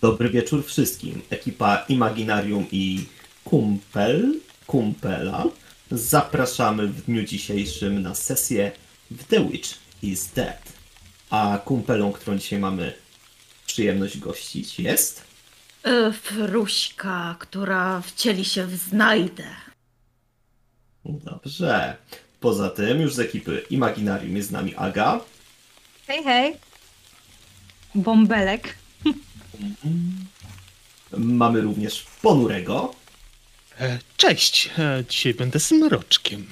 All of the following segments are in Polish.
Dobry wieczór wszystkim. Ekipa Imaginarium i Kumpel, Kumpela zapraszamy w dniu dzisiejszym na sesję w The Witch is Dead. A kumpelą, którą dzisiaj mamy przyjemność gościć jest... Y, Fruśka, która wcieli się w znajdę. Dobrze. Poza tym już z ekipy Imaginarium jest z nami Aga. Hej, hej. Bąbelek. Mamy również Ponurego E, Cześć, e, dzisiaj będę smroczkiem.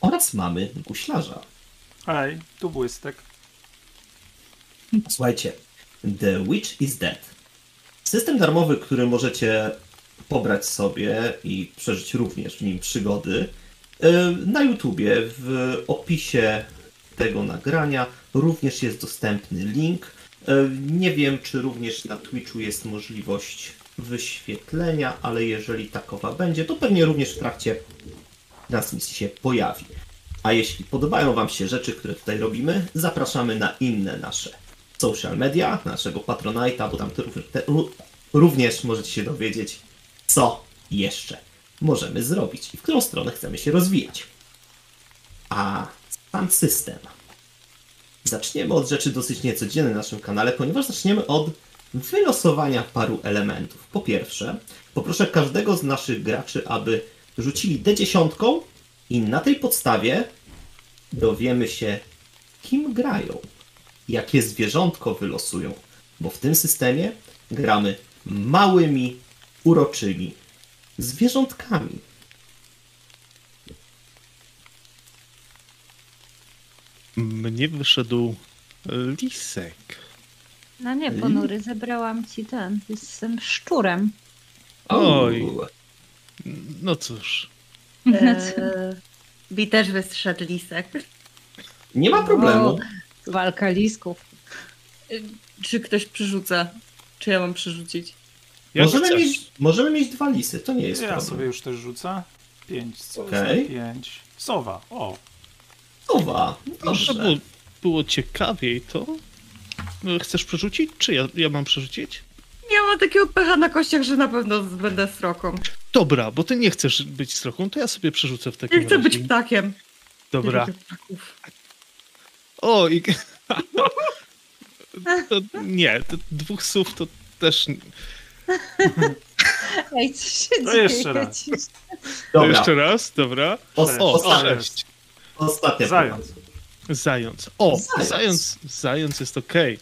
oraz mamy Guślarza. Hej, tu błystek. Słuchajcie, The Witch is Dead. System darmowy, który możecie pobrać sobie i przeżyć również w nim przygody. Yy, Na YouTubie w opisie tego nagrania również jest dostępny link. Yy, Nie wiem, czy również na Twitchu jest możliwość wyświetlenia, ale jeżeli takowa będzie, to pewnie również w trakcie transmisji się pojawi. A jeśli podobają Wam się rzeczy, które tutaj robimy, zapraszamy na inne nasze social media, naszego Patronite'a, bo tam również możecie się dowiedzieć, co jeszcze możemy zrobić i w którą stronę chcemy się rozwijać. A sam system. Zaczniemy od rzeczy dosyć niecodziennej na naszym kanale, ponieważ zaczniemy od wylosowania paru elementów. Po pierwsze, poproszę każdego z naszych graczy, aby rzucili D10 i na tej podstawie dowiemy się, kim grają, jakie zwierzątko wylosują, bo w tym systemie gramy małymi, uroczymi zwierzątkami. Mnie wyszedł lisek. No nie, ponury, zebrałam ci ten. Jestem szczurem. Oj. No cóż, E, Mi też wystrzedł lisek. Nie ma problemu. O, walka lisków. Y, Czy ktoś przerzuca? Czy ja mam przerzucić? jak możemy, chcesz. mieć, możemy mieć dwa lisy, to nie jest Ja problem. sobie już też rzucę. Pięć, co za pięć. Sowa, o. Może dobrze. było, było ciekawiej, to E, chcesz przerzucić, czy ja, ja mam przerzucić? Ja mam takiego pecha na kościach, że na pewno będę sroką. Dobra, bo ty nie chcesz być stroką, to ja sobie przerzucę w takim Nie chcę razie. być ptakiem. Dobra. Nie. O, i... to, nie, to dwóch słów to też... Ej, co się To dzieje? jeszcze raz. Ci- To Dobra, jeszcze raz, dobra. O, ostatnia, sześć. Ostatnia Zając. Zając. O, Zając. zając, zając jest okej.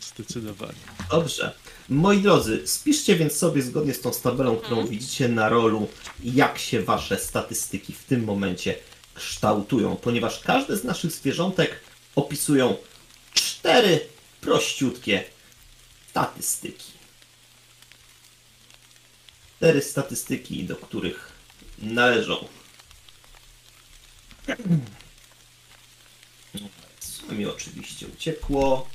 Zdecydowanie. Dobrze. Moi drodzy, spiszcie więc sobie zgodnie z tą tabelą, którą widzicie na rolu, jak się wasze statystyki w tym momencie kształtują, ponieważ każde z naszych zwierzątek opisują cztery prościutkie statystyki. Cztery statystyki, do których należą. Co mi oczywiście uciekło.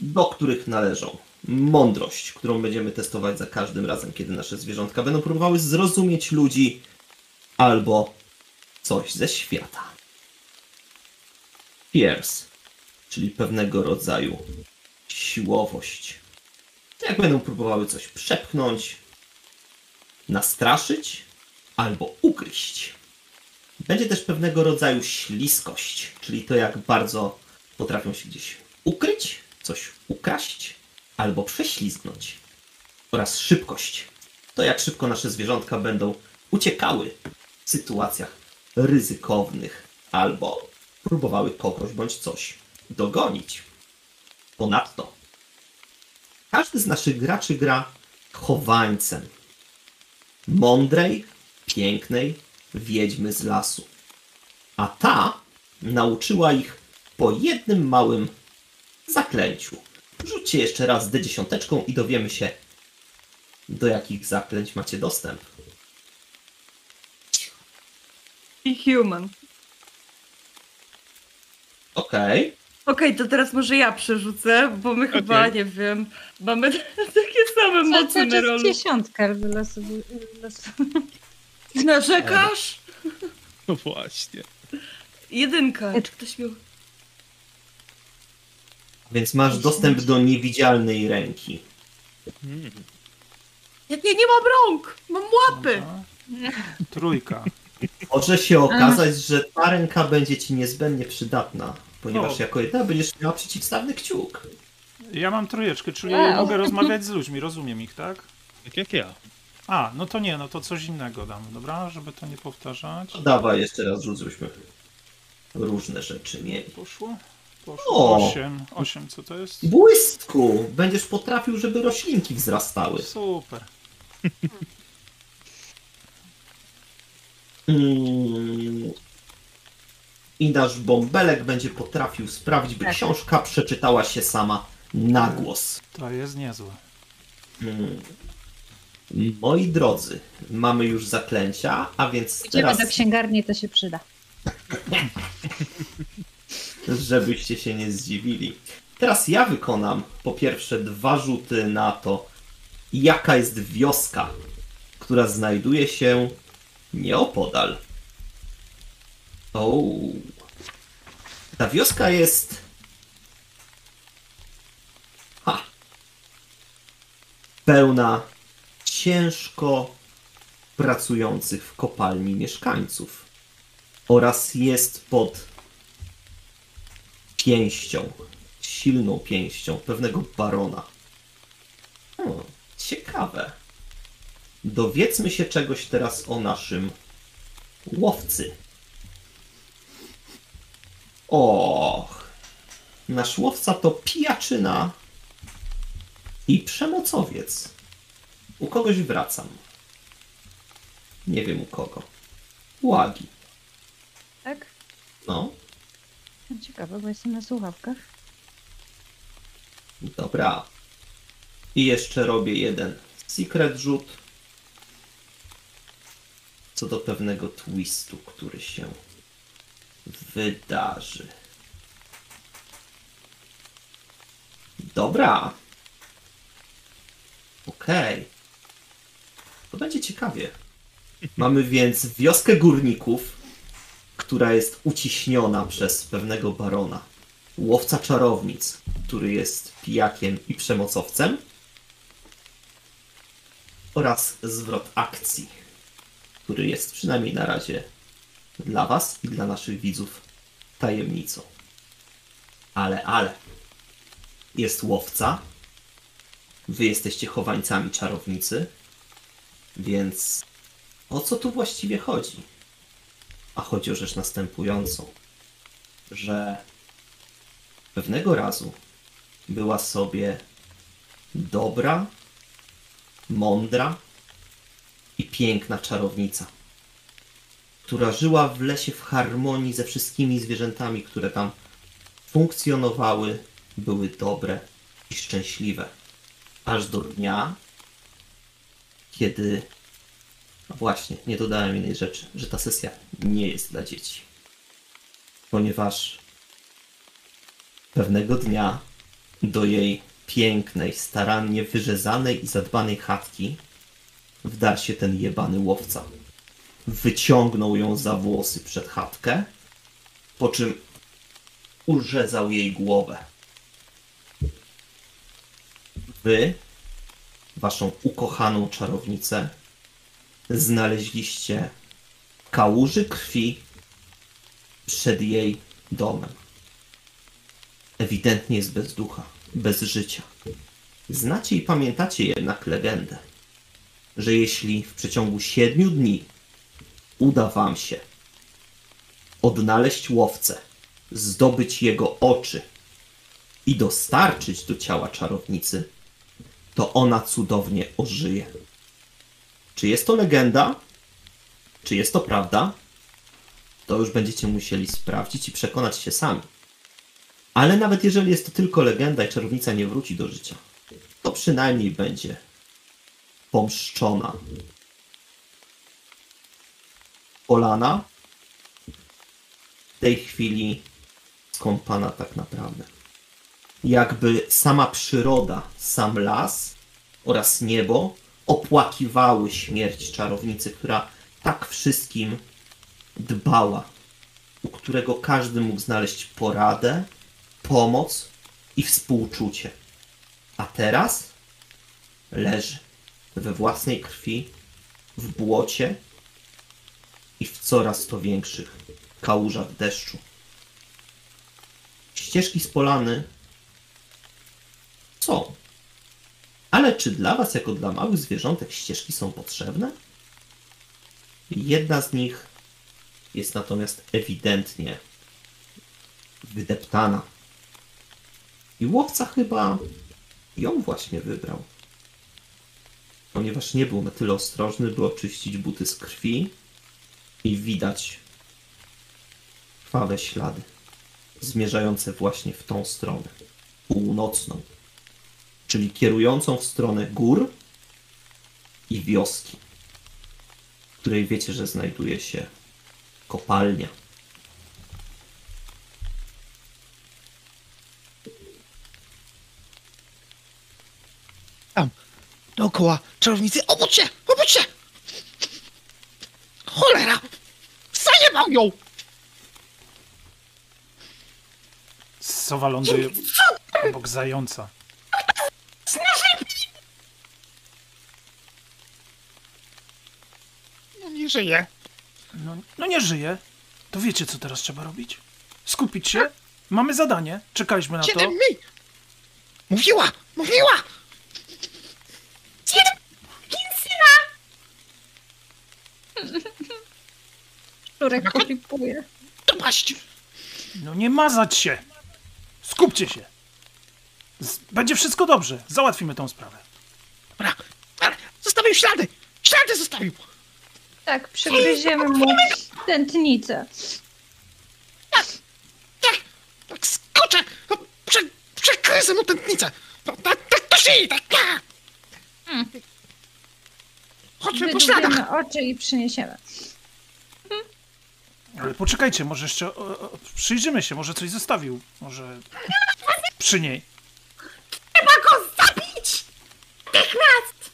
do których należą mądrość, którą będziemy testować za każdym razem, kiedy nasze zwierzątka będą próbowały zrozumieć ludzi albo coś ze świata. Fierce, czyli pewnego rodzaju siłowość. Jak będą próbowały coś przepchnąć, nastraszyć albo ugryźć. Będzie też pewnego rodzaju śliskość, czyli to jak bardzo potrafią się gdzieś ukryć, coś ukraść albo prześlizgnąć. Oraz szybkość. To jak szybko nasze zwierzątka będą uciekały w sytuacjach ryzykownych albo próbowały kogoś bądź coś dogonić. Ponadto każdy z naszych graczy gra chowańcem. Mądrej, pięknej wiedźmy z lasu. A ta nauczyła ich po jednym małym zaklęciu. Rzućcie jeszcze raz D10 i dowiemy się, do jakich zaklęć macie dostęp. I human. Okej. Okej, to teraz może ja przerzucę, bo my chyba, Okej. nie wiem, mamy takie same cały na rolu. dziesiątka wylosowuje. Narzekasz? No właśnie. Jedynka. Czy ktoś miał... Więc masz dostęp do niewidzialnej ręki. Mm. Jak ja nie mam rąk! Mam łapy! Trójka. Może się okazać, że ta ręka będzie ci niezbędnie przydatna, ponieważ O. jako jedyna będziesz miała przeciwstawny kciuk. Ja mam trójeczkę, czyli Wow. mogę rozmawiać z ludźmi, rozumiem ich, tak? Tak jak ja. A, no to nie, no to coś innego dam, dobra? Żeby to nie powtarzać. Dawaj, jeszcze raz rzuć, żebyśmy różne rzeczy mieli. Poszło? O. Poszło. Osiem. Osiem, co to jest? Błysku! Będziesz potrafił, żeby roślinki wzrastały. Super. Mm. I nasz bąbelek będzie potrafił sprawić, by Tak. książka przeczytała się sama na głos. To jest niezłe. Mm. Moi drodzy, mamy już zaklęcia, a więc Idziemy teraz, do księgarni, to się przyda. żebyście się nie zdziwili. Teraz ja wykonam po pierwsze dwa rzuty na to, jaka jest wioska, która znajduje się nieopodal. O. Ta wioska jest. Ha. Pełna ciężko pracujących w kopalni mieszkańców. Oraz jest pod pięścią, silną pięścią pewnego barona. Hmm, ciekawe. Dowiedzmy się czegoś teraz o naszym łowcy. Och, nasz łowca to pijaczyna i przemocowiec. U kogoś wracam. Nie wiem u kogo. Łagi. Tak? No, Ciekawe, bo jestem na słuchawkach. Dobra. I jeszcze robię jeden secret rzut. Co do pewnego twistu, który się wydarzy. Dobra. Okej. To będzie ciekawie. Mamy więc wioskę górników, która jest uciśniona przez pewnego barona łowca czarownic, który jest pijakiem i przemocowcem, oraz zwrot akcji, który jest przynajmniej na razie dla Was i dla naszych widzów tajemnicą. Ale, ale, jest łowca, Wy jesteście chowańcami czarownicy, więc o co tu właściwie chodzi? A chodzi o rzecz następującą, że Pewnego razu była sobie dobra, mądra i piękna czarownica, która żyła w lesie w harmonii ze wszystkimi zwierzętami, które tam funkcjonowały, były dobre i szczęśliwe. Aż do dnia, kiedy. No właśnie, nie dodałem jednej rzeczy, że ta sesja nie jest dla dzieci. Ponieważ Pewnego dnia do jej pięknej, starannie wyrzezanej i zadbanej chatki wdarł się ten jebany łowca. Wyciągnął ją za włosy przed chatkę, po czym urzezał jej głowę. Wy, waszą ukochaną czarownicę, znaleźliście kałuży krwi przed jej domem ewidentnie jest bez ducha, bez życia. Znacie i pamiętacie jednak legendę, że jeśli w przeciągu siedmiu dni uda wam się odnaleźć łowcę, zdobyć jego oczy i dostarczyć do ciała czarownicy, to ona cudownie ożyje. Czy jest to legenda? Czy jest to prawda? To już będziecie musieli sprawdzić i przekonać się sami. Ale nawet jeżeli jest to tylko legenda i czarownica nie wróci do życia, to przynajmniej będzie pomszczona. Polana w tej chwili skąpana tak naprawdę. Jakby sama przyroda, sam las oraz niebo opłakiwały śmierć czarownicy, która tak wszystkim dbała, u którego każdy mógł znaleźć poradę, pomoc i współczucie. A teraz leży we własnej krwi, w błocie i w coraz to większych kałużach deszczu. Ścieżki z polany są. Ale czy dla Was, jako dla małych zwierzątek, ścieżki są potrzebne? Jedna z nich jest natomiast ewidentnie wydeptana. I łowca chyba ją właśnie wybrał. Ponieważ nie był na tyle ostrożny, by oczyścić buty z krwi i widać krwawe ślady zmierzające właśnie w tą stronę północną, czyli kierującą w stronę gór i wioski, w której wiecie, że znajduje się kopalnia. Tam, dookoła czarownicy. Obudź się! Obudź się! Cholera! Zajebał ją! Sowa ląduje obok zająca. Nie żyje. No, no nie żyje. To wiecie, co teraz trzeba robić? Skupić się. Mamy zadanie. Czekaliśmy na to. Siedem mi! Mówiła! Mówiła! Szczurek polipuje. Dopaść! No nie mazać się. Skupcie się. Z- Będzie wszystko dobrze. Załatwimy tą sprawę. Dobra, dobra, zostawił ślady! Ślady zostawił! Tak, przygryziemy mu tętnicę. Tak, tak, skoczę! No, Prze, przekryzę mu tętnicę! Tak, tak, to szyi, tak, tak! Chodźmy po śladach! Oczy i przyniesiemy. Ale poczekajcie, może jeszcze o, o, przyjrzymy się. Może coś zostawił. Może przy niej. Trzeba go zabić! Natychmiast!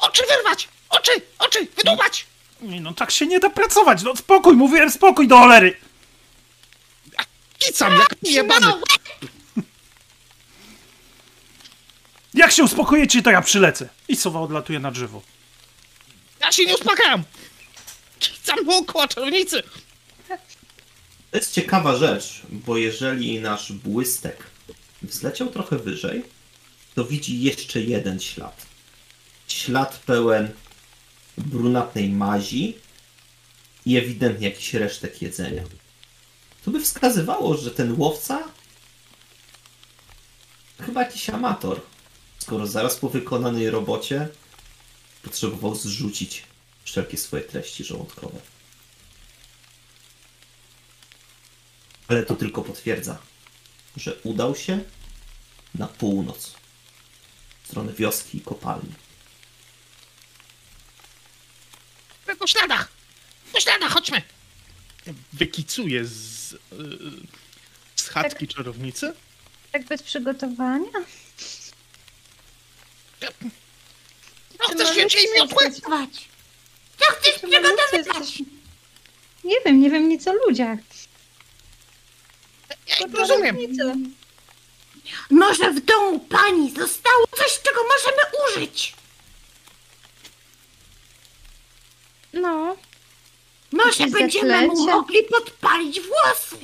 Oczy wyrwać! Oczy, oczy, wydłubać! Nie, no tak się nie da pracować. No spokój, mówiłem spokój do cholery. Kicam jak jebany! Jak się uspokoicie, to ja przylecę. I sowa odlatuje na drzewo. Ja się nie uspokajam! Kicam dookoła czarownicy! To jest ciekawa rzecz, bo jeżeli nasz błystek wzleciał trochę wyżej, to widzi jeszcze jeden ślad. Ślad pełen brunatnej mazi i ewidentnie jakiś resztek jedzenia. To by wskazywało, że ten łowca chyba jakiś amator, skoro zaraz po wykonanej robocie potrzebował zrzucić wszelkie swoje treści żołądkowe. Ale to tylko potwierdza, że udał się na północ, w stronę wioski i kopalni. Po śladach! Po śladach, chodźmy! Wykicuję z, yy, z chatki czarownicy. Tak bez przygotowania? No chcesz więcej miotły? Wać. Co chcesz przygotowywać? Nie wiem, nie wiem nic o ludziach. Ja Tylko rozumiem. Może w domu pani zostało coś, czego możemy użyć? No, Może Jakieś będziemy mu zaklęcie? mogli podpalić włosy.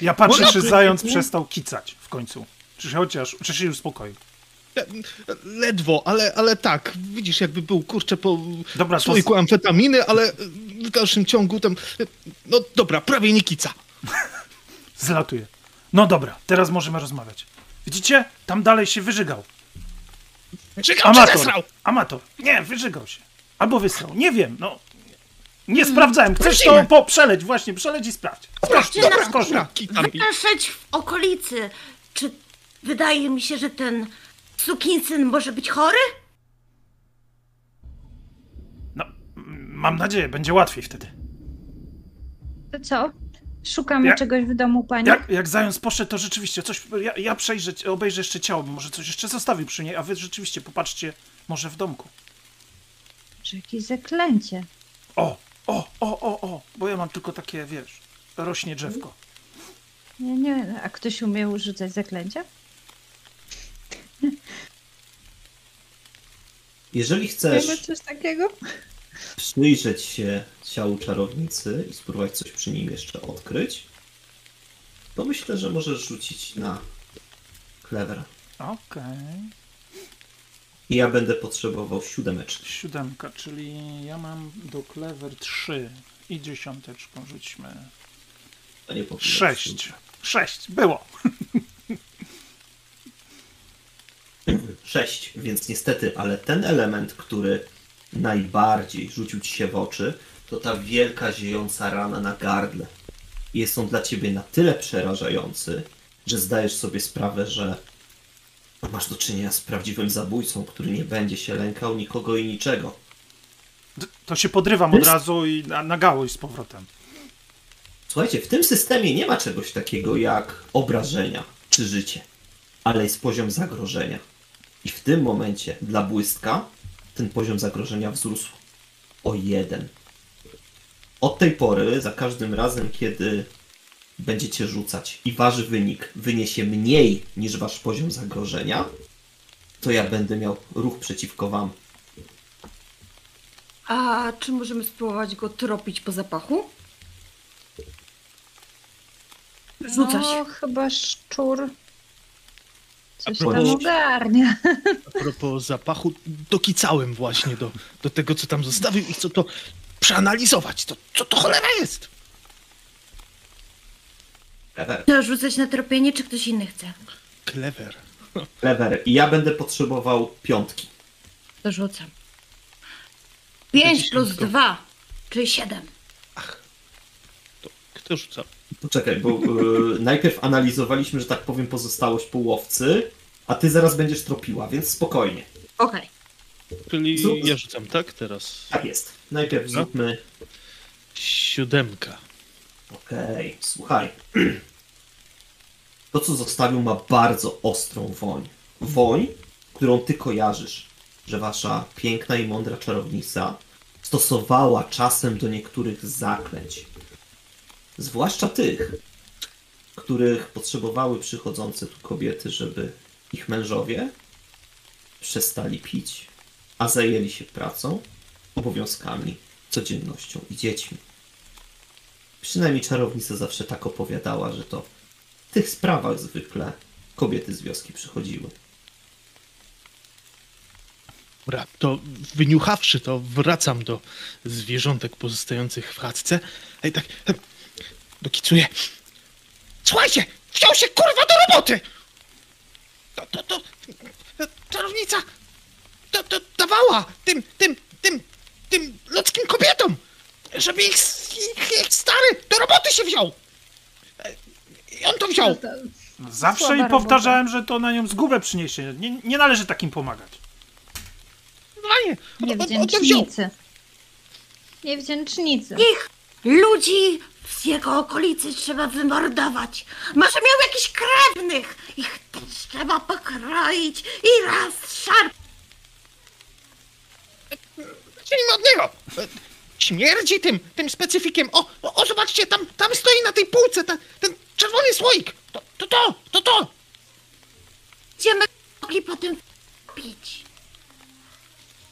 Ja patrzę, No, czy no, zając nie. przestał kicać w końcu. Czy się chociaż, czy się uspokoił. Ledwo, ale, ale tak. Widzisz, jakby był kurczę po Dobra, to słoiku amfetaminy, ale w dalszym ciągu tam. No dobra, prawie nie kica. zlatuje. No dobra, teraz możemy rozmawiać. Widzicie? Tam dalej się wyżygał. Czekam, Amator. Amator. Nie, wyżygał się. Albo wysrał. Nie wiem, no. Nie sprawdzałem. Chcesz to Prosimy. po, przeleć, właśnie, przeleć i sprawdź. Skocz, Dobra, skocz. Wyszedć w okolicy. Czy wydaje mi się, że ten sukinsyn może być chory? No, mam nadzieję, będzie łatwiej wtedy. to co? Szukamy Ja- czegoś w domu pani? Jak, jak zając poszedł, to rzeczywiście coś. Ja, ja przejrzę, obejrzę jeszcze ciało, bo może coś jeszcze zostawił przy niej, a wy rzeczywiście popatrzcie, może w domku. Czy jakieś zaklęcie? O, o, o, o, o, bo ja mam tylko takie, wiesz, rośnie drzewko. Ja nie A ktoś umie rzucać zaklęcia? Jeżeli chcesz Wiemy coś takiego? przyjrzeć się ciału czarownicy i spróbować coś przy nim jeszcze odkryć, to myślę, że możesz rzucić na clever. Okej. I ja będę potrzebował siódemeczki. Siódemka, czyli ja mam do clever 3 i dziesiąteczką rzućmy. To nie Sześć. Sześć. Było. Sześć, więc niestety, ale ten element, który najbardziej rzucił ci się w oczy, to ta wielka ziejąca rana na gardle. Jest on dla ciebie na tyle przerażający, że zdajesz sobie sprawę, że masz do czynienia z prawdziwym zabójcą, który nie będzie się lękał nikogo i niczego. To się podrywam od razu i na, na z powrotem. Słuchajcie, w tym systemie nie ma czegoś takiego jak obrażenia czy życie, ale jest poziom zagrożenia. I w tym momencie dla błystka ten poziom zagrożenia wzrósł o jeden. Od tej pory, za każdym razem, kiedy będziecie rzucać i wasz wynik wyniesie mniej niż wasz poziom zagrożenia, to ja będę miał ruch przeciwko wam. A czy możemy spróbować go tropić po zapachu? Rzucać. No, chyba szczur. Coś A tam propos- ogarnia. A propos zapachu, dokicałem właśnie do, do tego, co tam zostawił i chcę to przeanalizować. To, co to cholera jest? Clever. To rzucać na tropienie, czy ktoś inny chce? Clever. Clever. I ja będę potrzebował piątki. To rzucam. 5 plus dziesiątką. 2, czyli 7. To kto rzuca? Poczekaj, bo y, najpierw analizowaliśmy, że tak powiem, pozostałość po łowcy, a ty zaraz będziesz tropiła, więc spokojnie. Okej. Czyli Zrób- ja rzucam, tak? Teraz Tak jest. Najpierw No. zróbmy. siódemka. Okej, słuchaj. To, co zostawił, ma bardzo ostrą woń. Woń, którą ty kojarzysz, że wasza piękna i mądra czarownica stosowała czasem do niektórych zaklęć. Zwłaszcza tych, których potrzebowały przychodzące tu kobiety, żeby ich mężowie przestali pić, a zajęli się pracą, obowiązkami, codziennością i dziećmi. Przynajmniej czarownica zawsze tak opowiadała, że to w tych sprawach zwykle kobiety z wioski przychodziły. Dobra, to wyniuchawszy to, wracam do zwierzątek pozostających w chatce. Ej, tak, tak dokicuję. Słuchajcie, wziął się kurwa do roboty! To, to, to, czarownica, to, to dawała tym, tym, tym, tym ludzkim kobietom, żeby ich, ich, ich stary do roboty się wziął. I on to wziął. Zawsze Słaba i powtarzałem, że to na nią zgubę przyniesie. Nie, nie należy takim pomagać. Normalnie. On, on, on to wziął. Niewdzięcznicy. Ich ludzi z jego okolicy trzeba wymordować. Może miał jakichś krewnych. Ich też trzeba pokroić i raz szarp. Zacznijmy od niego. Śmierdzi tym, tym specyfikiem. O, o, o, zobaczcie, tam, tam stoi na tej półce ta, ten czerwony słoik. To, to, to, to, to. Będziemy mogli potem pić.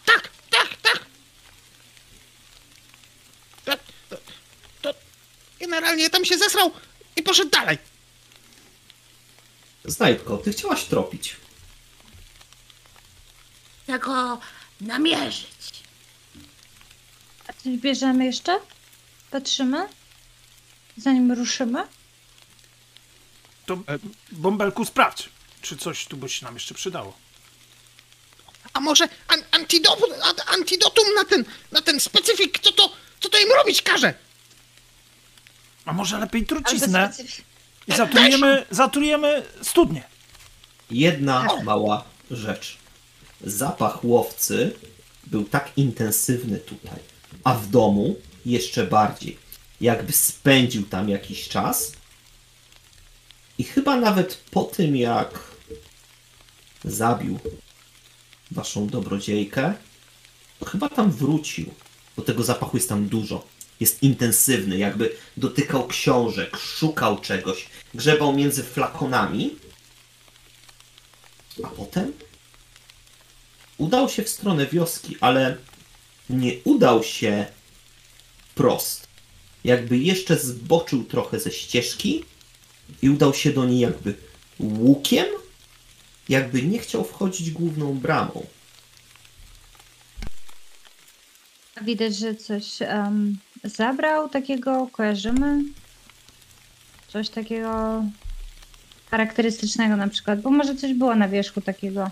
Tak, tak, tak. To, to, to generalnie tam się zesrał i poszedł dalej. Znajdko, ty chciałaś tropić. Tego namierzyć. Coś bierzemy jeszcze? Patrzymy? Zanim ruszymy? To E- bąbelku sprawdź, czy coś tu by się nam jeszcze przydało. A może an, antidotum, an, antidotum na ten, na ten specyfik, co to, co to im robić każe? A może lepiej truciznę i zatrujemy, zatrujemy studnię. Jedna mała rzecz. Zapach łowcy był tak intensywny tutaj, a w domu jeszcze bardziej. Jakby spędził tam jakiś czas. I chyba nawet po tym, jak zabił waszą dobrodziejkę, chyba tam wrócił, bo tego zapachu jest tam dużo. jest intensywny, jakby dotykał książek, szukał czegoś, grzebał między flakonami. A potem udał się w stronę wioski, ale nie udał się prost. Jakby jeszcze zboczył trochę ze ścieżki i udał się do niej jakby łukiem, jakby nie chciał wchodzić główną bramą. Widać, że coś em, zabrał takiego, kojarzymy? Coś takiego charakterystycznego na przykład, bo może coś było na wierzchu takiego,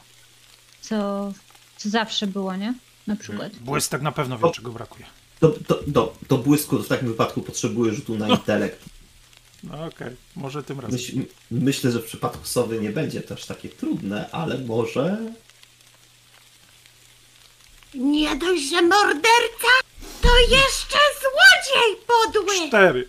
co, co zawsze było, nie? Na przykład. Błysk tak na pewno wie, czego brakuje. Do, do, do, do błysku w takim wypadku potrzebuje rzutu na intelekt. No okej, może tym razem. Myśl, myślę, że w przypadku sowy nie będzie to aż takie trudne, ale może. Nie dość, że morderca, to jeszcze złodziej podły! Cztery.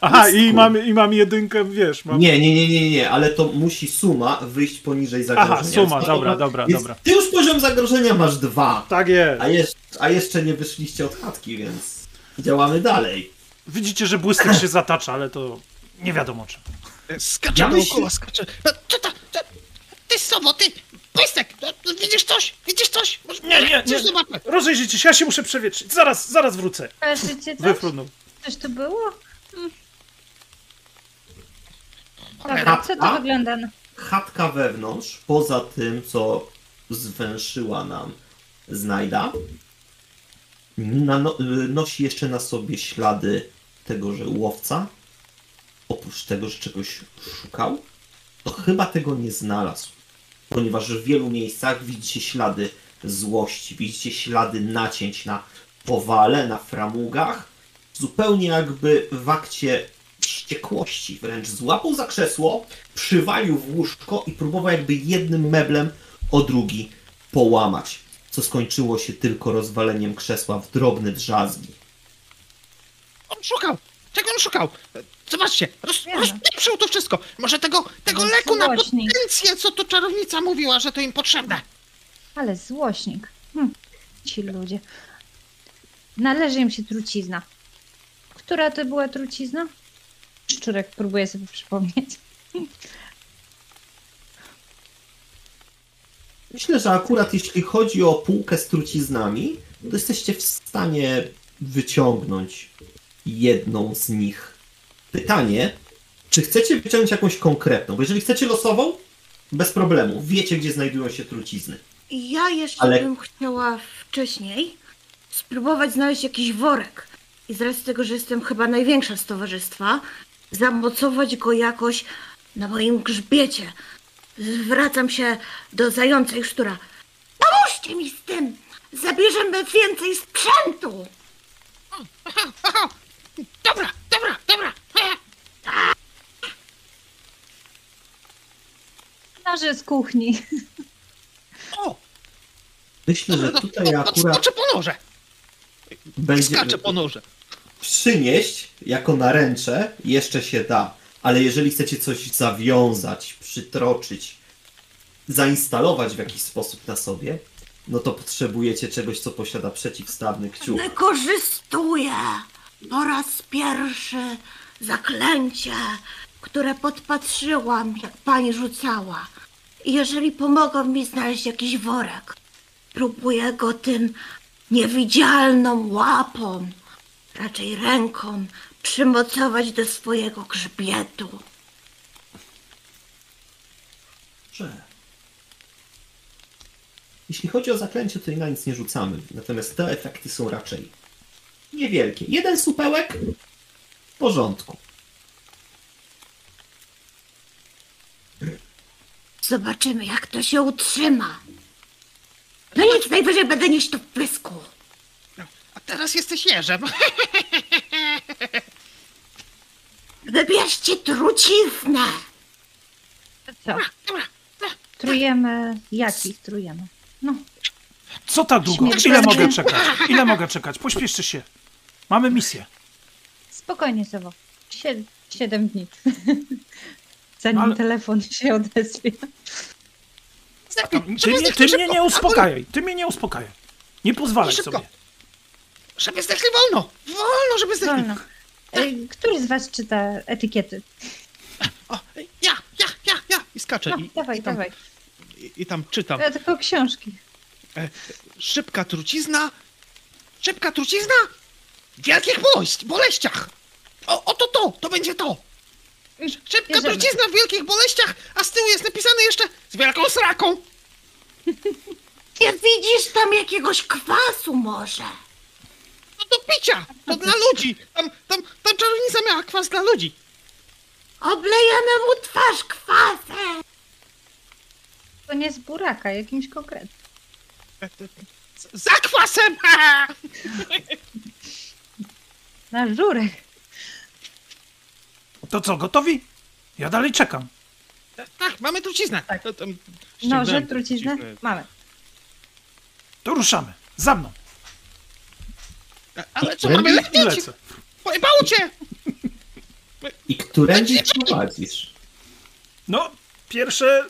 Aha, i mam, i mam jedynkę, wiesz, mam... Nie, nie, nie, nie, nie, ale to musi suma wyjść poniżej zagrożenia. suma, Więc- dobra, dobra, więc dobra. Ty już poziom zagrożenia masz dwa, Tak jest. a, jeszcze, a jeszcze nie wyszliście od chatki, więc działamy dalej. Widzicie, że błystek się zatacza, ale to nie wiadomo czym. Skacze Ja dookoła, myślę- skacze. No, co to, to? Ty sowo, ty! Błystek! No, no, widzisz coś? Widzisz coś? Może, Nie, nie, nie. zobaczmy. Rozejrzyjcie się, ja się muszę przewietrzyć. Zaraz, zaraz wrócę. Kojarzycie coś? Wyfrunął. Coś tu było? Dobra, co to A? wygląda na... Chatka wewnątrz, poza tym, co zwęszyła nam znajda, nano, y, nosi jeszcze na sobie ślady tegoże łowca. Oprócz tego, że czegoś szukał, to chyba tego nie znalazł. Ponieważ w wielu miejscach widzicie ślady złości, widzicie ślady nacięć na powale, na framugach. Zupełnie jakby w akcie wściekłości. Wręcz złapał za krzesło, przywalił w łóżko i próbował jakby jednym meblem o drugi połamać. Co skończyło się tylko rozwaleniem krzesła w drobne drzazgi. On szukał! Czego on szukał? Zobaczcie, roz, rozpieprzył to wszystko. Może tego, tego jest leku na potencję, co to czarownica mówiła, że to im potrzebne. Ale złośnik. Hm, ci ludzie. Należy im się trucizna. Która to była trucizna? Szczurek próbuję sobie przypomnieć. Myślę, że akurat jeśli chodzi o półkę z truciznami, to jesteście w stanie wyciągnąć jedną z nich. Pytanie, czy chcecie wyciągnąć jakąś konkretną? Bo jeżeli chcecie losową, bez problemu. Wiecie, gdzie znajdują się trucizny. Ja jeszcze Ale- bym chciała wcześniej spróbować znaleźć jakiś worek. I z racji tego, że jestem chyba największa z towarzystwa, zamocować go jakoś na moim grzbiecie. Zwracam się do zającej sztura. Pomóżcie mi z tym! Zabierzemy więcej sprzętu! Dobra, dobra, dobra. Noże z kuchni. O, Myślę, że tutaj akurat podskoczę po noże. będzie Skaczę po noże. Przynieść jako naręcze jeszcze się da, ale jeżeli chcecie coś zawiązać, przytroczyć, zainstalować w jakiś sposób na sobie, no to potrzebujecie czegoś, co posiada przeciwstawny kciuk. Wykorzystuję po raz pierwszy zaklęcie, które podpatrzyłam, jak pani rzucała. I jeżeli pomogą mi znaleźć jakiś worek, próbuję go tym niewidzialną łapą, raczej ręką, przymocować do swojego grzbietu. Że... Jeśli chodzi o zaklęcie, to na nic nie rzucamy. Natomiast te efekty są raczej niewielkie. Jeden supełek w porządku. Zobaczymy, jak to się utrzyma. No nic, najwyżej będę nieść to w pysku. A teraz jesteś jeżem. Wybierzcie truciznę. Co? Trujemy. Jakich trujemy? No, Co tak długo? Ile mogę czekać? Ile mogę czekać? Pośpieszcie się. Mamy misję. spokojnie, Sowo. Sie- siedem dni. Zanim Ale- telefon się odezwie. Ty mnie, ty mnie nie uspokajaj. Ty mnie nie uspokajaj. Nie pozwalaj sobie. Żeby zdechli wolno! Wolno, żeby zdechli! Wolno. Y, Który z was czyta etykiety? O, ja, ja, ja, ja! I skaczę. No, I, dawaj, i, tam, dawaj. i, I tam czytam. Ja tylko książki. Szybka trucizna! Szybka trucizna! W wielkich boleść, boleściach! O, oto to! To będzie to! Szybka Bierzemy. trucizna w wielkich boleściach, a z tyłu jest napisane jeszcze z wielką sraką! Nie widzisz tam jakiegoś kwasu może? No do picia! To dla ludzi! Tam, tam, tam czarownica miała kwas dla ludzi! Oblejemy mu twarz kwasem! To nie z buraka, jakimś konkretnym. Z- Za kwasem! Na żurek. To co, gotowi? Ja dalej czekam. tak, mamy truciznę. Tak. To tam Noże, truciznę? Mamy. To ruszamy. Za mną. Ale co, mamy lecieć? Pojebało cię! I którędy prowadzisz? No, pierwsze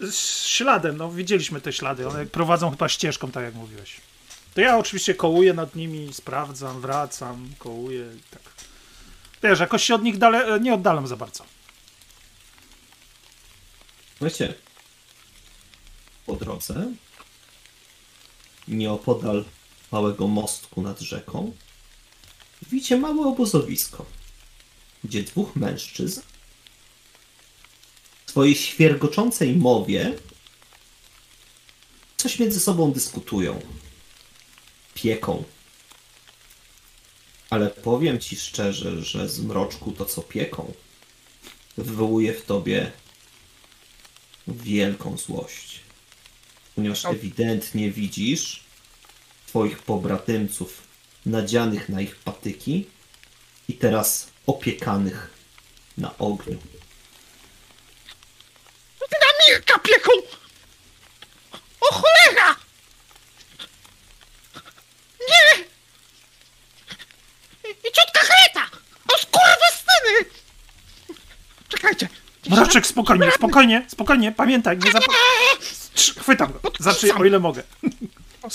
z śladem, no widzieliśmy te ślady, one prowadzą chyba ścieżką, tak jak mówiłeś. To ja oczywiście kołuję nad nimi, sprawdzam, wracam, kołuję i tak. Wiesz, jakoś się od nich dale, nie oddalam za bardzo. Słuchajcie, po drodze, nieopodal małego mostku nad rzeką, widzicie małe obozowisko, gdzie dwóch mężczyzn w swojej świergoczącej mowie coś między sobą dyskutują, pieką. Ale powiem ci szczerze, że z mroczku to, co pieką, wywołuje w tobie wielką złość. Ponieważ ewidentnie widzisz twoich pobratymców nadzianych na ich patyki i teraz opiekanych na ogniu. Na Mirka pieką! O cholera! Nie! I, ciotka Greta! O skurwysyny! Czekajcie! Mroczek, spokojnie, spokojnie, spokojnie, pamiętaj, nie zap... Chwytam go, znaczy o ile mogę.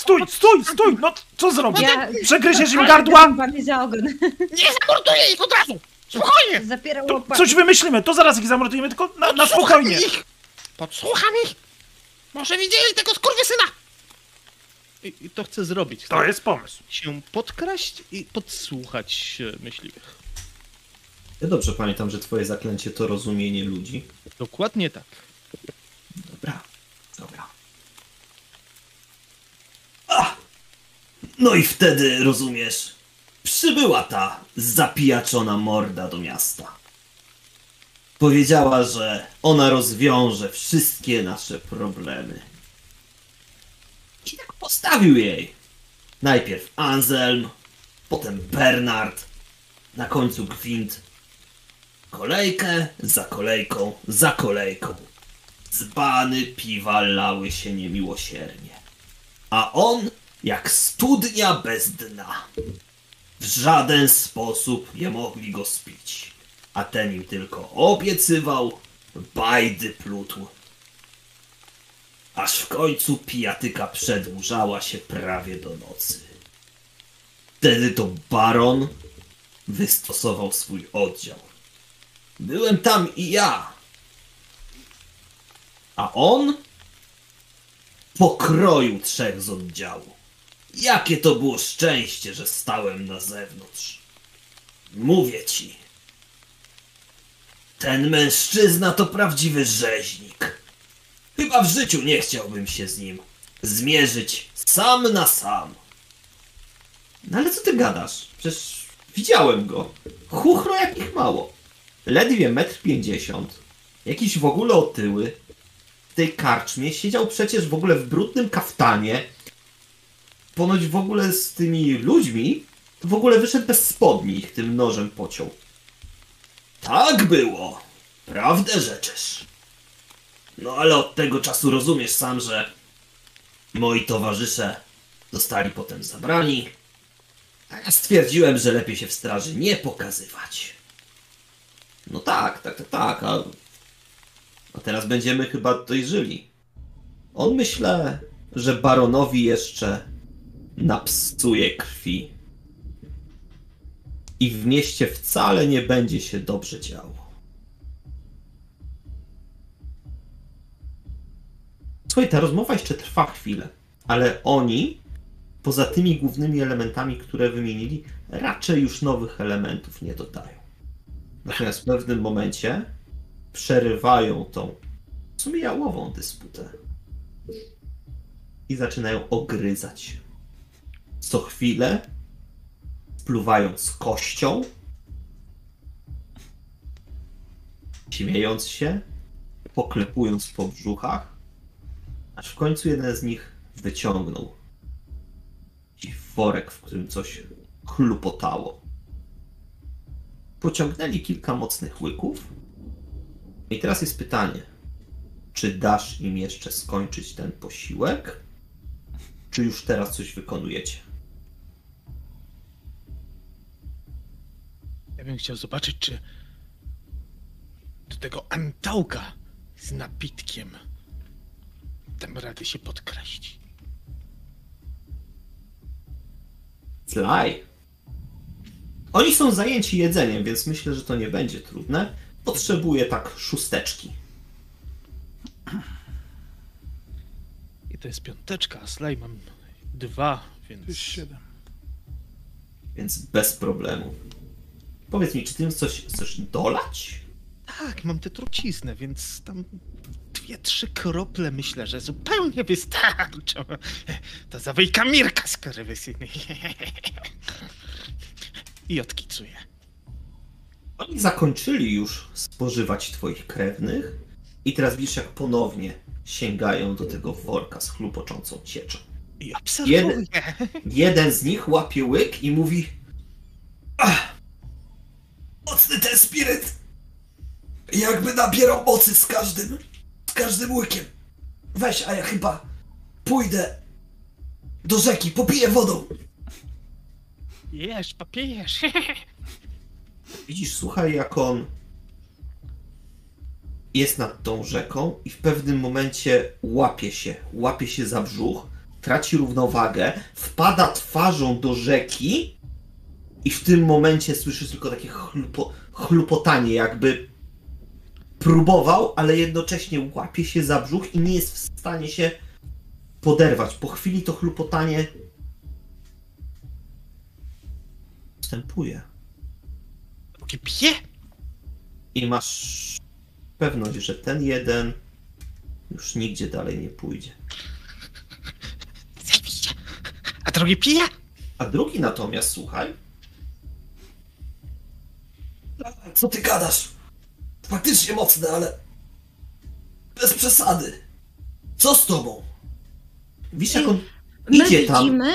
Stój, stój, stój, no co zrobię? Ja- Przegryziesz im gardła? Pan za ogon. Nie zamorduję ich od razu! Spokojnie! Zapierał To łopatę. coś wymyślimy, to zaraz ich zamordujemy, tylko na, na spokojnie. ich! Podsłucham ich! Może widzieli tego skurwysyna! I, I to chcę zrobić. To jest pomysł. się podkraść i podsłuchać e, myśliwych. Ja dobrze pamiętam, że twoje zaklęcie to rozumienie ludzi. Dokładnie tak. Dobra, dobra. No i wtedy, rozumiesz, przybyła ta zapijaczona morda do miasta. Powiedziała, że ona rozwiąże wszystkie nasze problemy. I tak postawił jej. Najpierw Anselm, potem Bernard, na końcu Gwint. Kolejkę za kolejką za kolejką. Dzbany piwa lały się niemiłosiernie. A on jak studnia bez dna. W żaden sposób nie mogli go spić. A ten im tylko obiecywał, bajdy plutł. Aż w końcu pijatyka przedłużała się prawie do nocy. Wtedy to baron wystosował swój oddział. Byłem tam i ja. A on pokroił trzech z oddziału. Jakie to było szczęście, że stałem na zewnątrz. Mówię ci. Ten mężczyzna to prawdziwy rzeźnik. Chyba w życiu nie chciałbym się z nim zmierzyć sam na sam. No ale co ty gadasz? Przecież widziałem go. Chuchro jakich mało. Ledwie metr pięćdziesiąt. Jakiś w ogóle otyły. Tej karczmie siedział przecież w ogóle w brudnym kaftanie. Ponoć w ogóle z tymi ludźmi w ogóle wyszedł bez spodni ich tym nożem pociął. Tak było. Prawdę rzeczysz. No ale od tego czasu rozumiesz sam, że moi towarzysze zostali potem zabrani. A ja stwierdziłem, że lepiej się w straży nie pokazywać. No tak, tak, tak, tak, a, a teraz będziemy chyba tutaj. On myślę, że baronowi jeszcze napsuje krwi. i w mieście wcale nie będzie się dobrze działo. Słuchaj, ta rozmowa jeszcze trwa chwilę, ale oni, poza tymi głównymi elementami, które wymienili, raczej już nowych elementów nie dodają. Natomiast w pewnym momencie przerywają tą w sumie jałową dysputę i zaczynają ogryzać. Co chwilę, pluwając kością, śmiejąc się, poklepując po brzuchach, aż w końcu jeden z nich wyciągnął i worek, w którym coś chlupotało. Pociągnęli kilka mocnych łyków. I teraz jest pytanie, czy dasz im jeszcze skończyć ten posiłek, czy już teraz coś wykonujecie? Ja bym chciał zobaczyć, czy do tego antałka z napitkiem dam rady się podkraść. Slaj. Oni są zajęci jedzeniem, więc myślę, że to nie będzie trudne. Potrzebuję tak szósteczki. I to jest piąteczka, a slaj mam dwa, więc... siedem. Więc bez problemu. Powiedz mi, czy ty coś chcesz dolać? Tak, mam tę truciznę, więc tam dwie, trzy krople myślę, że zupełnie wystarczą. To zawyjka Mirka z Karywysyny. I odkicuję. Oni zakończyli już spożywać twoich krewnych i teraz widzisz, jak ponownie sięgają do tego worka z chlupoczącą cieczą. I obserwuję. Jeden. Jeden z nich łapie łyk i mówi Ach, mocny ten spiryt. Jakby nabierał mocy z każdym, z każdym łykiem. Weź, a ja chyba pójdę do rzeki, popiję wodą. Jesz, papijesz. Widzisz, słuchaj, jak on jest nad tą rzeką i w pewnym momencie łapie się, łapie się za brzuch, traci równowagę, wpada twarzą do rzeki i w tym momencie słyszysz tylko takie chlupo, chlupotanie, jakby próbował, ale jednocześnie łapie się za brzuch i nie jest w stanie się poderwać. Po chwili to chlupotanie wstępuje. Pije? i masz pewność, że ten jeden już nigdzie dalej nie pójdzie. Zajebiście. A drugi pije? A drugi natomiast, słuchaj. Co ty gadasz? Faktycznie mocne, ale bez przesady. Co z tobą? Widzisz, jak on My idzie tam. widzimy,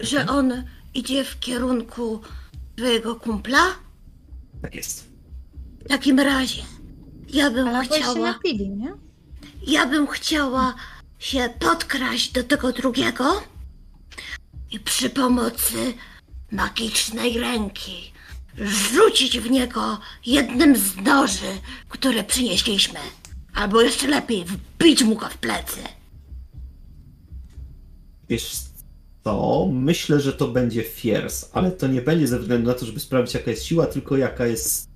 że on idzie w kierunku twojego kumpla. Tak jest. W takim razie ja bym Ale bo się chciała, napili, nie? ja bym chciała się podkraść do tego drugiego i przy pomocy magicznej ręki rzucić w niego jednym z noży, które przynieśliśmy. Albo jeszcze lepiej, wbić mu go w plecy. Wiesz co? Myślę, że to będzie fiers, ale to nie będzie ze względu na to, żeby sprawdzić jaka jest siła, tylko jaka jest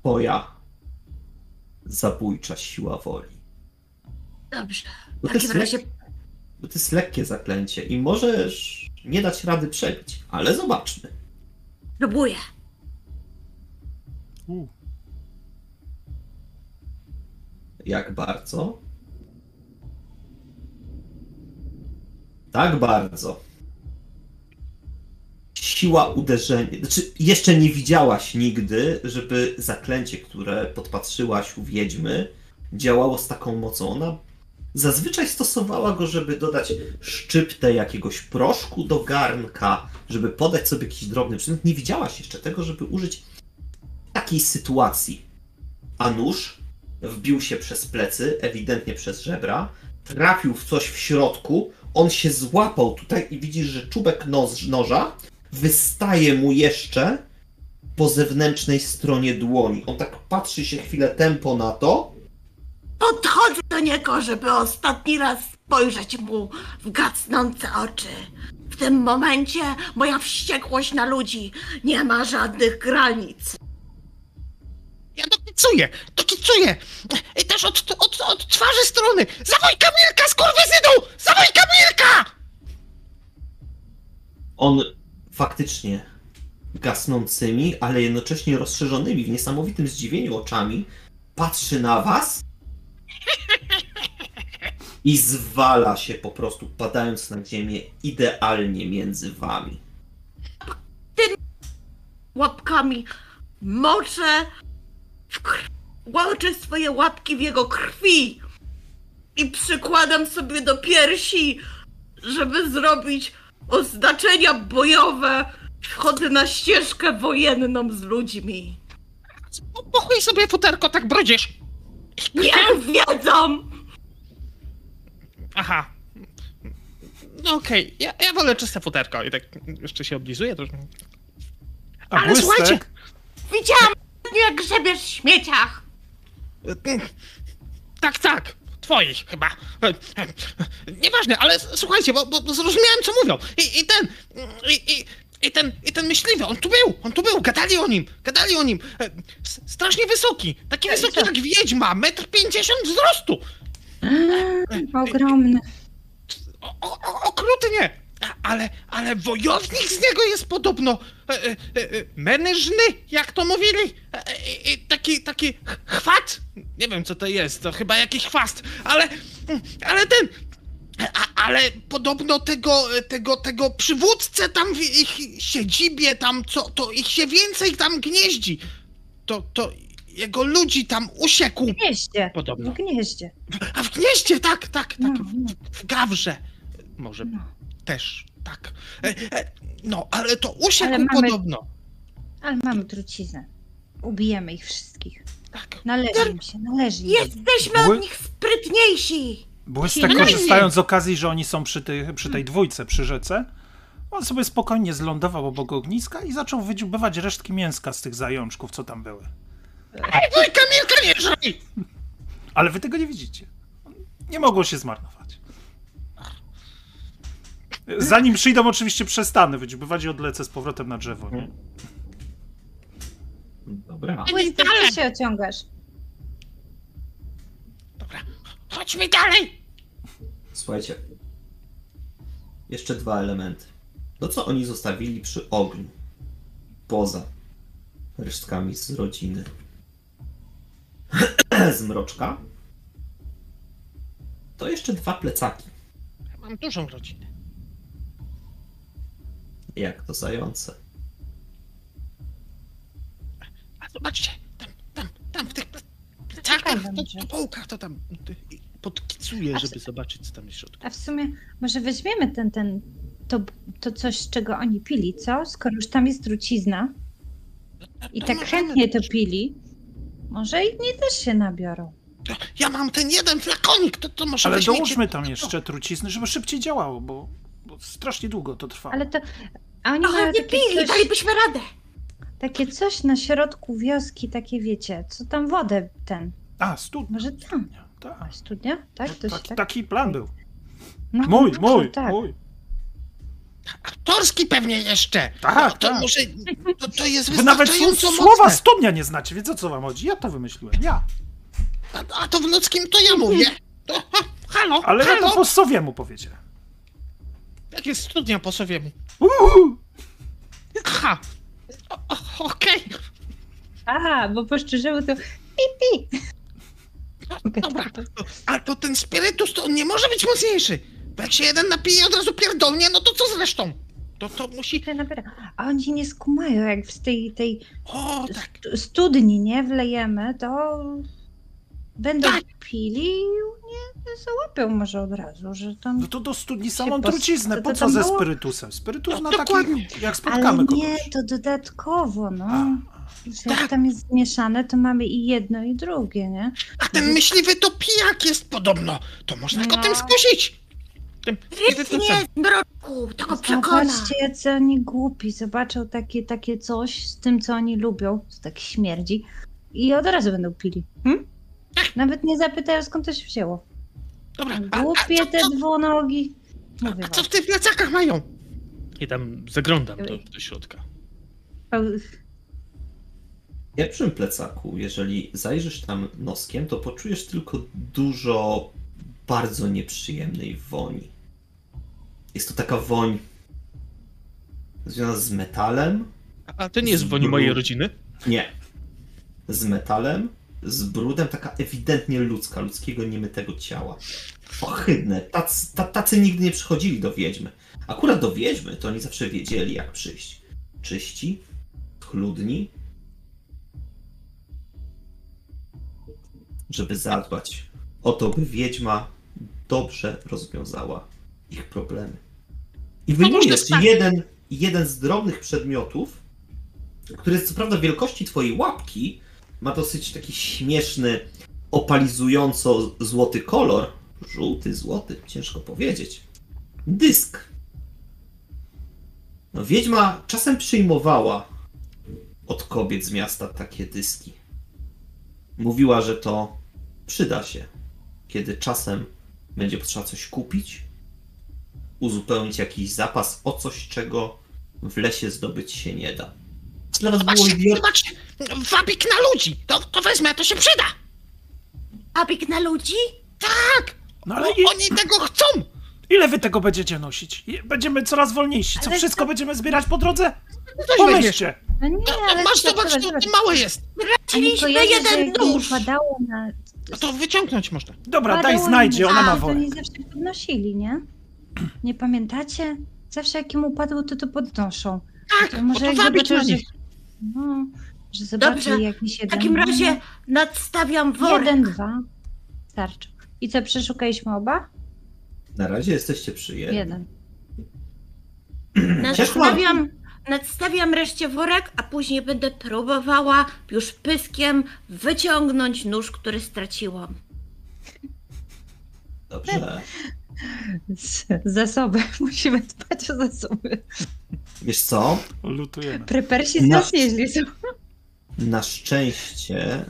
twoja zabójcza siła woli. Dobrze. Bo W to takim razie Bo to jest lekkie zaklęcie i możesz nie dać rady przebić, ale zobaczmy. próbuję. U, Jak bardzo? Tak bardzo. Siła uderzenia. Znaczy, jeszcze nie widziałaś nigdy, żeby zaklęcie, które podpatrzyłaś u wiedźmy, działało z taką mocą. Ona zazwyczaj stosowała go, żeby dodać szczyptę jakiegoś proszku do garnka, żeby podać sobie jakiś drobny przedmiot. Nie widziałaś jeszcze tego, żeby użyć takiej sytuacji. A nóż wbił się przez plecy, ewidentnie przez żebra, trafił w coś w środku, on się złapał tutaj i widzisz, że czubek noż, noża wystaje mu jeszcze po zewnętrznej stronie dłoni. On tak patrzy się chwilę tempo na to, Podchodzę do niego, żeby ostatni raz spojrzeć mu w gasnące oczy. W tym momencie moja wściekłość na ludzi nie ma żadnych granic. Ja dokicuję, dokicuję. Też od, od, od twarzy strony. Zawój Kamilka, skurwysynu! Zawój Kamilka! On faktycznie gasnącymi, ale jednocześnie rozszerzonymi w niesamowitym zdziwieniu oczami patrzy na was i zwala się po prostu, padając na ziemię idealnie między wami. Łapkami moczę, w kr- łączę swoje łapki w jego krwi i przykładam sobie do piersi, żeby zrobić oznaczenia bojowe. Wchodzę na ścieżkę wojenną z ludźmi. Po chuj sobie futerko tak brodzisz. Nie wiedzą! Aha. No okej, ja, ja wolę czyste futerko i tak jeszcze się oblizuję, to. A Ale błystek? słuchajcie- Widziałam, jak grzebiesz w śmieciach. Tak, tak. Twoich chyba. Nieważne, ale słuchajcie, bo, bo zrozumiałem, co mówią. I, i ten. I, i, I ten, I ten myśliwy, on tu był, on tu był, gadali o nim, gadali o nim. E, Strasznie wysoki, taki wysoki jak wiedźma, metr pięćdziesiąt wzrostu. Ogromny. O, o, o, okrutnie. Ale, ale wojownik z niego jest podobno e, e, e, mężny, jak to mówili. E, e, e, taki, taki ch- chwat. Nie wiem, co to jest, to chyba jakiś chwast, ale, ale ten, a, ale podobno tego, tego, tego przywódcę tam w ich siedzibie, tam co, to ich się więcej tam gnieździ. To, to jego ludzi tam usiekł. W gnieździe. Podobno. W gnieździe. A w gnieździe, tak, tak, tak. No, no. W, w gawrze. Może No. Też, tak. E, e, no, ale to usiekł Ale mamy- podobno. Ale mamy truciznę. Ubijemy ich wszystkich. Tak. Należy im się, należy im. Jesteśmy od nich sprytniejsi. Błystek korzystając z okazji, że oni są przy tej, przy tej dwójce, przy rzece, on sobie spokojnie zlądował obok ogniska i zaczął wydziubywać resztki mięska z tych zajączków, co tam były. Ej, mój Kamilka nie! Ale wy tego nie widzicie. Nie mogło się zmarnować. Zanim przyjdą, oczywiście przestanę wydziubywać i odlecę z powrotem na drzewo. Nie? Dobra. Błystek, co się ociągasz? Dobra, chodźmy dalej! Słuchajcie. Jeszcze dwa elementy. To, co oni zostawili przy ogniu. Poza resztkami z rodziny. z mroczka. To jeszcze dwa plecaki. Ja mam dużą rodzinę. Jak to zające. A zobaczcie, tam, tam, tam w tych ple- plecakach, to, to połkach, to tam podkicuję, żeby czy- zobaczyć, co tam jest w środku. A w sumie może weźmiemy ten, ten, to, to coś, czego oni pili, co? Skoro już tam jest trucizna i To tak chętnie to pili, może inni też się nabiorą. Ja mam ten jeden flakonik, to, to może Ale dołóżmy tam jeszcze trucizny, żeby szybciej działało, bo, bo strasznie długo to trwa. Ale to, a oni Trochę mają nie takie pili, coś, dalibyśmy radę. takie coś na środku wioski, takie wiecie, co tam wodę ten, A, studnia. może tam. Tak. A, studnia? Tak? To się tak? taki plan był. No, Mój, no, mój, tak. mój. Aktorski pewnie jeszcze. Tak, no, to tak. może, to, to jest Wy nawet wystarczająco słowa mocne. studnia nie znacie, wiecie o co wam chodzi? Ja to wymyśliłem, ja. A, a to w ludzkim to ja mówię. To, ha, halo, Ale ja halo. to po sowiemu powiedziałem. Jak jest studnia po sowiemu? Uhu. Aha. O, o, Okej. A, bo poszczerzyły to pi, pi. Dobra. Ale to ten spirytus to on nie może być mocniejszy. Bo jak się jeden napije od razu pierdolnie, no to co z resztą? To to musi... Nabiera. A oni nie skumają, jak z tej, tej O, tak. stu- studni nie wlejemy, to będą Tak. pili załapią może od razu, że tam... No to do studni samą truciznę, po co ze było? spirytusem? Spirytus No, na dokładnie. taki, jak Ale spotkamy kogoś. nie, to dodatkowo, no. A, Że Tak. jak tam jest zmieszane, to mamy i jedno, i drugie, nie? A ten myśliwy to pijak jest podobno. To można go No. tym skusić. Tym nie, mroczku, to go przekona. Zobaczcie, jacy oni głupi. Zobaczą takie, takie coś z tym, co oni lubią, co tak śmierdzi i od razu będą pili. Hm? Nawet nie zapytają, skąd to się wzięło. Dobra, a, a, Głupie co, te co, dwunogi. Mówię a co w tych plecakach mają? I tam zaglądam do, do środka. W pierwszym plecaku, jeżeli zajrzysz tam noskiem, to poczujesz tylko dużo bardzo nieprzyjemnej woni. Jest to taka woń związana z metalem. A to nie jest woni mojej rodziny? Nie. Z metalem, z brudem, taka ewidentnie ludzka, ludzkiego niemytego ciała. Ohydne. Tacy, ta- tacy nigdy nie przychodzili do wiedźmy. Akurat do wiedźmy to oni zawsze wiedzieli, jak przyjść. Czyści, chludni, żeby zadbać o to, by wiedźma dobrze rozwiązała ich problemy. I wyjmujesz jeden, jeden z drobnych przedmiotów, który jest co prawda wielkości twojej łapki, ma dosyć taki śmieszny, opalizująco złoty kolor. Żółty, złoty, ciężko powiedzieć. Dysk. No, wiedźma czasem przyjmowała od kobiet z miasta takie dyski. Mówiła, że to przyda się, kiedy czasem będzie potrzeba coś kupić, uzupełnić jakiś zapas o coś, czego w lesie zdobyć się nie da. Dla was było Zobaczcie, idiot... zobaczcie! Wabik na ludzi! To, to wezmę, to się przyda! Abik na ludzi? Tak! No Bo ale i, oni tego chcą! ile wy tego będziecie nosić? Będziemy coraz wolniejsi. Co, Ale wszystko to- będziemy zbierać po drodze? Coś weźmiesz. Pomyślcie. No nie, ale Masz, zobacz, zobacz, to zobacz. małe jest! A nie że jeden nóż. padało na... No to wyciągnąć można. Dobra, daj padało znajdzie, ona na- ma To wolę. oni zawsze podnosili, nie? Nie pamiętacie? Zawsze jak im upadło, to to podnoszą. Tak, To bo może to jak zobaczą, na że... nich. No, że zobaczyli Dobrze, jakiś W jeden... takim razie nadstawiam worek. Jeden, dwa. Starczy. I co, przeszukaliśmy oba? Na razie jesteście przy jednym. Jeden. Nadstawiam, nadstawiam reszcie worek, a później będę próbowała już pyskiem wyciągnąć nóż, który straciłam. Dobrze. Zasoby. Musimy dbać o zasoby. Wiesz co? Lutujemy. Prepersi z Na- nas nieźli są. Na szczęście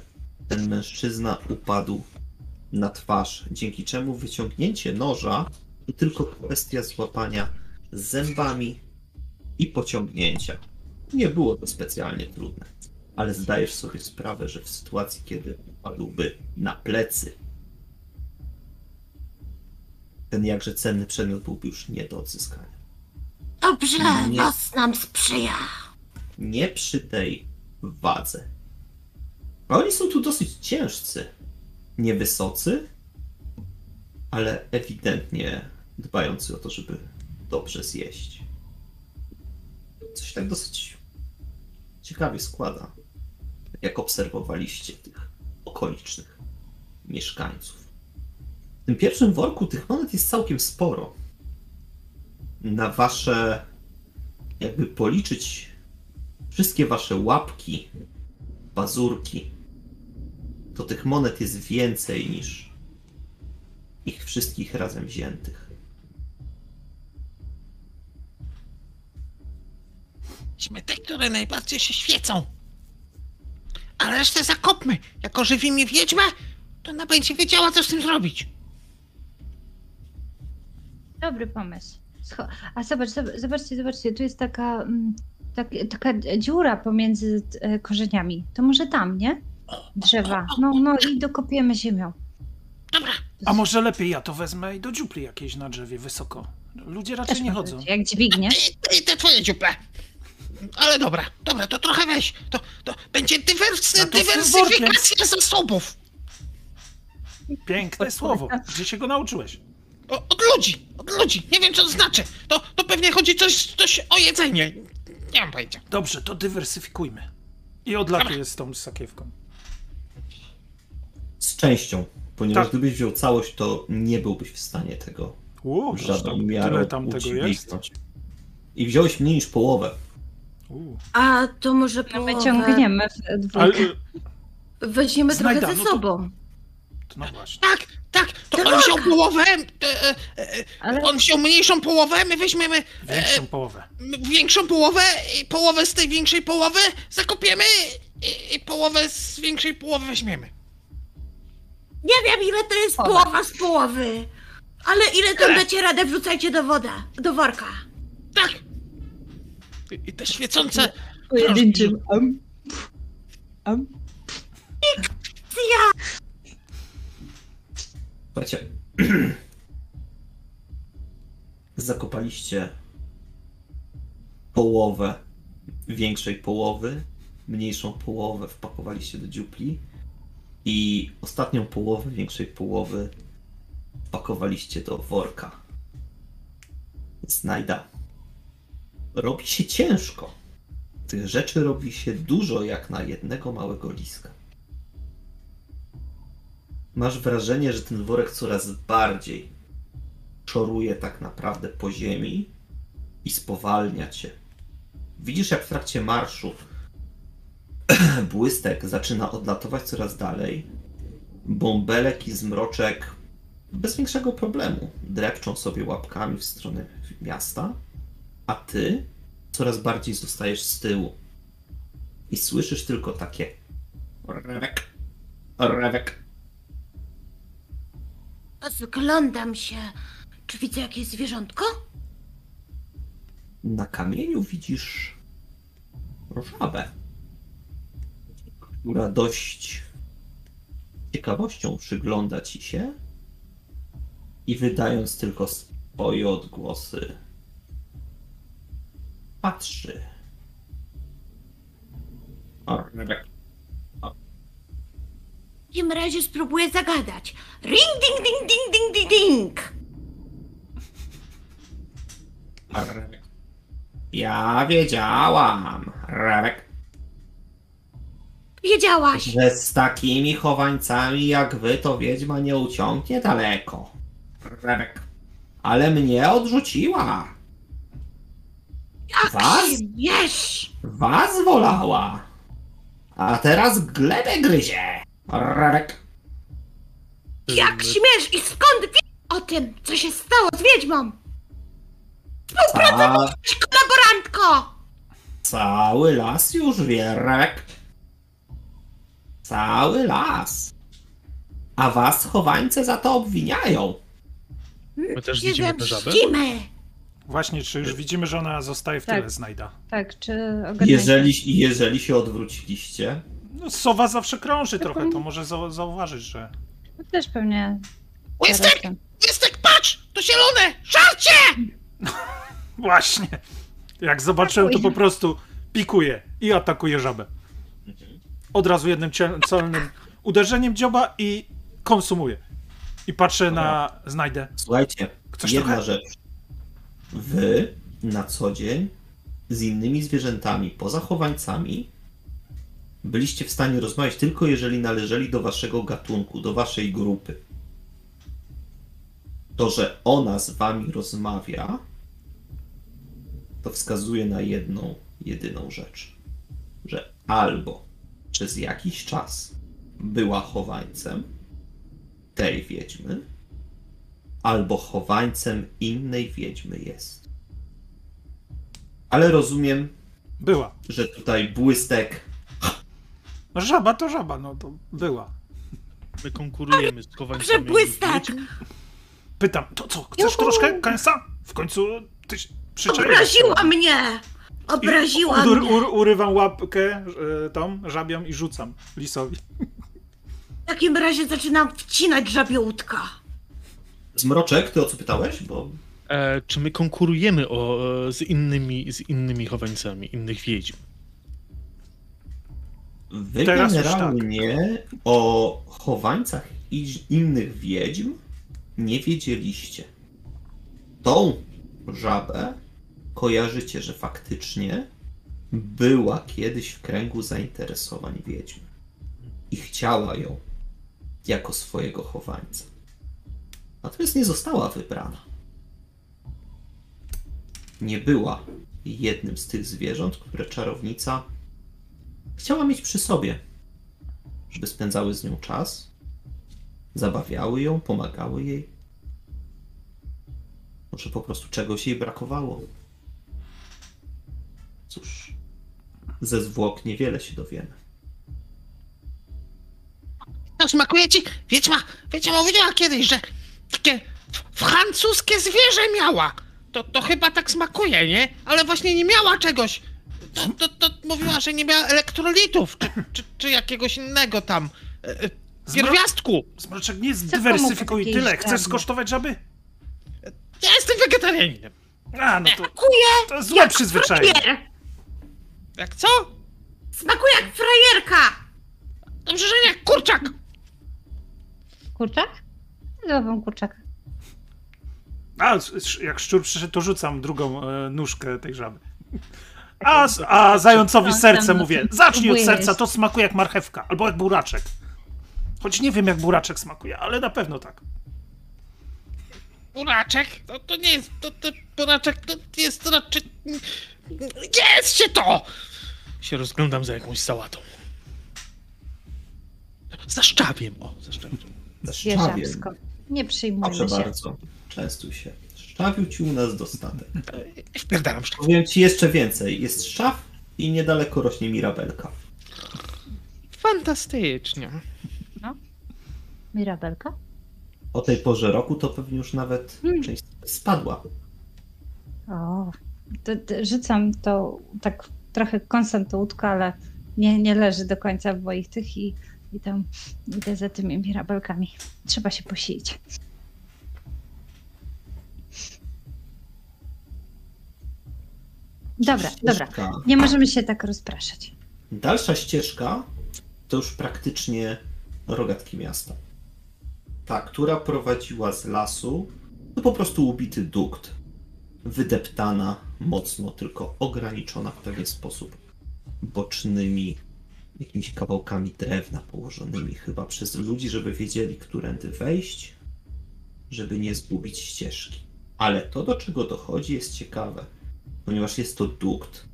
ten mężczyzna upadł na twarz, dzięki czemu wyciągnięcie noża to tylko kwestia złapania zębami i pociągnięcia. Nie było to specjalnie trudne, ale zdajesz sobie sprawę, że w sytuacji, kiedy upadłby na plecy, ten jakże cenny przedmiot byłby już nie do odzyskania. Dobrze, Nie. los nam sprzyja. nie przy tej wadze. A oni są tu dosyć ciężcy. Niewysocy, ale ewidentnie dbający o to, żeby dobrze zjeść. Coś tak dosyć ciekawie składa, jak obserwowaliście tych okolicznych mieszkańców. W tym pierwszym worku tych monet jest całkiem sporo. Na wasze, jakby policzyć wszystkie wasze łapki, pazurki, to tych monet jest więcej niż ich wszystkich razem wziętych. Weźmy te, które najbardziej się świecą. A resztę zakopmy. Jak ożywi mnie wiedźma, to ona będzie wiedziała, co z tym zrobić. Dobry pomysł. Scho- A zobacz, zob- zobaczcie, zobaczcie, tu jest taka, mm, tak, taka dziura pomiędzy e, korzeniami. To może tam, nie? Drzewa. No, no i dokopiemy ziemią. Dobra, A może lepiej ja to wezmę i do dziupli jakiejś na drzewie wysoko. Ludzie raczej Też nie może chodzą. być, Jak dźwignie. i, i te twoje dziuple. Ale dobra, dobra, to trochę weź. To, to będzie dywers, No to dywersyfikacja zasobów. Piękne słowo. Gdzie się go nauczyłeś? O, od ludzi, od ludzi. Nie wiem, co to znaczy. To, to pewnie chodzi coś, coś o jedzenie. Nie mam pojęcia. Dobrze, to dywersyfikujmy. I odlatuję z tą sakiewką. Z częścią, ponieważ Tak. gdybyś wziął całość, to nie byłbyś w stanie tego w aż żadną tam, miarą tyle tam tego jest. I wziąłeś mniej niż połowę. A to może No połowę wyciągniemy w Ale, dwójkę. weźmiemy trochę Znajda, ze no to- sobą. To no właśnie. Tak, tak, to on Tak. wziął połowę, e, e, e, Ale on wziął mniejszą połowę, my weźmiemy Większą połowę. m- większą połowę i połowę z tej większej połowy zakopiemy i, i połowę z większej połowy weźmiemy. Nie wiem ile to jest Połowa. połowa z połowy. Ale ile tam dacie radę, wrzucajcie do woda, do worka. Tak, I te świecące... Pojedynczym. Am. Am. Słuchajcie. Zakopaliście połowę większej połowy, mniejszą połowę wpakowaliście do dziupli i ostatnią połowę większej połowy wpakowaliście do worka. Znajda. Robi się ciężko. Tych rzeczy robi się dużo jak na jednego małego liska. Masz wrażenie, że ten worek coraz bardziej szoruje tak naprawdę po ziemi i spowalnia cię. Widzisz, jak w trakcie marszu błystek zaczyna odlatować coraz dalej. Bąbelek i zmroczek bez większego problemu drepczą sobie łapkami w stronę miasta, a ty coraz bardziej zostajesz z tyłu. I słyszysz tylko takie rewek, rewek, Zglądam się. Czy widzę jakieś zwierzątko? Na kamieniu widzisz żabę, która dość ciekawością przygląda ci się i wydając tylko swoje odgłosy, patrzy. Orrek. W takim razie spróbuję zagadać. Ring, ding, ding, ding, ding, ding, ding. Rewek. Ja wiedziałam, Rewek, Wiedziałaś. że z takimi chowańcami jak wy to wiedźma nie uciągnie daleko. Rewek. Ale mnie odrzuciła. Jak Was? się wiesz? Was wolała. A teraz glebę gryzie. Rewek. Jak śmiesz i skąd wiesz o tym, co się stało z wiedźmą? Ca... Kolaborantko! Cały las już wie. Cały las. A was chowańce za to obwiniają. My też Się widzimy żabę? zemścimy. Właśnie, czy już widzimy, że ona zostaje w Tak. tyle znajda? Tak, czy ogarniacie? Jeżeli, jeżeli się odwróciliście, No, sowa zawsze krąży trochę, to może zau- zauważyć, że... No Też pewnie. Łystek! Łystek, patrz! To zielone! Żarcie! Właśnie! Jak zobaczyłem, to po prostu pikuje i atakuje żabę. Od razu jednym cie- celnym uderzeniem dzioba i konsumuje. I patrzę na znajdę. Słuchajcie, Coś jedna trochę- rzecz. Wy na co dzień z innymi zwierzętami, poza chowańcami, byliście w stanie rozmawiać tylko jeżeli należeli do waszego gatunku, do waszej grupy. To, że ona z wami rozmawia, to wskazuje na jedną, jedyną rzecz. Że albo przez jakiś czas była chowańcem tej wiedźmy, albo chowańcem innej wiedźmy jest. Ale rozumiem, Była. że tutaj błystek. No, żaba to żaba, no to była. My konkurujemy z chowańcami. Przebłystak! Pytam, to co, chcesz Juhu! troszkę kęsa? W końcu ty się przyczaiłeś. Obraziła mnie! Obraziła mnie! ur, urywam łapkę e, tą żabią i rzucam lisowi. W takim razie zaczynam wcinać żabie łódka. Zmroczek, ty o co pytałeś? Bo E, czy my konkurujemy o, e, z, innymi, z innymi chowańcami, innych wiedźm? Wy Teraz generalnie o chowańcach i innych wiedźm nie wiedzieliście. Tą żabę kojarzycie, że faktycznie była kiedyś w kręgu zainteresowań wiedźm i chciała ją jako swojego chowańca. Natomiast nie została wybrana. Nie była jednym z tych zwierząt, które czarownica chciała mieć przy sobie, żeby spędzały z nią czas, zabawiały ją, pomagały jej. Może po prostu czegoś jej brakowało. Cóż, ze zwłok niewiele się dowiemy. No smakuje ci? Wiedźma, Wiedźma mówiła kiedyś, że takie francuskie zwierzę miała. to, to chyba tak smakuje, nie? Ale właśnie nie miała czegoś. To, to, to mówiła, że nie miała elektrolitów, czy, czy, czy jakiegoś innego tam. e, e, Pierwiastku! Zmroczek, nie zdywersyfikuj tyle. Chcesz skosztować żaby? Ja jestem wegetarianinem. A, no to, Smakuje to złe przyzwyczajenie. frajer. Jak co? Smakuje jak frajerka. Dobrze, że nie, kurczak! Kurczak? Złapam kurczaka. A, jak szczur przyszedł, to rzucam drugą e, nóżkę tej żaby. A, a zającowi No, serce mówię. Zacznij od serca, to smakuje jak marchewka. Albo jak buraczek. Choć nie wiem, jak buraczek smakuje, ale na pewno tak. Buraczek? To, to nie jest, to, to buraczek to jest raczej... Jest się to! Się rozglądam za jakąś sałatą. Za szczawiem, o, za szczawiem. Szczawiem. Zwierzęsko. Nie przyjmujmy Proszę się. bardzo. Częstuj się. Szczawiu ci u nas dostatek. Wpierdalam szczaw. Powiem ci jeszcze więcej. Jest szczaw i niedaleko rośnie mirabelka. Fantastycznie. Mirabelka? O tej porze roku to pewnie już nawet Hmm. część spadła. O, to, to, rzucam to tak trochę kąsem to łódko, ale nie, nie leży do końca w moich tych i, i tam idę za tymi mirabelkami. Trzeba się posilić. Dobra, dobra. Ścieżka. Nie możemy się tak rozpraszać. Dalsza ścieżka to już praktycznie rogatki miasta. Ta, która prowadziła z lasu, to po prostu ubity dukt. Wydeptana mocno, tylko ograniczona w pewien sposób bocznymi jakimiś kawałkami drewna położonymi chyba przez ludzi, żeby wiedzieli, którędy wejść, żeby nie zgubić ścieżki. Ale to, do czego dochodzi, jest ciekawe, ponieważ jest to dukt,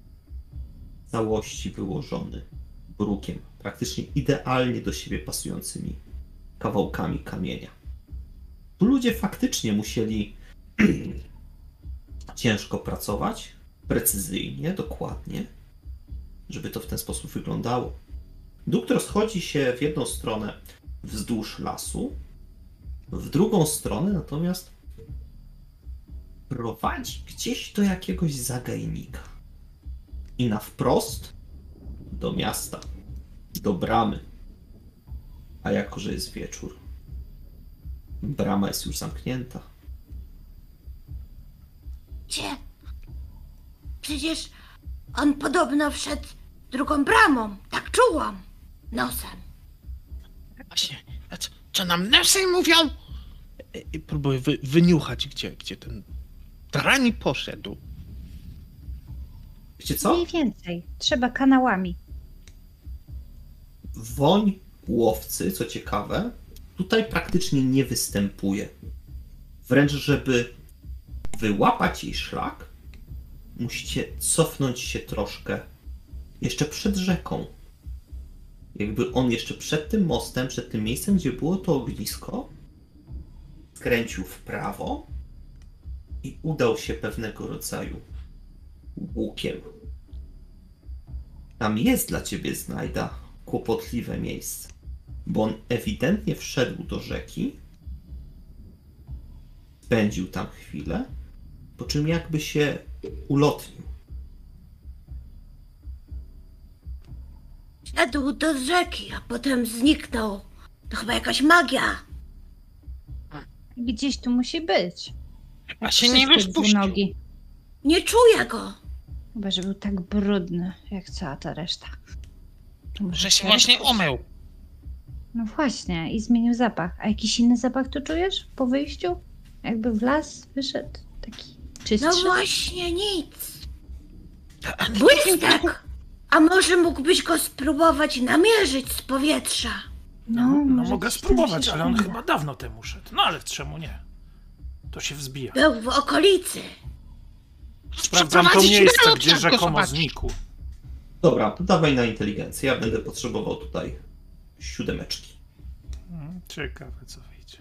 całości wyłożony brukiem, praktycznie idealnie do siebie pasującymi kawałkami kamienia. Tu ludzie faktycznie musieli ciężko pracować, precyzyjnie, dokładnie, żeby to w ten sposób wyglądało. Dukt rozchodzi się w jedną stronę wzdłuż lasu, w drugą stronę natomiast prowadzi gdzieś do jakiegoś zagajnika i na wprost do miasta, do bramy. A jako, że jest wieczór, brama jest już zamknięta. Gdzie? Przecież on podobno wszedł drugą bramą. Tak czułam. Nosem. Właśnie, a co, co nam nosy mówią? I próbuję wy, wyniuchać, gdzie, gdzie ten drani poszedł. Wiecie co? Mniej więcej. Trzeba kanałami. Woń łowcy, co ciekawe, tutaj praktycznie nie występuje. Wręcz, żeby wyłapać jej szlak, musicie cofnąć się troszkę jeszcze przed rzeką. Jakby on jeszcze przed tym mostem, przed tym miejscem, gdzie było to ognisko, skręcił w prawo i udał się pewnego rodzaju łukiem. Tam jest dla ciebie znajda kłopotliwe miejsce, bo on ewidentnie wszedł do rzeki, spędził tam chwilę, po czym jakby się ulotnił. Szedł do rzeki, a potem zniknął. To chyba jakaś magia. Gdzieś tu musi być. A się nie rozpuścił. dwunogi. Nie czuję go. Chyba, że był tak brudny, jak cała ta reszta. To może Że się właśnie umył. No właśnie, i zmienił zapach. A jakiś inny zapach tu czujesz po wyjściu? Jakby w las wyszedł taki No czystszy? właśnie nic. Błystek! A może mógłbyś go spróbować namierzyć z powietrza? No, No, może mogę tam spróbować, ale on chyba dawno temu szedł. No ale czemu nie? To się wzbija. Był w okolicy. Sprawdzam to Przeprowadzić miejsce, nalot, gdzie go rzekomo zobaczyć. znikł. Dobra, to dawaj na inteligencję. Ja będę potrzebował tutaj siódemeczki. Mm, Ciekawe, co wyjdzie.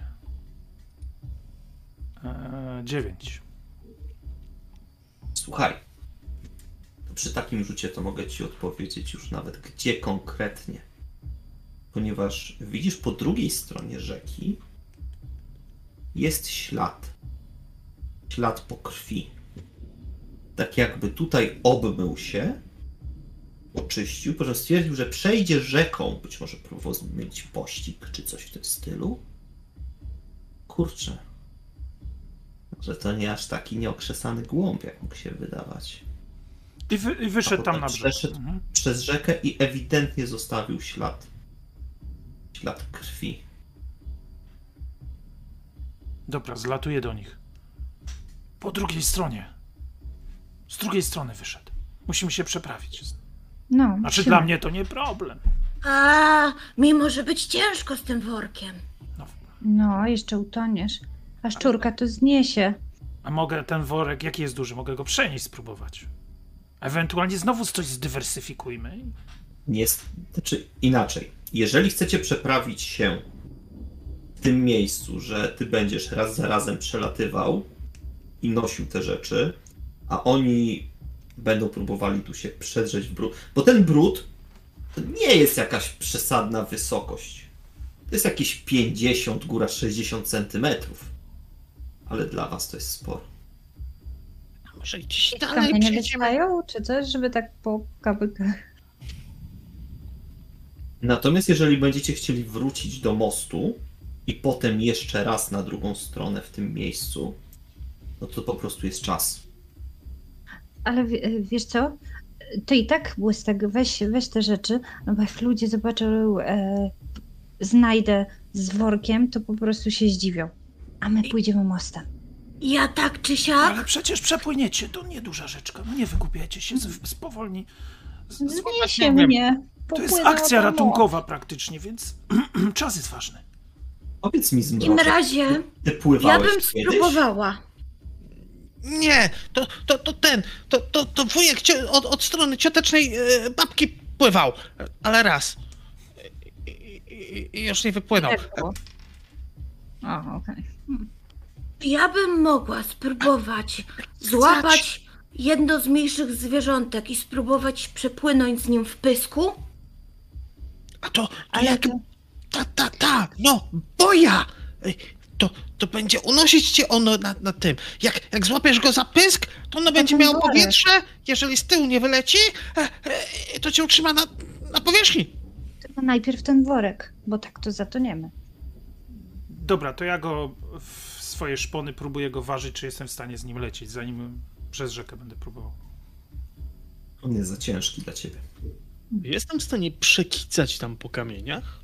Eee, dziewięć. Słuchaj, to przy takim rzucie to mogę ci odpowiedzieć już nawet gdzie konkretnie. Ponieważ widzisz po drugiej stronie rzeki jest ślad. Ślad po krwi, tak jakby tutaj obmył się, oczyścił, po czym stwierdził, że przejdzie rzeką, być może próbował zmienić pościg, czy coś w tym stylu. Kurczę. Że to nie aż taki nieokrzesany głąb, jak mógł się wydawać. I, wy, i wyszedł tam na brzeg. przeszedł Mhm. przez rzekę i ewidentnie zostawił ślad. Ślad krwi. Dobra, zlatuję do nich. Po drugiej stronie. Z drugiej strony wyszedł. Musimy się przeprawić. No, Znaczy musimy. dla mnie to nie problem. A, mi może być ciężko z tym workiem. No, No, jeszcze utoniesz. A szczurka to zniesie. a mogę ten worek, jaki jest duży, mogę go przenieść, spróbować. Ewentualnie znowu coś zdywersyfikujmy. Nie, jest- znaczy inaczej. Jeżeli chcecie przeprawić się w tym miejscu, że ty będziesz raz za razem przelatywał i nosił te rzeczy, a oni będą próbowali tu się przedrzeć w brud. Bo ten brud to nie jest jakaś przesadna wysokość. To jest jakieś 50, góra 60 centymetrów. Ale dla was to jest sporo. A może gdzieś Tam dalej nie przejdziemy? wystają, czy coś, żeby tak po kabykach. Natomiast jeżeli będziecie chcieli wrócić do mostu i potem jeszcze raz na drugą stronę w tym miejscu, no to po prostu jest czas. Ale wie- wiesz co? To i tak błystek, weź, weź te rzeczy, no bo jak ludzie zobaczą, e, znajdę z workiem, to po prostu się zdziwią. A my pójdziemy mostem. Ja tak czy siak? Ale przecież przepłyniecie, to nieduża rzeczka. No nie wykupiajcie się, z- spowolni. Zniesie mnie. To jest akcja ratunkowa praktycznie, więc czas jest ważny. Powiedz mi W takim zmroczek, razie ty ja pływałeś bym kiedyś? spróbowała. Nie, to, to, to ten, to, to, to wujek cio, od, od strony ciotecznej e, babki pływał, ale raz. I, i, i już nie wypłynął. Jak było? O, okej. Ja bym mogła spróbować złapać jedno z mniejszych zwierzątek i spróbować przepłynąć z nim w pysku. A to, to Ale jak... to- Ta, ta, ta, no, boja! Ej, To, to będzie unosić cię ono na, na tym. Jak, jak złapiesz go za pysk, to ono będzie ten miało powietrze, jeżeli z tyłu nie wyleci, e, e, to cię utrzyma na, na powierzchni. Tylko najpierw ten worek, bo tak to zatoniemy. Dobra, to ja go w swoje szpony próbuję go ważyć, czy jestem w stanie z nim lecieć, zanim przez rzekę będę próbował. On jest za ciężki dla ciebie. Jestem w stanie przekicać tam po kamieniach?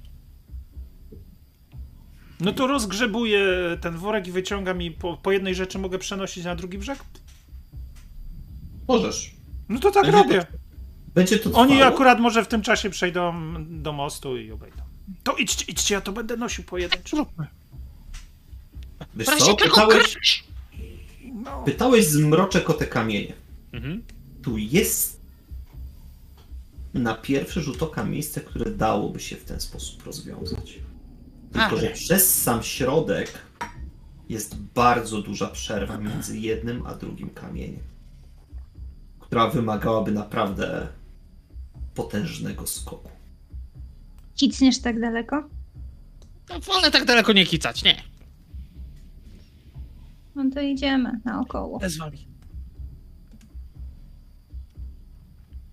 No to rozgrzebuję ten worek i wyciągam i po, po jednej rzeczy mogę przenosić na drugi brzeg? Możesz. No to tak Będzie robię. Będzie to trwało. Oni akurat może w tym czasie przejdą do mostu i obejdą. To idźcie, idźcie, ja to będę nosił pojedynczo. Zróbmy. Wiesz co, pytałeś. No, pytałeś zmroczek o te kamienie. Mhm. Tu jest na pierwszy rzut oka miejsce, które dałoby się w ten sposób rozwiązać. Tylko, Ale. że przez sam środek jest bardzo duża przerwa między jednym a drugim kamieniem, która wymagałaby naprawdę potężnego skoku. Kicniesz tak daleko? No, wolę tak daleko nie kicać, nie. No to idziemy naokoło. Bez wami.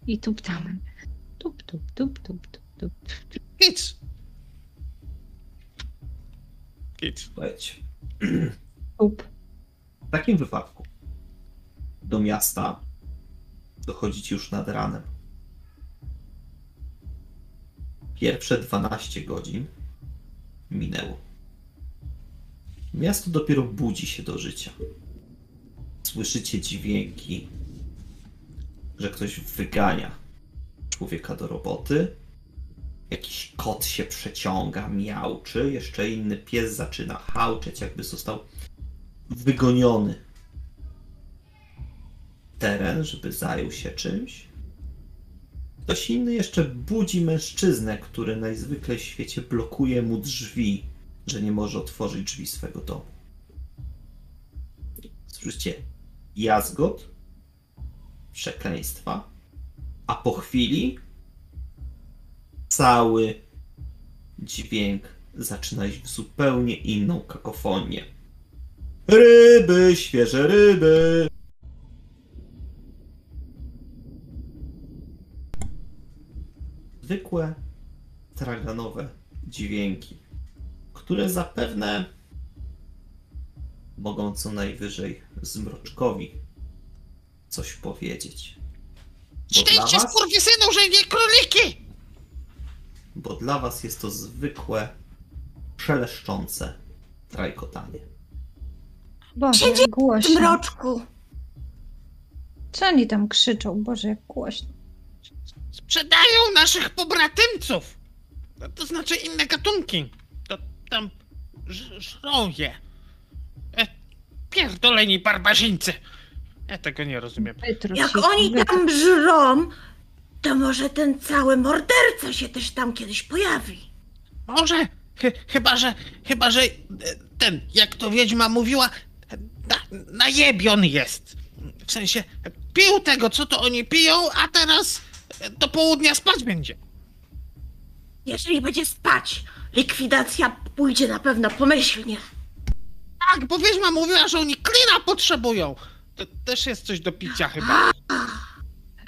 I tuptamy. Tup, tup, tup, tup, tup, tup. Kic. Słuchajcie, w takim wypadku do miasta dochodzicie już nad ranem. Pierwsze 12 godzin minęło. Miasto dopiero budzi się do życia. Słyszycie dźwięki, że ktoś wygania człowieka do roboty. Jakiś kot się przeciąga, miauczy, jeszcze inny pies zaczyna hałczeć, jakby został wygoniony teren, żeby zajął się czymś. Ktoś inny jeszcze budzi mężczyznę, który najzwyklej w świecie blokuje mu drzwi, że nie może otworzyć drzwi swego domu. Słyszycie jazgot, przekleństwa, a po chwili cały dźwięk zaczyna iść w zupełnie inną kakofonię. Ryby, świeże ryby! Zwykłe, traganowe dźwięki, które zapewne mogą co najwyżej zmroczkowi coś powiedzieć. Szczęście was... skurwysynu, że nie króliki! Bo dla was jest to zwykłe, szeleszczące trajkotanie. Boże, Siedzi jak W głośno. mroczku. Co oni tam krzyczą? Boże, jak głośno. Sprzedają naszych pobratymców! To, to znaczy inne gatunki. To tam ż- żrą je. E, pierdoleni barbarzyńcy! Ja tego nie rozumiem. Wytruć Jak oni wytruć. tam żrą, to może ten cały morderca się też tam kiedyś pojawi. Może, chy, chyba że, chyba że e, ten, jak to wiedźma mówiła, na, najebion jest. W sensie, pił tego, co to oni piją, a teraz e, do południa spać będzie. Jeżeli będzie spać, likwidacja pójdzie na pewno pomyślnie. Tak, bo wiedźma mówiła, że oni klina potrzebują. To też jest coś do picia chyba.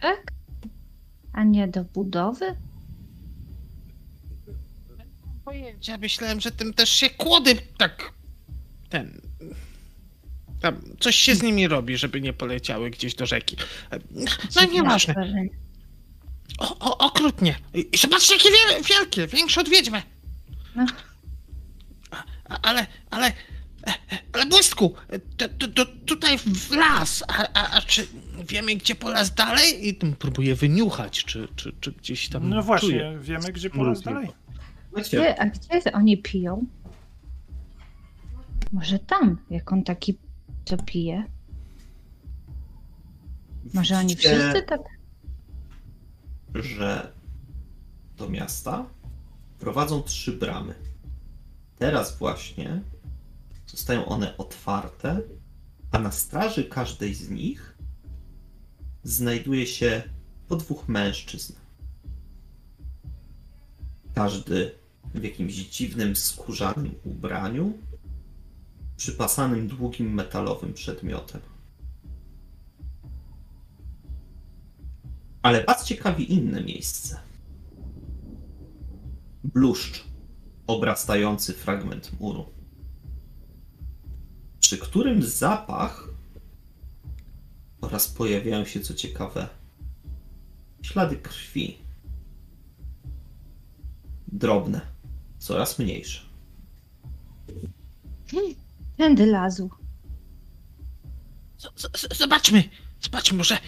Tak? A nie do budowy? Pojęcia, myślałem, że tym też się kłody tak, ten, tam coś się z nimi robi, żeby nie poleciały gdzieś do rzeki. No nieważne. O, o, okrutnie. I zobaczcie, jakie wie, wielkie, większe od wiedźmy. No. Ale, ale, ale błysku, e, to, to, to tutaj w las, a, a, a czy wiemy, gdzie po las dalej? I tym próbuję wyniuchać, czy, czy, czy gdzieś tam No właśnie, czuję. wiemy, gdzie po raz Mrówki. dalej. Gdzie, a gdzie oni piją? Może tam, jak on taki co pije? Może oni wszyscy tak? że do miasta prowadzą trzy bramy. Teraz właśnie zostają one otwarte, a na straży każdej z nich znajduje się po dwóch mężczyzn. Każdy w jakimś dziwnym, skórzanym ubraniu, przypasanym długim metalowym przedmiotem. Ale was ciekawi inne miejsce. Bluszcz obrastający fragment muru, przy którym zapach oraz pojawiają się, co ciekawe, ślady krwi. Drobne, coraz mniejsze. Tędy lazł. Z- z- Zobaczmy, zobaczmy, może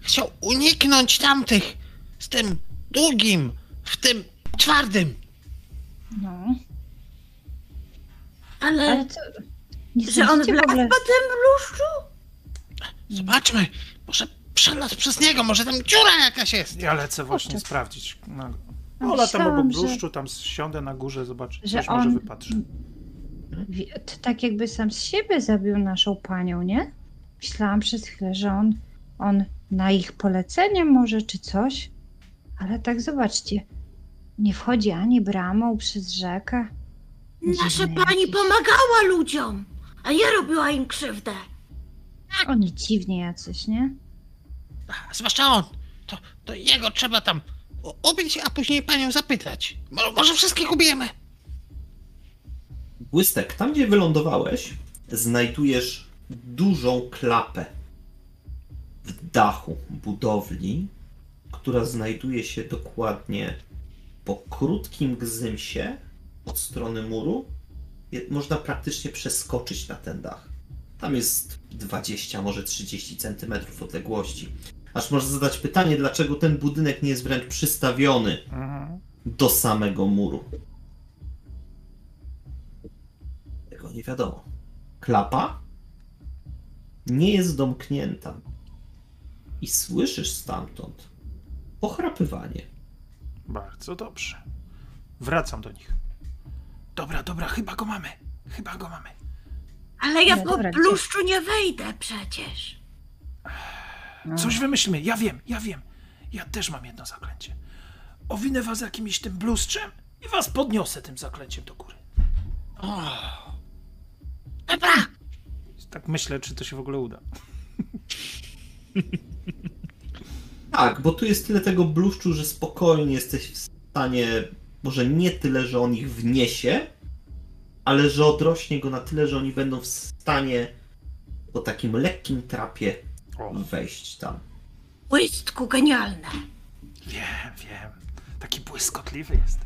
chciał uniknąć tamtych z tym długim, w tym twardym. No. Ale, Ale co? Nie że on wlazł po tym bluszczu? Zobaczmy, może przelazł przez niego, może tam dziura jakaś jest. Ja lecę właśnie Kurczę. sprawdzić. No, A latam obok myślałam, że- bluszczu, tam siądę na górze, zobaczę, że coś może on- wypatrzę. To Tak jakby sam z siebie zabił naszą panią, nie? Myślałam przez chwilę, że on, on na ich polecenie może czy coś. Ale tak zobaczcie, nie wchodzi ani bramą przez rzekę. Nasza pani jakiś. pomagała ludziom, a nie robiła im krzywdę. Oni dziwnie jacyś, nie? A, Zwłaszcza on. To, to jego trzeba tam ubić, a później panią zapytać. Mo- Może wszystkich ubijemy. Błystek, tam gdzie wylądowałeś, znajdujesz dużą klapę w dachu budowli, która znajduje się dokładnie po krótkim gzymsie od strony muru. Można praktycznie przeskoczyć na ten dach. Tam jest 20, może 30 centymetrów odległości. Aż można zadać pytanie, dlaczego ten budynek nie jest wręcz przystawiony Mhm. do samego muru. Tego nie wiadomo. Klapa nie jest domknięta. I słyszysz stamtąd pochrapywanie. Bardzo dobrze. Wracam do nich. Dobra, dobra, chyba go mamy. Chyba go mamy. Ale ja No po dobra, gdzie? bluszczu nie wejdę przecież. No. Coś wymyślmy, ja wiem, ja wiem. Ja też mam jedno zaklęcie. Owinę was jakimś tym blustrzem i was podniosę tym zaklęciem do góry. O. Dobra, Tak myślę, czy to się w ogóle uda. Tak, bo tu jest tyle tego bluszczu, że spokojnie jesteś w stanie, może nie tyle, że on ich wniesie, ale że odrośnie go na tyle, że oni będą w stanie po takim lekkim trapie wejść tam. Błystku genialne. wiem, wiem. Taki błyskotliwy jest.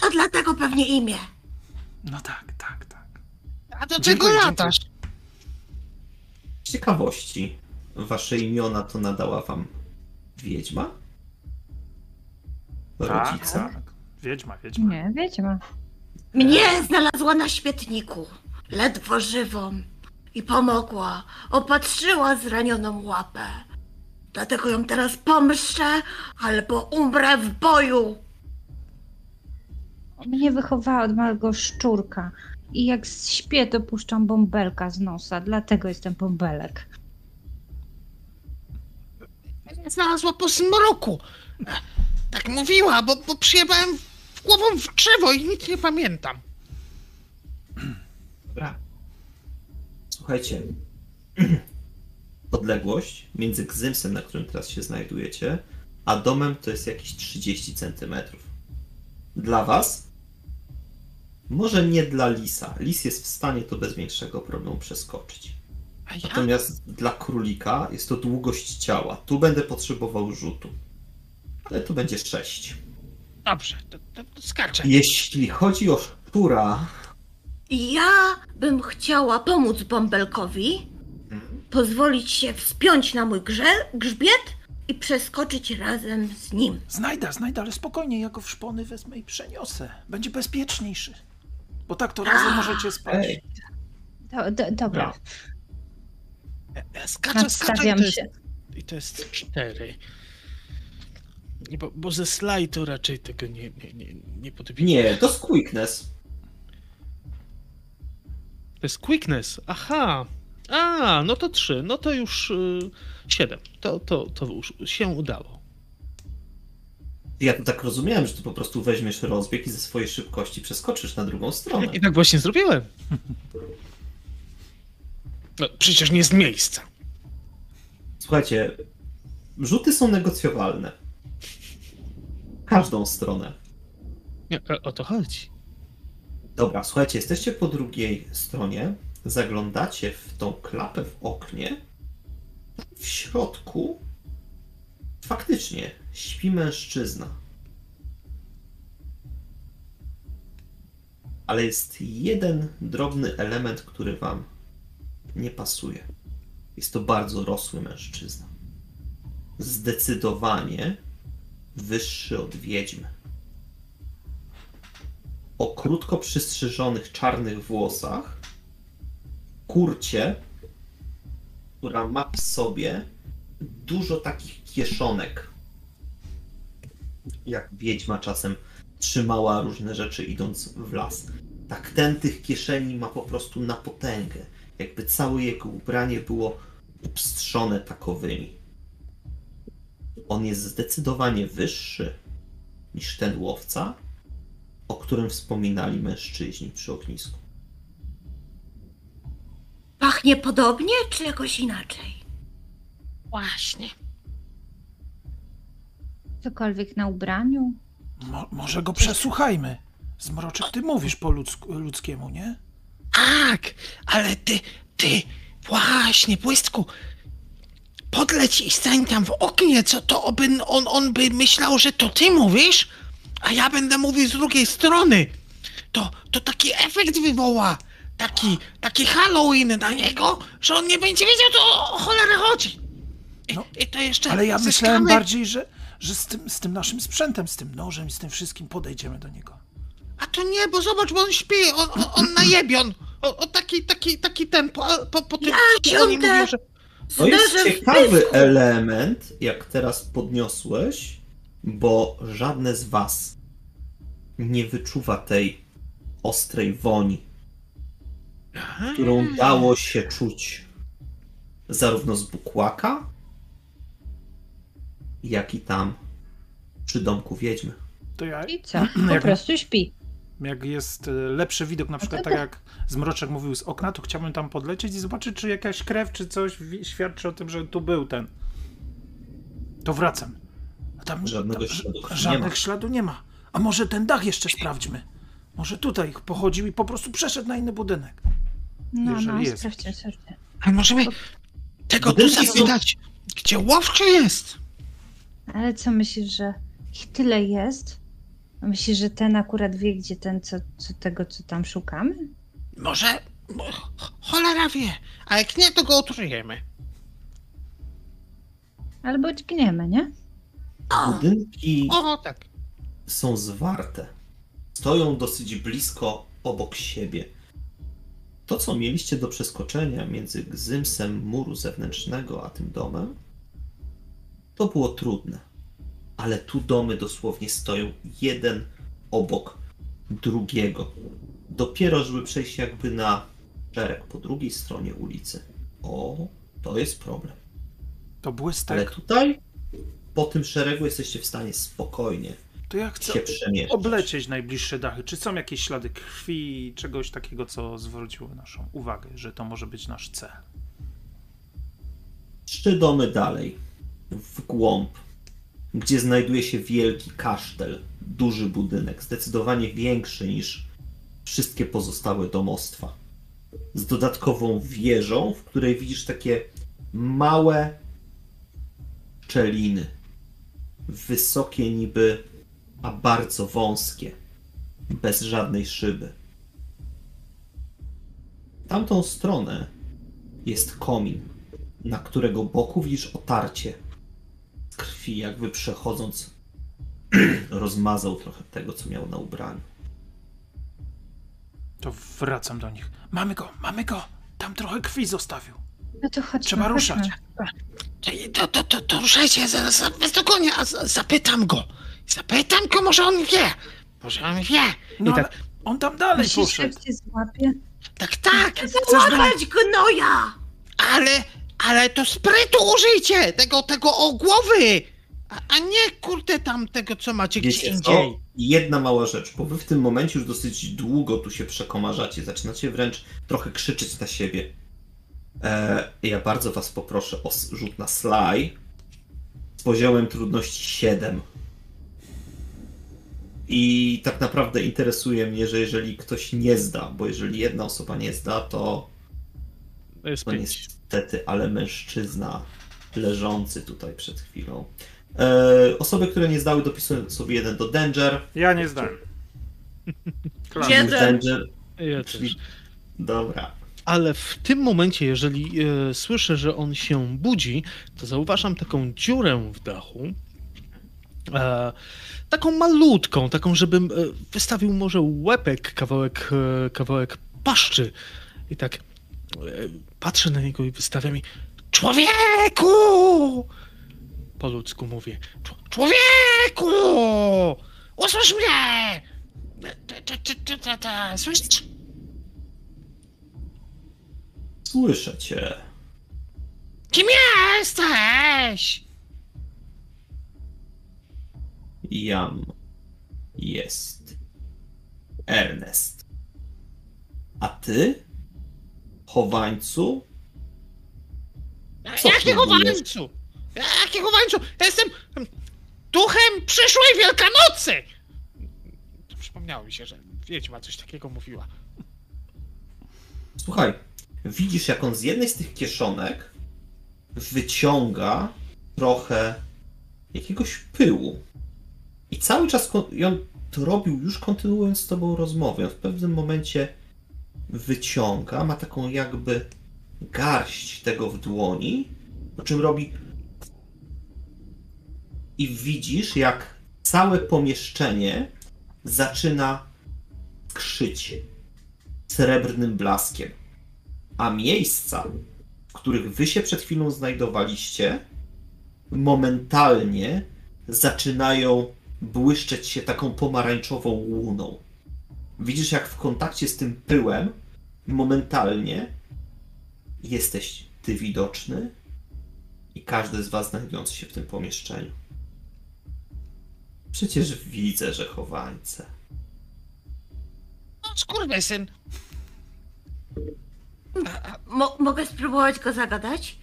To dlatego pewnie imię. No tak, tak, tak. A do czego latasz? Z ciekawości, wasze imiona to nadała wam wiedźma? Rodzica? Tak, tak. Wiedźma, wiedźma. Nie, wiedźma. Mnie znalazła na śmietniku, ledwo żywą. I pomogła, opatrzyła zranioną łapę. Dlatego ją teraz pomszczę, albo umrę w boju. Mnie wychowała od małego szczurka. I jak śpię, to puszczam bąbelka z nosa. Dlatego jestem bąbelek. Znalazła po zmroku. Tak mówiła, bo, bo przyjebałem głową w drzewo i nic nie pamiętam. Dobra. Słuchajcie. Odległość między Gzymsem, na którym teraz się znajdujecie, a domem to jest jakieś 30 cm. Dla was? Może nie dla Lisa. Lis jest w stanie to bez większego problemu przeskoczyć. Ja? Natomiast dla królika jest to długość ciała. Tu będę potrzebował rzutu. Ale to będzie 6. Dobrze, to, to, to skaczę. Jeśli chodzi o szczura, I ja bym chciała pomóc bąbelkowi, pozwolić się wspiąć na mój grze, grzbiet i przeskoczyć razem z nim. Znajdę, znajdę, ale spokojnie, ja go w szpony wezmę i przeniosę. Będzie bezpieczniejszy. Bo tak to razem możecie spać. Ej. Do, do, dobra, Ja Skaczę, skaczę i nadstawiam to jest, się. i to jest cztery. Nie, Bo, bo ze slajdu raczej tego nie, nie, nie, nie podbiję. nie, to jest quickness. To jest quickness. Aha. A, no to trzy. No to już y, siedem. To, to, to już się udało. Ja to tak rozumiałem, że ty po prostu weźmiesz rozbieg i ze swojej szybkości przeskoczysz na drugą stronę. I tak właśnie zrobiłem. No, przecież nie z miejsca. Słuchajcie, rzuty są negocjowalne. Każdą stronę. Nie, o to chodzi. Dobra, słuchajcie, jesteście po drugiej stronie, zaglądacie w tą klapę w oknie. W środku faktycznie śpi mężczyzna. Ale jest jeden drobny element, który wam nie pasuje. Jest to bardzo rosły mężczyzna. Zdecydowanie wyższy od wiedźmy o krótko przystrzyżonych czarnych włosach, kurcie, która ma w sobie dużo takich kieszonek. Jak wiedźma czasem trzymała różne rzeczy idąc w las. Tak ten tych kieszeni ma po prostu na potęgę. Jakby całe jego ubranie było upstrzone takowymi. On jest zdecydowanie wyższy niż ten łowca, o którym wspominali mężczyźni przy ognisku. Pachnie podobnie, czy jakoś inaczej? Właśnie. Cokolwiek na ubraniu? Mo może go przesłuchajmy. Zmroczek, ty mówisz po ludzk ludzkiemu, nie? Tak, ale ty, ty, właśnie, błystku. Podleć i stań tam w oknie, co to oby on, on by myślał, że to ty mówisz, a ja będę mówił z drugiej strony. To, to taki efekt wywoła. Taki, taki Halloween na niego, że on nie będzie wiedział, to o cholerę chodzi. I, No, i to jeszcze Ale ja myślałem bardziej, że, że z, tym, z tym naszym sprzętem, z tym nożem i z tym wszystkim podejdziemy do niego. A to nie, bo zobacz, bo on śpi, on, on, on najebie, on, o, o taki, taki, taki ten, po, po, po tym, Ja co oni mówią, że... To jest Zderzę w ciekawy element, jak teraz podniosłeś, bo żadne z was nie wyczuwa tej ostrej woni, którą dało się czuć zarówno z bukłaka, jak i tam przy domku wiedźmy. To ja, I co? Po Jak- prostu śpi. Jak jest e, lepszy widok, na przykład tak jak Zmroczek mówił z okna, to chciałbym tam podlecieć i zobaczyć, czy jakaś krew, czy coś wi- świadczy o tym, że tu był ten. To wracam. A tam Żadnego tam śladu nie Żadnych ma. śladu nie ma. A może ten dach jeszcze sprawdźmy? Może tutaj pochodził i po prostu przeszedł na inny budynek. No, Jeżeli no, jest sprawdźcie, sprawdźcie. Ale możemy tego są- zapytać, gdzie łowczy jest. Ale co myślisz, że ich tyle jest? Myślisz, że ten akurat wie, gdzie ten, co, co tego, co tam szukamy? Może, bo ch- cholera wie, a jak nie, to go otrujemy. Albo dźgniemy, nie? Budynki O, tak. są zwarte. Stoją dosyć blisko obok siebie. To, co mieliście do przeskoczenia między gzymsem muru zewnętrznego a tym domem, to było trudne. Ale tu domy dosłownie stoją jeden obok drugiego. Dopiero, żeby przejść jakby na szereg po drugiej stronie ulicy. O, to jest problem. To Ale błystek. tutaj, po tym szeregu, jesteście w stanie spokojnie To ja chcę się przemieszczać. oblecieć najbliższe dachy. Czy są jakieś ślady krwi, czegoś takiego, co zwróciło naszą uwagę, że to może być nasz cel? Trzy domy dalej, w głąb, gdzie znajduje się wielki kasztel, duży budynek, zdecydowanie większy niż wszystkie pozostałe domostwa. Z dodatkową wieżą, w której widzisz takie małe szczeliny. Wysokie niby, a bardzo wąskie, bez żadnej szyby. Tamtą stronę jest komin, na którego boku widzisz otarcie krwi, jakby przechodząc, rozmazał trochę tego, co miał na ubraniu. To wracam do nich. Mamy go, mamy go! Tam trochę krwi zostawił. No to chodźmy. Trzeba chodźmy. ruszać. To, to, to, to ruszajcie, zaraz za- was dogonię, a za- zapytam go. Zapytam go, może on wie. Może on wie. No I tak, on tam dalej poszedł. cię złapie? tak, tak, Chcesz do... Łapać gnoja! ale, ale to sprytu użyjcie, tego, tego o głowy. A, a nie, kurde, tam tego, co macie gdzie Wiecie indziej. co? Jedna mała rzecz, bo wy w tym momencie już dosyć długo tu się przekomarzacie, zaczynacie wręcz trochę krzyczeć na siebie. E, ja bardzo was poproszę o rzut na sly z poziomem trudności 7. I tak naprawdę interesuje mnie, że jeżeli ktoś nie zda, bo jeżeli jedna osoba nie zda, to To jest to pięć. Niestety, ale mężczyzna leżący tutaj przed chwilą. E, osoby, które nie zdały, dopisują sobie jeden do Danger. Ja nie zdałem. Klas. Gdzie- Już Danger. Ja Czyli... też. Dobra. Ale w tym momencie, jeżeli e, słyszę, że on się budzi, to zauważam taką dziurę w dachu. E, taką malutką, taką, żebym e, wystawił może łepek, kawałek, e, kawałek paszczy. I tak patrzę na niego i wystawiam mi Człowieku! Po ludzku mówię. "Czł- Człowieku! Usłysz mnie! Słyszysz? Słyszę cię. Kim jesteś? Jam jest Ernest. A ty? Chowańcu? Co Jakiego próbujesz? wańcu? Jakiego wańcu? Ja jestem em, duchem przyszłej Wielkanocy! Przypomniało mi się, że wiedźma coś takiego mówiła. Słuchaj, widzisz jak on z jednej z tych kieszonek wyciąga trochę jakiegoś pyłu. I cały czas i on to robił już kontynuując z tobą rozmowę. On w pewnym momencie wyciąga, ma taką jakby garść tego w dłoni, po czym robi i widzisz jak całe pomieszczenie zaczyna krzyć srebrnym blaskiem. A miejsca, w których wy się przed chwilą znajdowaliście, momentalnie zaczynają błyszczeć się taką pomarańczową łuną. Widzisz, jak w kontakcie z tym pyłem, momentalnie jesteś ty widoczny i każdy z was znajdujący się w tym pomieszczeniu. Przecież widzę, że chowańce. No, skurwysyn. Mo- mogę spróbować go zagadać?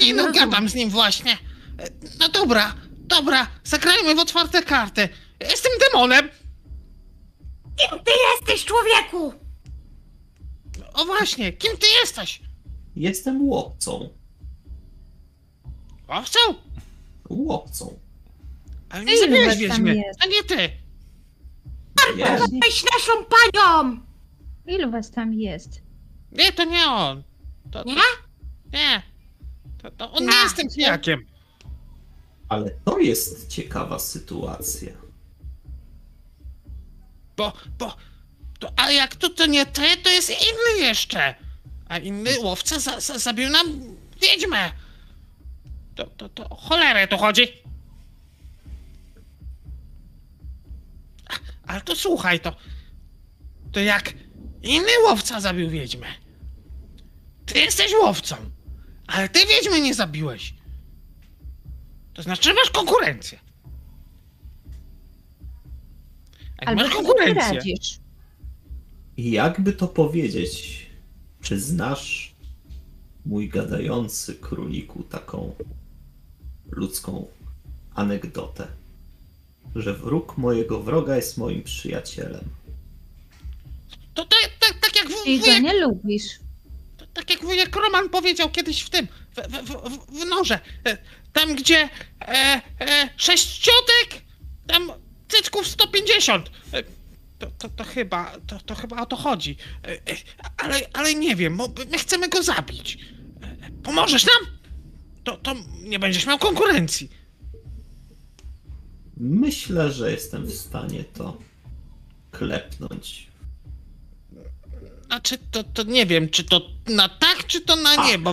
Nie no, Rozumiem. gadam z nim właśnie. No dobra, dobra, zagrajmy w otwarte karty. Jestem demonem. Kim ty jesteś, człowieku? O właśnie, kim ty jesteś? Jestem łowcą. Owcą? Łowcą. Ale nie zabiłeś was tam wiedźmy, jest? a nie ty. Weź naszą panią! Ilu was tam jest? Nie, to nie on. To, Nie? Nie. To, to on nie A. jest tym pijakiem. ale to jest ciekawa sytuacja. Bo, bo, to, a jak to, to nie ty, to jest inny jeszcze. A inny łowca za, za, zabił nam wiedźmę. To, to, to o cholerę tu chodzi. A, ale to słuchaj, to, to jak inny łowca zabił wiedźmę. Ty jesteś łowcą, ale ty wiedźmy nie zabiłeś. To znaczy, masz konkurencję. Jak Albo masz konkurencję. radzisz. I jakby to powiedzieć, czy znasz mój gadający króliku taką ludzką anegdotę, że wróg mojego wroga jest moim przyjacielem. To tak, tak, tak jak w- Czyli go wujek, nie lubisz. to tak jak wujek Roman powiedział kiedyś w tym, w, w, w, w norze, e, tam gdzie e, e, sześć ciotek, tam cycków 150. E, To, to, to chyba, to, to chyba o to chodzi. E, e, Ale, ale nie wiem, bo my chcemy go zabić. E, Pomożesz nam? To, to nie będziesz miał konkurencji. Myślę, że jestem w stanie to klepnąć. Znaczy, to, to nie wiem, czy to na tak, czy to na nie, bo...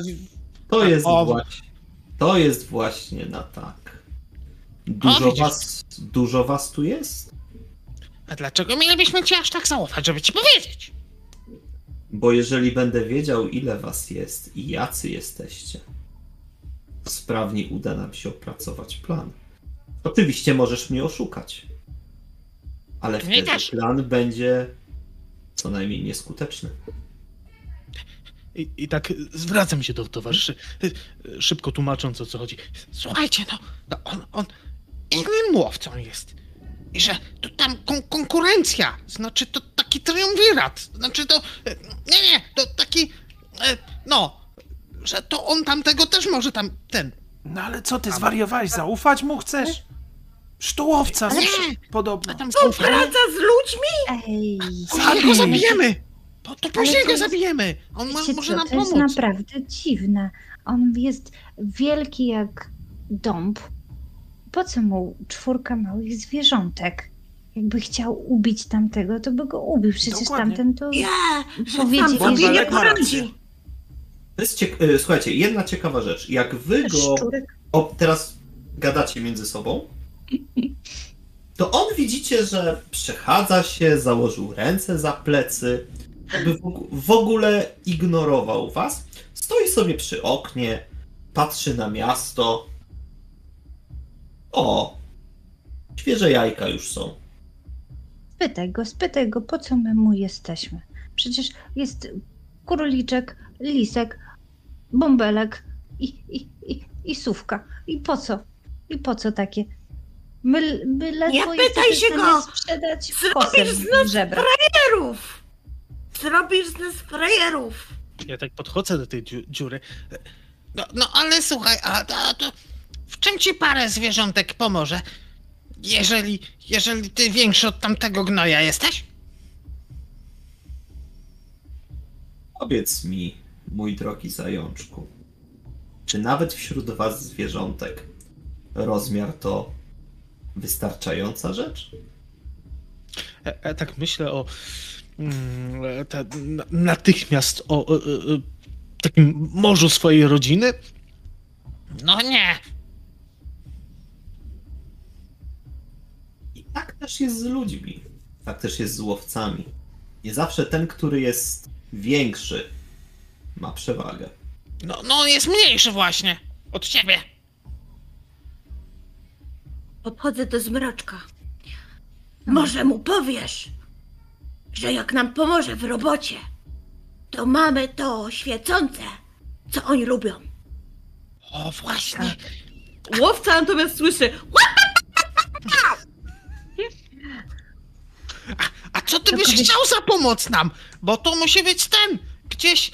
To jest O. właśnie. To jest właśnie na tak. Dużo widzisz. was, dużo was tu jest? A dlaczego mielibyśmy cię aż tak zaufać, żeby ci powiedzieć? Bo jeżeli będę wiedział, ile was jest i jacy jesteście, sprawniej uda nam się opracować plan. Oczywiście możesz mnie oszukać, ale wtedy też. plan będzie co najmniej nieskuteczny. I, I tak zwracam się do towarzyszy, szybko tłumacząc o co chodzi. Słuchajcie, no, no on, on innym łowcą jest. I że to tam kon konkurencja, znaczy to taki triumvirat, znaczy to, e, nie, nie, to taki, e, no, że to on tamtego też może tam, ten, No ale co ty zwariowałeś? Zaufać mu chcesz? Sztułowca nie, podobno. a tam Praca z ludźmi? Ej, Później go zabijemy! To, to później to go jest- zabijemy! On ma, może co, nam to jest pomóc. naprawdę dziwne. On jest wielki jak dąb. Po co mu czwórka małych zwierzątek? Jakby chciał ubić tamtego, to by go ubił. Przecież Dokładnie. tamten to... Nie, że Powiedzieć, sam sobie nie poradzi. To jest ciek- e, Słuchajcie, jedna ciekawa rzecz. Jak wy go o, teraz gadacie między sobą, to on widzicie, że przechadza się, założył ręce za plecy, jakby w ogóle ignorował was. Stoi sobie przy oknie, patrzy na miasto. O, świeże jajka już są. Spytaj go, spytaj go, po co my mu jesteśmy. Przecież jest króliczek, lisek, bąbelek i, i, i, i sówka. I po co? I po co takie? My, my ledwo Nie pytaj się go! sprzedać Zrobisz z nas żebra. Frajerów! Zrobisz z nas frajerów! Ja tak podchodzę do tej dziu- dziury. No, no ale słuchaj, a, a to w czym ci parę zwierzątek pomoże? Jeżeli, jeżeli ty większy od tamtego gnoja jesteś? Powiedz mi, mój drogi zajączku, czy nawet wśród was zwierzątek rozmiar to wystarczająca rzecz? Ja, ja tak myślę o mm, e, te, na, natychmiast o, o, o, o takim morzu swojej rodziny. No nie. Tak też jest z ludźmi. Tak też jest z łowcami. Nie zawsze ten, który jest większy, ma przewagę. No, no on jest mniejszy właśnie od ciebie. Podchodzę do zmroczka. Może mu powiesz, że jak nam pomoże w robocie, to mamy to świecące, co oni lubią. O właśnie. Łowca natomiast słyszy co ty Tylko byś chciał za pomoc nam? Bo to musi być ten, gdzieś,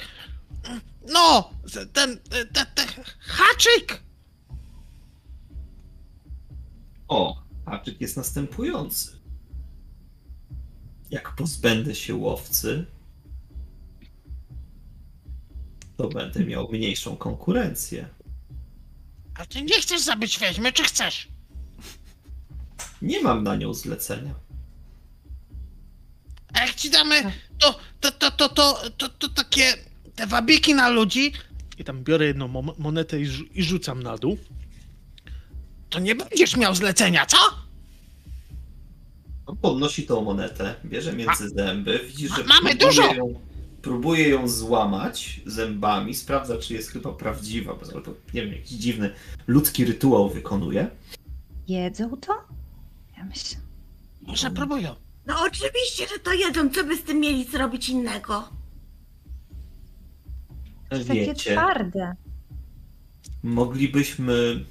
no, ten, ten, ten haczyk. O, haczyk jest następujący. Jak pozbędę się łowcy, to będę miał mniejszą konkurencję. A ty nie chcesz zabić wiedźmy, czy chcesz? Nie mam na nią zlecenia. A jak ci damy to, to, to, to, to, to, to takie, te wabiki na ludzi, I tam biorę jedną mo- monetę i, rzu- i rzucam na dół. to nie będziesz miał zlecenia, co? On podnosi tą monetę, bierze między zęby, widzi, że Ma- mamy próbuje dużo! Ją, próbuje ją złamać zębami, sprawdza, czy jest chyba prawdziwa, bo to, nie wiem, jakiś dziwny ludzki rytuał wykonuje. Jedzą to? Ja myślę. Może próbują. No oczywiście, że to jedzą, co by z tym mieli zrobić innego? Takie Wiecie, twarde. moglibyśmy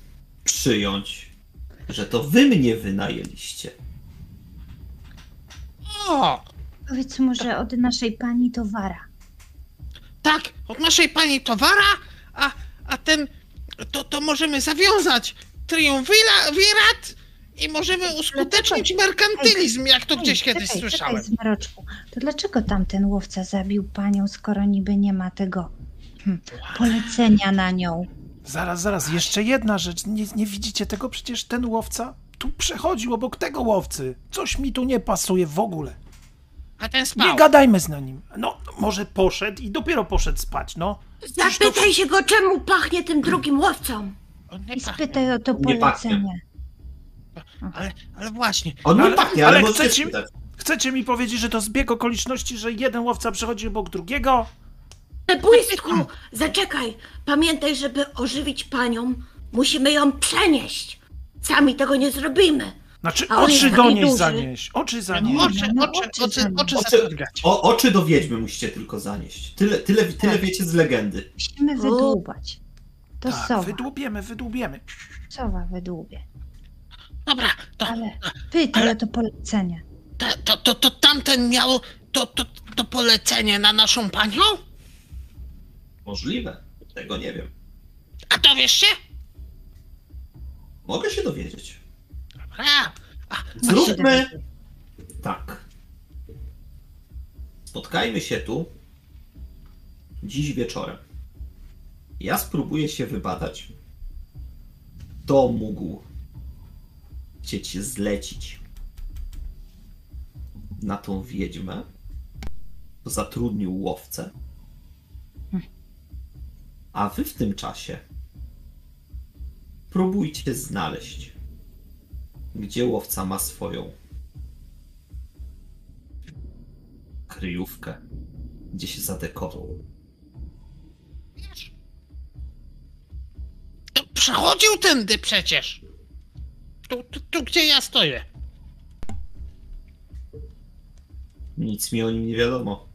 przyjąć, że to wy mnie wynajęliście. O, Powiedz mu, że od naszej pani towara. tak, od naszej pani towara, a, a ten, to, to możemy zawiązać triumvirat i możemy uskutecznić merkantylizm, jak to gdzieś kiedyś czekaj, słyszałem. Czekaj, zmaroczku. To dlaczego tamten łowca zabił panią, skoro niby nie ma tego hm, polecenia na nią? Zaraz, zaraz, jeszcze jedna rzecz. Nie, nie widzicie tego? Przecież ten łowca tu przechodził obok tego łowcy. Coś mi tu nie pasuje w ogóle. A ten Nie spał. gadajmy z na nim. No, może poszedł i dopiero poszedł spać, no. Przecież to Zapytaj się go, czemu pachnie tym drugim łowcą. On nie I pachnie. spytaj o to Nie polecenie. Ale, ale właśnie, On nie Ale- pachnie, ale, ale chcecie- spytać. Chcecie mi powiedzieć, że to zbieg okoliczności, że jeden łowca przechodzi obok drugiego? Błystku, zaczekaj. Pamiętaj, żeby ożywić panią, musimy ją przenieść. Sami tego nie zrobimy. Znaczy, A oczy donieść duży. zanieść. Oczy zanieść. oczy, no, oczy, oczy oczy, oczy Oczy, o, oczy do wiedźmy musicie tylko zanieść. Tyle, tyle, tyle Tak. wiecie z legendy. Musimy wydłubać. To Tak, sowa. wydłubiemy, wydłubiemy. Sowa wydłubie. Dobra, to, Ale pytaj o to polecenie. to, to, to, to tamten miał to, to, to polecenie na naszą panią? Możliwe. Tego nie wiem. A dowiesz się? Mogę się dowiedzieć. Dobra. A, Zróbmy tak. Spotkajmy się tu dziś wieczorem. Ja spróbuję się wybadać, kto mógł chcieć zlecić na tą wiedźmę, kto zatrudnił łowcę. A wy w tym czasie próbujcie znaleźć gdzie łowca ma swoją kryjówkę, gdzie się zadekował. wiesz, to przechodził tędy przecież. Tu, tu, tu gdzie ja stoję. Nic mi o nim nie wiadomo.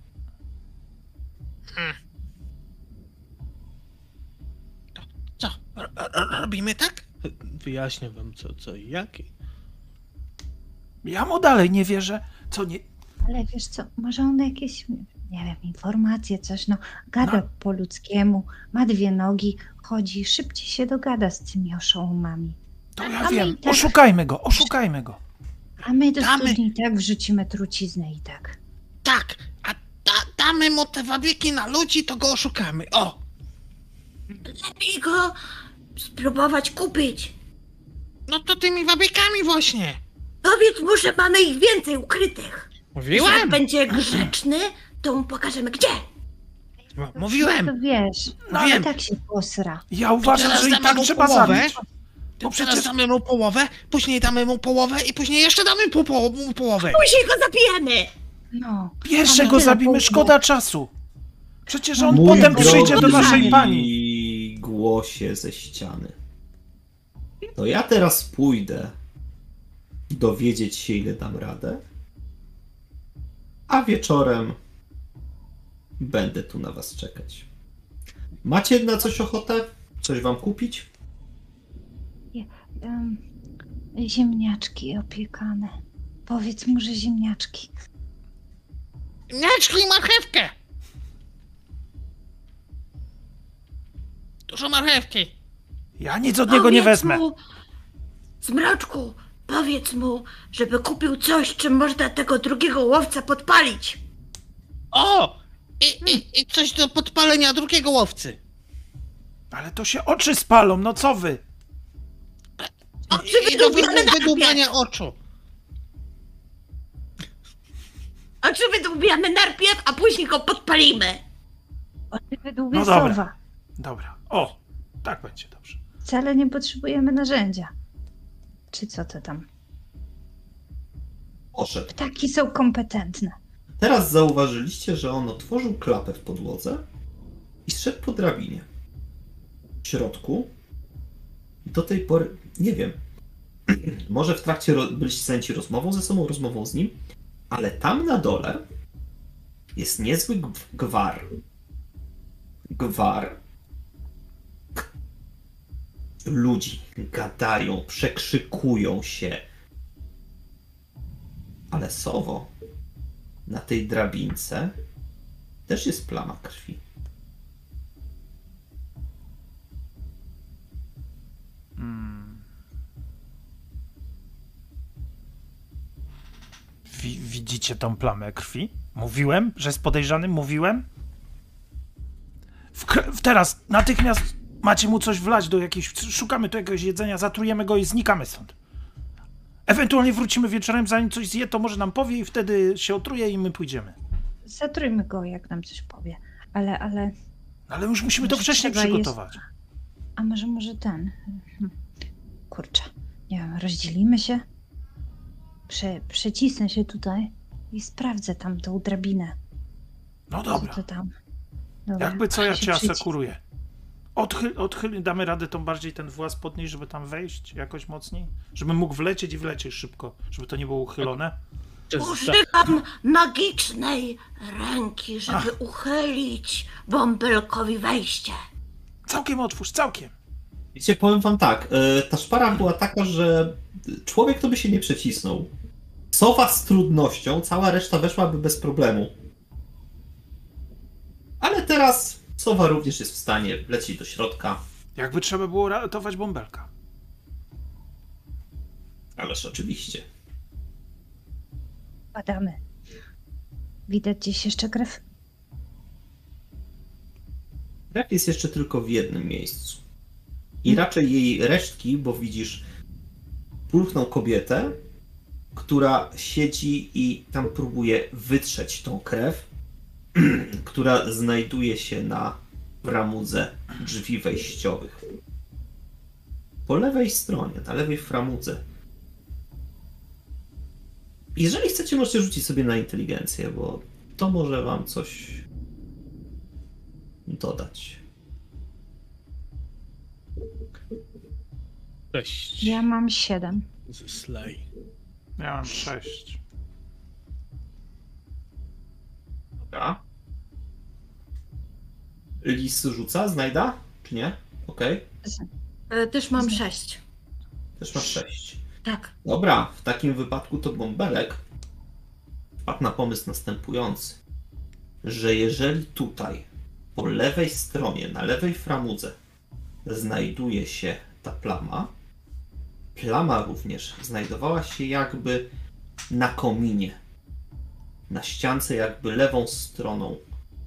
Co, ro- ro- robimy tak? Wyjaśnię wam co, co i jak. Ja mu dalej nie wierzę. Co nie... Ale wiesz co, może on jakieś, nie wiem, informacje, coś, no, gada No. po ludzkiemu, ma dwie nogi, chodzi, szybciej się dogada z tymi oszołomami. To A ja my wiem. i tak- Oszukajmy go, oszukajmy go. A my do Damy. studni i tak wrzucimy truciznę i tak. Tak, a da, damy mu te wabiki na ludzi, to go oszukamy. O, Lepiej go spróbować kupić. no to tymi wabikami właśnie. Powiedz mu, że mamy ich więcej ukrytych. Jak Mówiłem, będzie grzeczny, to mu pokażemy gdzie. Mówiłem. To wiesz, No, ale i tak się posra. Ja uważam, teraz że i damy tak mu trzeba połowę. zabić. Bo Teraz przecież damy mu połowę, później damy mu połowę i później jeszcze damy mu, po, mu połowę. Później go zabijemy. No, pierwszego Mamy zabimy, tyle szkoda czasu. Przecież on Mój potem przyjdzie do naszej pani. głosie ze ściany. To ja teraz pójdę dowiedzieć się, ile dam radę, a wieczorem będę tu na was czekać. Macie na coś ochotę? Coś wam kupić? Ziemniaczki opiekane. Powiedz mu, że ziemniaczki. Miaczki i marchewkę! Dużo marchewki. Ja nic od niego nie Powiedz wezmę. Mu, Zmroczku, powiedz mu, żeby kupił coś, czym można tego drugiego łowca podpalić. O! I, i, I coś do podpalenia drugiego łowcy. Ale to się oczy spalą, no co wy? Oczy I, i do wydłubiamy wy- najpierw. wydłubania oczu. Oczy wydłubiamy najpierw, a później go podpalimy. Oczy wydłubie No dobra. sowa. Dobra. O, tak będzie dobrze. Wcale nie potrzebujemy narzędzia. Czy co to tam? Poszedł. Ptaki są kompetentne. Teraz zauważyliście, że on otworzył klapę w podłodze i zszedł po drabinie. W środku do tej pory, nie wiem, może w trakcie ro- byliście zajęci rozmową ze sobą, rozmową z nim, ale tam na dole jest niezły gw- gwar. Gwar ludzi gadają, przekrzykują się. Ale Sowo, na tej drabince też jest plama krwi. Wi- widzicie tą plamę krwi? Mówiłem, że jest podejrzanym? Mówiłem? W, teraz, natychmiast macie mu coś wlać do jakiejś... Szukamy tu jakiegoś jedzenia, zatrujemy go i znikamy stąd. Ewentualnie wrócimy wieczorem, zanim coś zje, to może nam powie i wtedy się otruje i my pójdziemy. Zatrójmy go, jak nam coś powie. Ale, ale... Ale już musimy to wcześniej trzeba jest- przygotować. A może, może ten... Kurczę. Nie wiem, rozdzielimy się? Prze, przecisnę się tutaj i sprawdzę tam tą drabinę. No Co dobra. to tam? Dobra, Jakby co, ja cię asekuruję. Odchyl, odchyl, damy radę tą bardziej ten włas podnieść, żeby tam wejść jakoś mocniej? Żebym mógł wlecieć i wlecieć szybko, żeby to nie było uchylone? Dach. Używam magicznej ręki, żeby uchylić bąbelkowi wejście. Całkiem otwórz, całkiem. Wiecie, powiem wam tak, e, ta szpara była taka, że człowiek to by się nie przecisnął. Sowa z trudnością, cała reszta weszłaby bez problemu. Ale teraz Sowa również jest w stanie wlecieć do środka. Jakby trzeba było ratować bąbelka. Ależ oczywiście. Badamy. Widać gdzieś jeszcze krew? Krew jest jeszcze tylko w jednym miejscu. I raczej jej resztki, bo widzisz pulchną kobietę, która siedzi i tam próbuje wytrzeć tą krew, która znajduje się na framudze drzwi wejściowych. Po lewej stronie, na lewej framudze. Jeżeli chcecie, możecie rzucić sobie na inteligencję, bo to może wam coś dodać. Cześć. Ja mam siedem. Ze Slay. Ja mam sześć. Dobra. Lis rzuca, znajda? Czy nie? Okej. E, Też mam sześć. Też masz 6. Tak. Dobra, w takim wypadku to bąbelek wpadł na pomysł następujący. Że jeżeli tutaj, po lewej stronie, na lewej framudze, znajduje się ta plama, plama również znajdowała się jakby na kominie. Na ściance jakby lewą stroną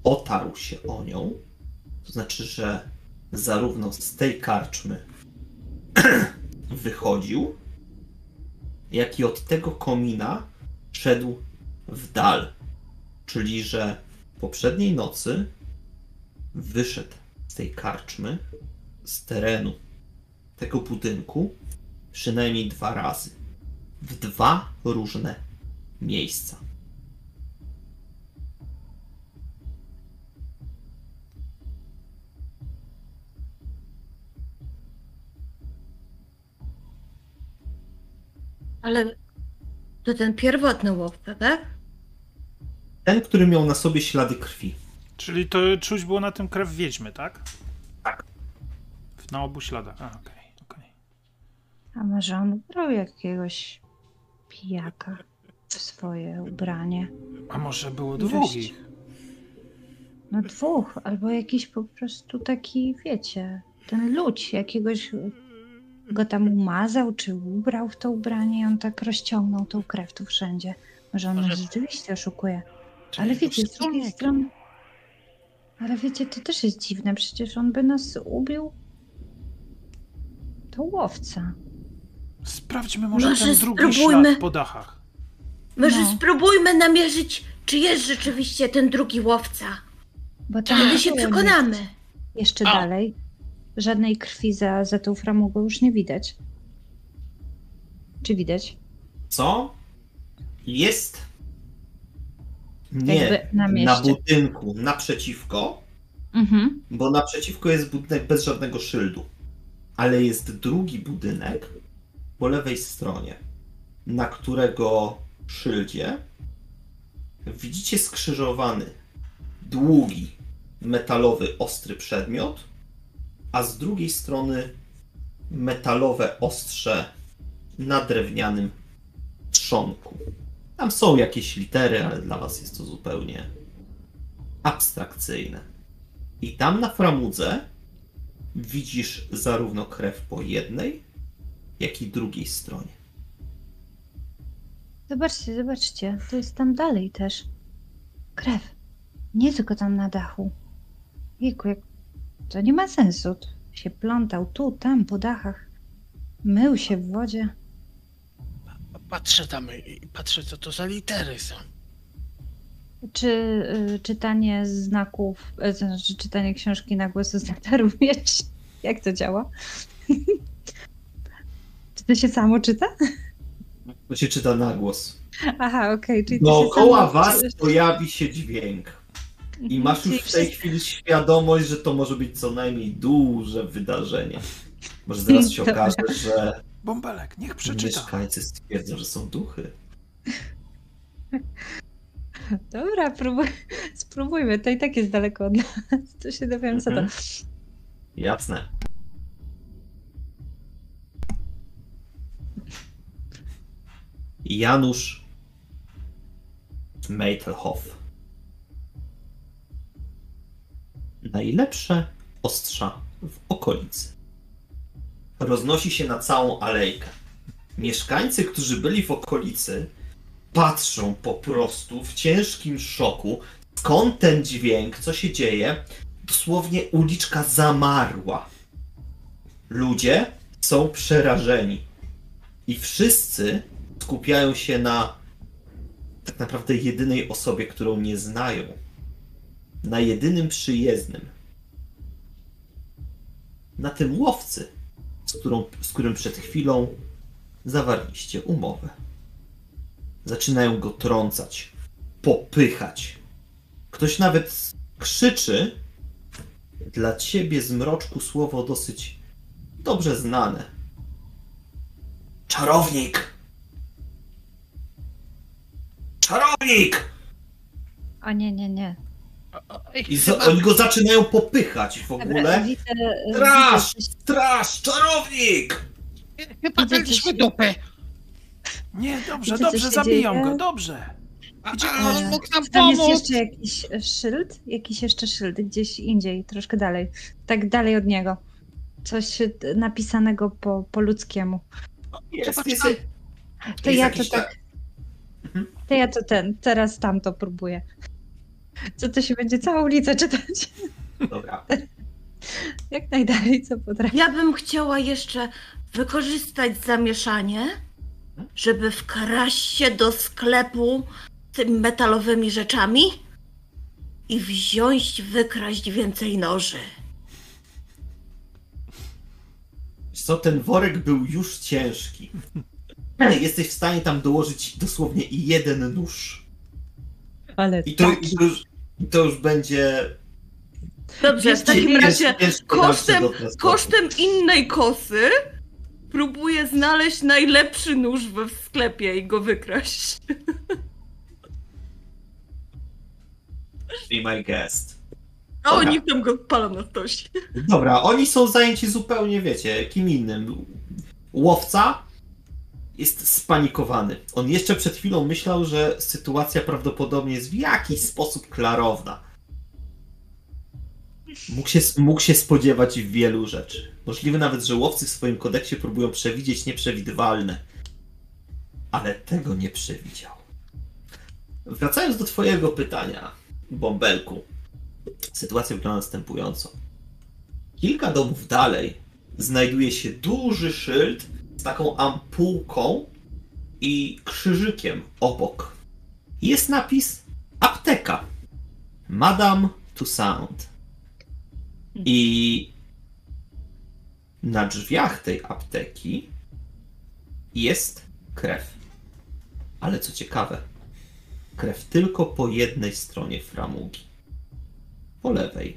otarł się o nią. To znaczy, że zarówno z tej karczmy wychodził, jak i od tego komina szedł w dal. Czyli, że poprzedniej nocy wyszedł z tej karczmy, z terenu tego budynku przynajmniej dwa razy. W dwa różne miejsca. Ale to ten pierwotny łowca, tak? Ten, który miał na sobie ślady krwi. Czyli to czuć było na tym krew wiedźmy, tak? Tak. Na obu śladach. A, okej, okej. A może on ubrał jakiegoś pijaka w swoje ubranie? A może było dwóch? No dwóch, albo jakiś po prostu taki, wiecie, ten ludź jakiegoś go tam umazał, czy ubrał w to ubranie i on tak rozciągnął tą krew tu wszędzie. Może on Może- nas rzeczywiście oszukuje. Czy Ale wiecie, z drugiej strony... Ale wiecie, to też jest dziwne, przecież on by nas ubił. To łowca. Sprawdźmy może Może ten drugi spróbujmy. ślad po dachach. Może No. spróbujmy namierzyć, czy jest rzeczywiście ten drugi łowca. Bo tam Wtedy się przekonamy. Jeszcze A. dalej. Żadnej krwi za, za tą framugą już nie widać. Czy widać? Co? Jest. Nie. Na na budynku naprzeciwko, Mhm. bo naprzeciwko jest budynek bez żadnego szyldu. Ale jest drugi budynek po lewej stronie, na którego szyldzie widzicie skrzyżowany, długi, metalowy, ostry przedmiot, a z drugiej strony metalowe ostrze na drewnianym trzonku. Tam są jakieś litery, ale dla was jest to zupełnie abstrakcyjne. I tam na framudze widzisz zarówno krew po jednej, jak i drugiej stronie. Zobaczcie, zobaczcie. To jest tam dalej też. Krew. Nie tylko tam na dachu. Jejku, jak... To nie ma sensu. Się plątał tu, tam, po dachach. Mył się w wodzie. Patrzę tam i patrzę, co to za litery są. Czy y, czytanie znaków, y, znaczy czytanie książki na głos oznacza również? Jak to działa? Czy to się samo czyta? To się czyta na głos. Aha, okej. czyli to się Dookoła samo was czy- pojawi się dźwięk. I masz Czyli już w tej chwili świadomość, że to może być co najmniej duże wydarzenie. Może zaraz się okaże, że Bąbelek, niech przeczyta. mieszkańcy stwierdzą, że są duchy. Dobra, próbuj, spróbujmy. To i tak jest daleko od nas. To się dowiem, co to. Mhm. Jasne. Janusz Meitelhoff. Najlepsze ostrza w okolicy. Roznosi się na całą alejkę. Mieszkańcy, którzy byli w okolicy, patrzą po prostu w ciężkim szoku, skąd ten dźwięk, co się dzieje. Dosłownie uliczka zamarła. Ludzie są przerażeni. I wszyscy skupiają się na tak naprawdę jedynej osobie, którą nie znają. Na jedynym przyjezdnym. Na tym łowcy, z, którą, z którym przed chwilą zawarliście umowę. Zaczynają go trącać, popychać. Ktoś nawet krzyczy dla ciebie z mroczku słowo dosyć dobrze znane. Czarownik! Czarownik! O nie, nie, nie. I za, oni go zaczynają popychać w ogóle. widzę, Straż! Czarownik! Chyba daliśmy dupę. Nie, dobrze, dobrze, zabiją go, dobrze. A, Gdzie- a on mógł nam Tam jest pomóc. jeszcze jakiś szyld, jakiś jeszcze szyld gdzieś indziej, troszkę dalej. Tak dalej od niego. Coś napisanego po, po ludzkiemu. Jest, jest, jest, To jest ja to tak, Mhm. to ja to ten, teraz tamto próbuję. Co to się będzie całą ulicę czytać? Dobra. Jak najdalej, co potrafię. Ja bym chciała jeszcze wykorzystać zamieszanie, żeby wkraść się do sklepu z tymi metalowymi rzeczami i wziąć, wykraść więcej noży. Wiesz co, ten worek był już ciężki. Jesteś w stanie tam dołożyć dosłownie jeden nóż. Ale I to, tak. i to, już, to już będzie. Dobrze, w takim razie kosztem, kosztem innej kosy próbuję znaleźć najlepszy nóż we sklepie i go wykraść. Be my guest. A Dobra. oni tam go palą na stosie. Dobra, oni są zajęci zupełnie, wiecie, kim innym. Łowca jest spanikowany. On jeszcze przed chwilą myślał, że sytuacja prawdopodobnie jest w jakiś sposób klarowna. Mógł się, mógł się spodziewać wielu rzeczy. Możliwe nawet, że łowcy w swoim kodeksie próbują przewidzieć nieprzewidywalne. Ale tego nie przewidział. Wracając do Twojego pytania, bąbelku. Sytuacja wygląda następująco. Kilka domów dalej znajduje się duży szyld z taką ampułką i krzyżykiem obok. Jest napis apteka. Madame Toussaint. I na drzwiach tej apteki jest krew. Ale co ciekawe, krew tylko po jednej stronie framugi. Po lewej.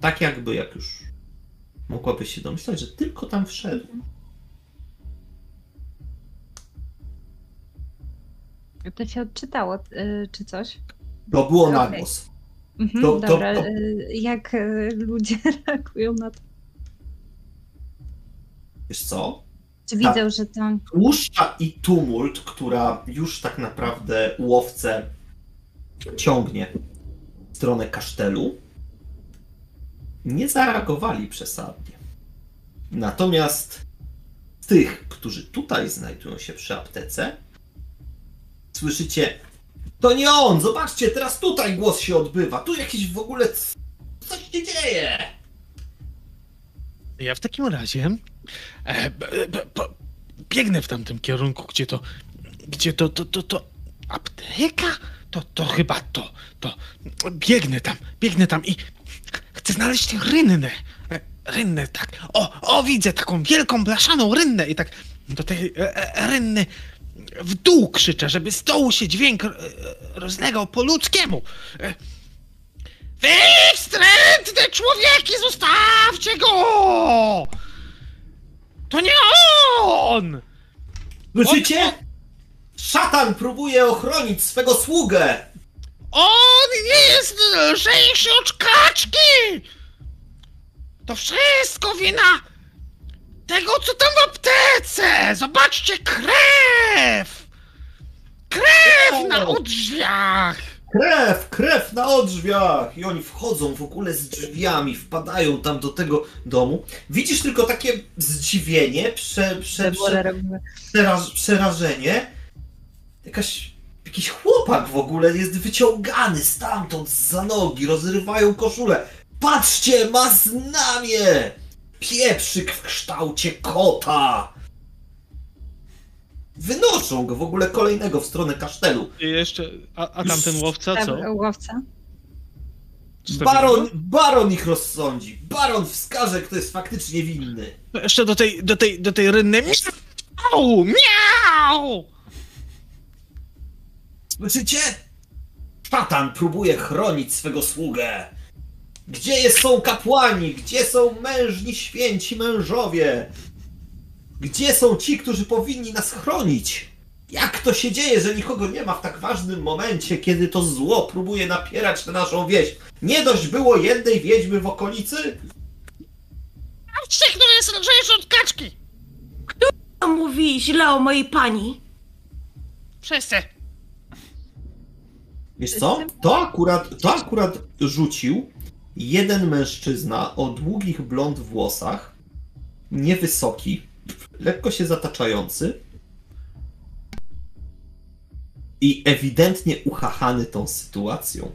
Tak jakby, jak już mogłabyś się domyślać, że tylko tam wszedł. To się odczytało, y, czy coś? To było na Okej. głos. Mhm, To- to- dobra, to- y, jak y, ludzie reagują na to? Wiesz co? Czy Tak. widzą, że to... tłuszcza i tumult, która już tak naprawdę łowcę ciągnie w stronę kasztelu, nie zareagowali przesadnie. Natomiast tych, którzy tutaj znajdują się przy aptece, słyszycie to nie on, zobaczcie, teraz tutaj głos się odbywa, tu jakiś w ogóle coś się dzieje. Ja w takim razie e, b, b, po, biegnę w tamtym kierunku, gdzie to, gdzie to, to, to, to apteka? To, to chyba to, to. Biegnę tam, biegnę tam i chcę znaleźć rynnę. Rynnę, tak. O, o, widzę taką wielką blaszaną rynnę i tak do tej e, e, rynny w dół krzyczę, żeby z dołu się dźwięk rozlegał po ludzkiemu. Wy wstrętne człowieki, zostawcie go! To nie on! Słyszycie? Szatan próbuje ochronić swego sługę. On nie jest lżejszy od kaczki! To wszystko wina tego, co tam w aptece! Zobaczcie, krew! Krew na drzwiach! Krew, krew na odrzwiach! I oni wchodzą w ogóle z drzwiami, wpadają tam do tego domu. Widzisz tylko takie zdziwienie, prze, prze, prze, przeraż, przerażenie. Jakaś, jakiś chłopak w ogóle jest wyciągany stamtąd za nogi, rozrywają koszulę. Patrzcie, ma znamie! Pieprzyk w kształcie kota! Wynoszą go w ogóle kolejnego w stronę kasztelu. I jeszcze, a, a tamten łowca co? Tak, Łowca? Baron, baron ich rozsądzi. Baron wskaże, kto jest faktycznie winny. No Jeszcze do tej, do tej, do tej rynny. Miau! Miau! Słyszycie? Szatan próbuje chronić swego sługę. Gdzie jest, są kapłani? Gdzie są mężni święci mężowie? Gdzie są ci, którzy powinni nas chronić? Jak to się dzieje, że nikogo nie ma w tak ważnym momencie, kiedy to zło próbuje napierać na naszą wieś? Nie dość było jednej wiedźmy w okolicy? Patrzcie, kto jest lżejszy od kaczki! To mówi źle o mojej pani. Wszyscy. Wiesz co? To akurat, to akurat rzucił jeden mężczyzna o długich blond włosach, niewysoki, lekko się zataczający i ewidentnie uchachany tą sytuacją.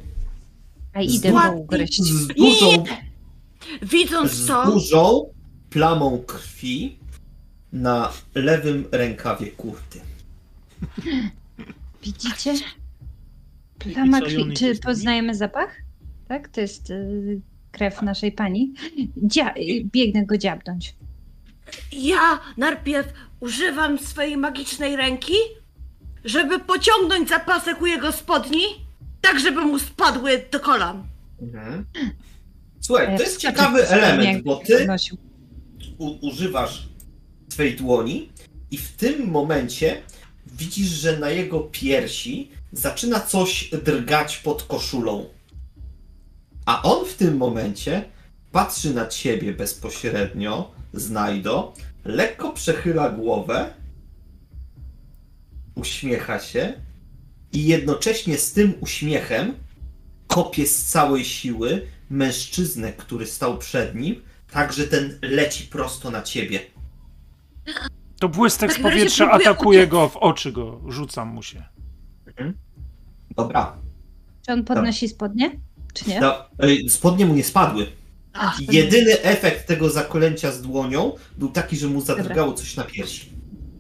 A Z idę du- go ugryźć. Z dużą, Widząc z to, dużą plamą krwi na lewym rękawie kurty. Widzicie? Plama krwi. Czy poznajemy zapach? Tak? To jest y, krew naszej pani. Dzia y, biegnę go dziabnąć. ja najpierw używam swojej magicznej ręki, żeby pociągnąć zapasek u jego spodni, tak żeby mu spadły do kolan. Mhm. Słuchaj, to jest ciekawy spodnie, element, bo ty używasz swej dłoni i w tym momencie widzisz, że na jego piersi zaczyna coś drgać pod koszulą. A on w tym momencie patrzy na ciebie bezpośrednio, znajdo, lekko przechyla głowę, uśmiecha się i jednocześnie z tym uśmiechem kopie z całej siły mężczyznę, który stał przed nim, tak że ten leci prosto na ciebie. To błystek z powietrza atakuje go w oczy, go rzucam mu się. Dobra. Czy on podnosi spodnie? Czy nie? No, spodnie mu nie spadły. A, spodnie. Jedyny efekt tego zakolęcia z dłonią był taki, że mu zadrgało coś na piersi.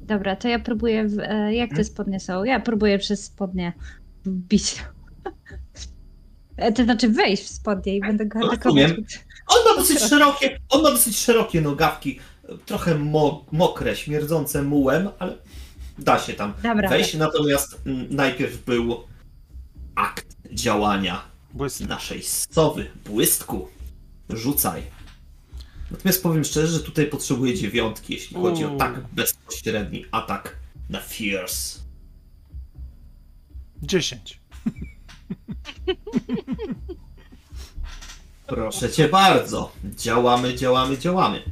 Dobra, to ja próbuję. W, e, jak te spodnie są? Ja próbuję przez spodnie wbić. E, To znaczy wejść w spodnie i będę go atakować. Rozumiem. On ma dosyć szerokie, on ma dosyć szerokie nogawki, trochę mo mokre, śmierdzące mułem, ale da się tam Dobra. wejść. Natomiast mm, najpierw był akt działania Błystek. naszej sowy, błystku. Rzucaj. Natomiast powiem szczerze, że tutaj potrzebuję dziewiątki, jeśli chodzi o tak bezpośredni atak na Fierce. 10. Proszę cię bardzo. Działamy, działamy, działamy.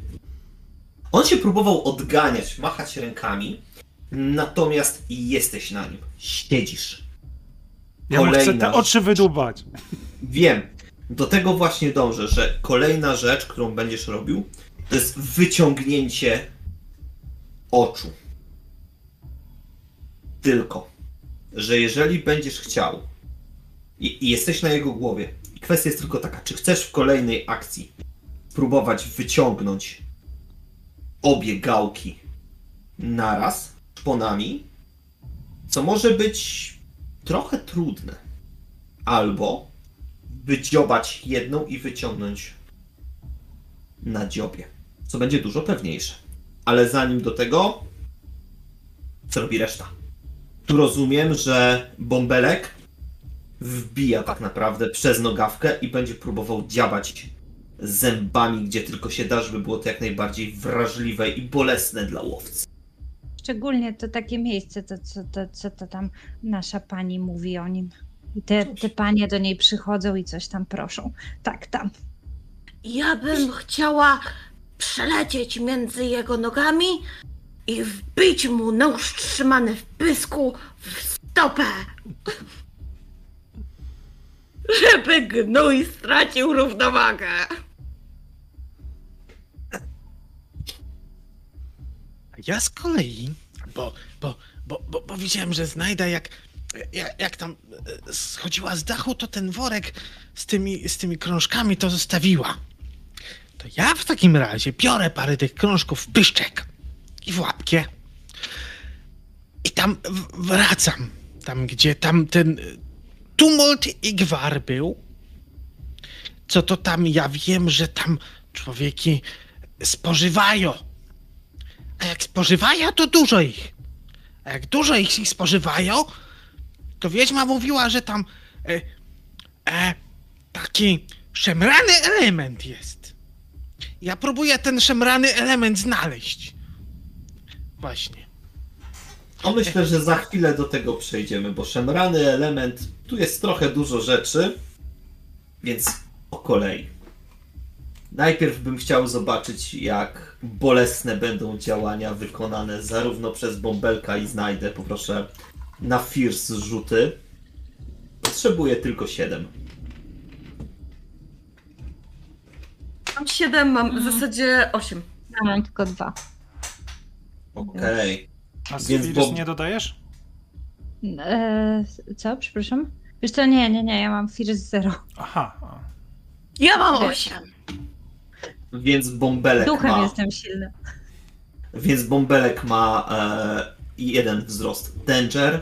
On się próbował odganiać, machać rękami, natomiast jesteś na nim. Siedzisz. Ja chcę te oczy wydubać. Wiem. Do tego właśnie dążę, że kolejna rzecz, którą będziesz robił, to jest wyciągnięcie oczu. Tylko, że jeżeli będziesz chciał i, i jesteś na jego głowie, i kwestia jest tylko taka, czy chcesz w kolejnej akcji spróbować wyciągnąć obie gałki naraz, szponami, co może być trochę trudne. Albo wydziobać jedną i wyciągnąć na dziobie, co będzie dużo pewniejsze. Ale zanim do tego, co robi reszta? Tu rozumiem, że bąbelek wbija tak naprawdę przez nogawkę i będzie próbował dziabać zębami, gdzie tylko się da, żeby było to jak najbardziej wrażliwe i bolesne dla łowcy. Szczególnie to takie miejsce, to co to, co to tam nasza pani mówi o nim. I te, te panie do niej przychodzą i coś tam proszą. Tak, tam. Ja bym chciała przelecieć między jego nogami i wbić mu nóż trzymany w pysku w stopę. Żeby gnój stracił równowagę. Ja z kolei, bo, bo, bo, bo, bo widziałem, że znajda jak, jak, jak tam e, schodziła z dachu, to ten worek z tymi, z tymi krążkami to zostawiła. To ja w takim razie biorę parę tych krążków w pyszczek i w łapkie i tam wracam, tam gdzie tam ten e, tumult i gwar był. Co to tam, ja wiem, że tam człowieki spożywają. A jak spożywają, to dużo ich. A jak dużo ich, ich spożywają, to wiedźma mówiła, że tam e, e, taki szemrany element jest. Ja próbuję ten szemrany element znaleźć. Właśnie. No myślę, że za chwilę do tego przejdziemy, bo szemrany element, tu jest trochę dużo rzeczy, więc po kolei. Najpierw bym chciał zobaczyć, jak bolesne będą działania wykonane zarówno przez Bąbelka i Znajdę. Poproszę na Fierce rzuty. Potrzebuję tylko 7. Mam siedem, mam w zasadzie osiem. Ja mam tylko dwa. Okej. A Więc bo- nie dodajesz? E, co, przepraszam? Wiesz co, nie, nie, nie, ja mam First Zero. Aha. a. Ja mam osiem. Więc Bąbelek Duchem ma... jestem silna. Więc bąbelek ma e, jeden wzrost danger.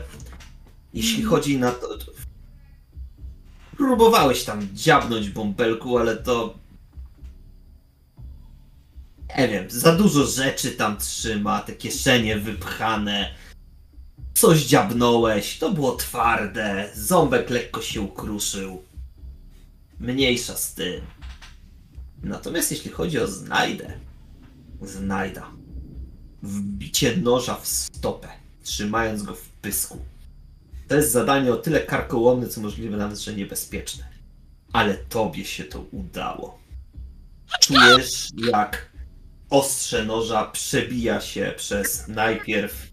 Jeśli chodzi na to. to- Próbowałeś tam dziabnąć bąbelku, ale to. Nie wiem, za dużo rzeczy tam trzyma, te kieszenie wypchane. Coś dziabnąłeś, to było twarde, ząbek lekko się ukruszył. Mniejsza z tym. Natomiast jeśli chodzi o znajdę, znajda wbicie noża w stopę, trzymając go w pysku. To jest zadanie o tyle karkołomne, co możliwe nawet, że niebezpieczne. Ale tobie się to udało. Czujesz, jak Ostrze noża przebija się przez najpierw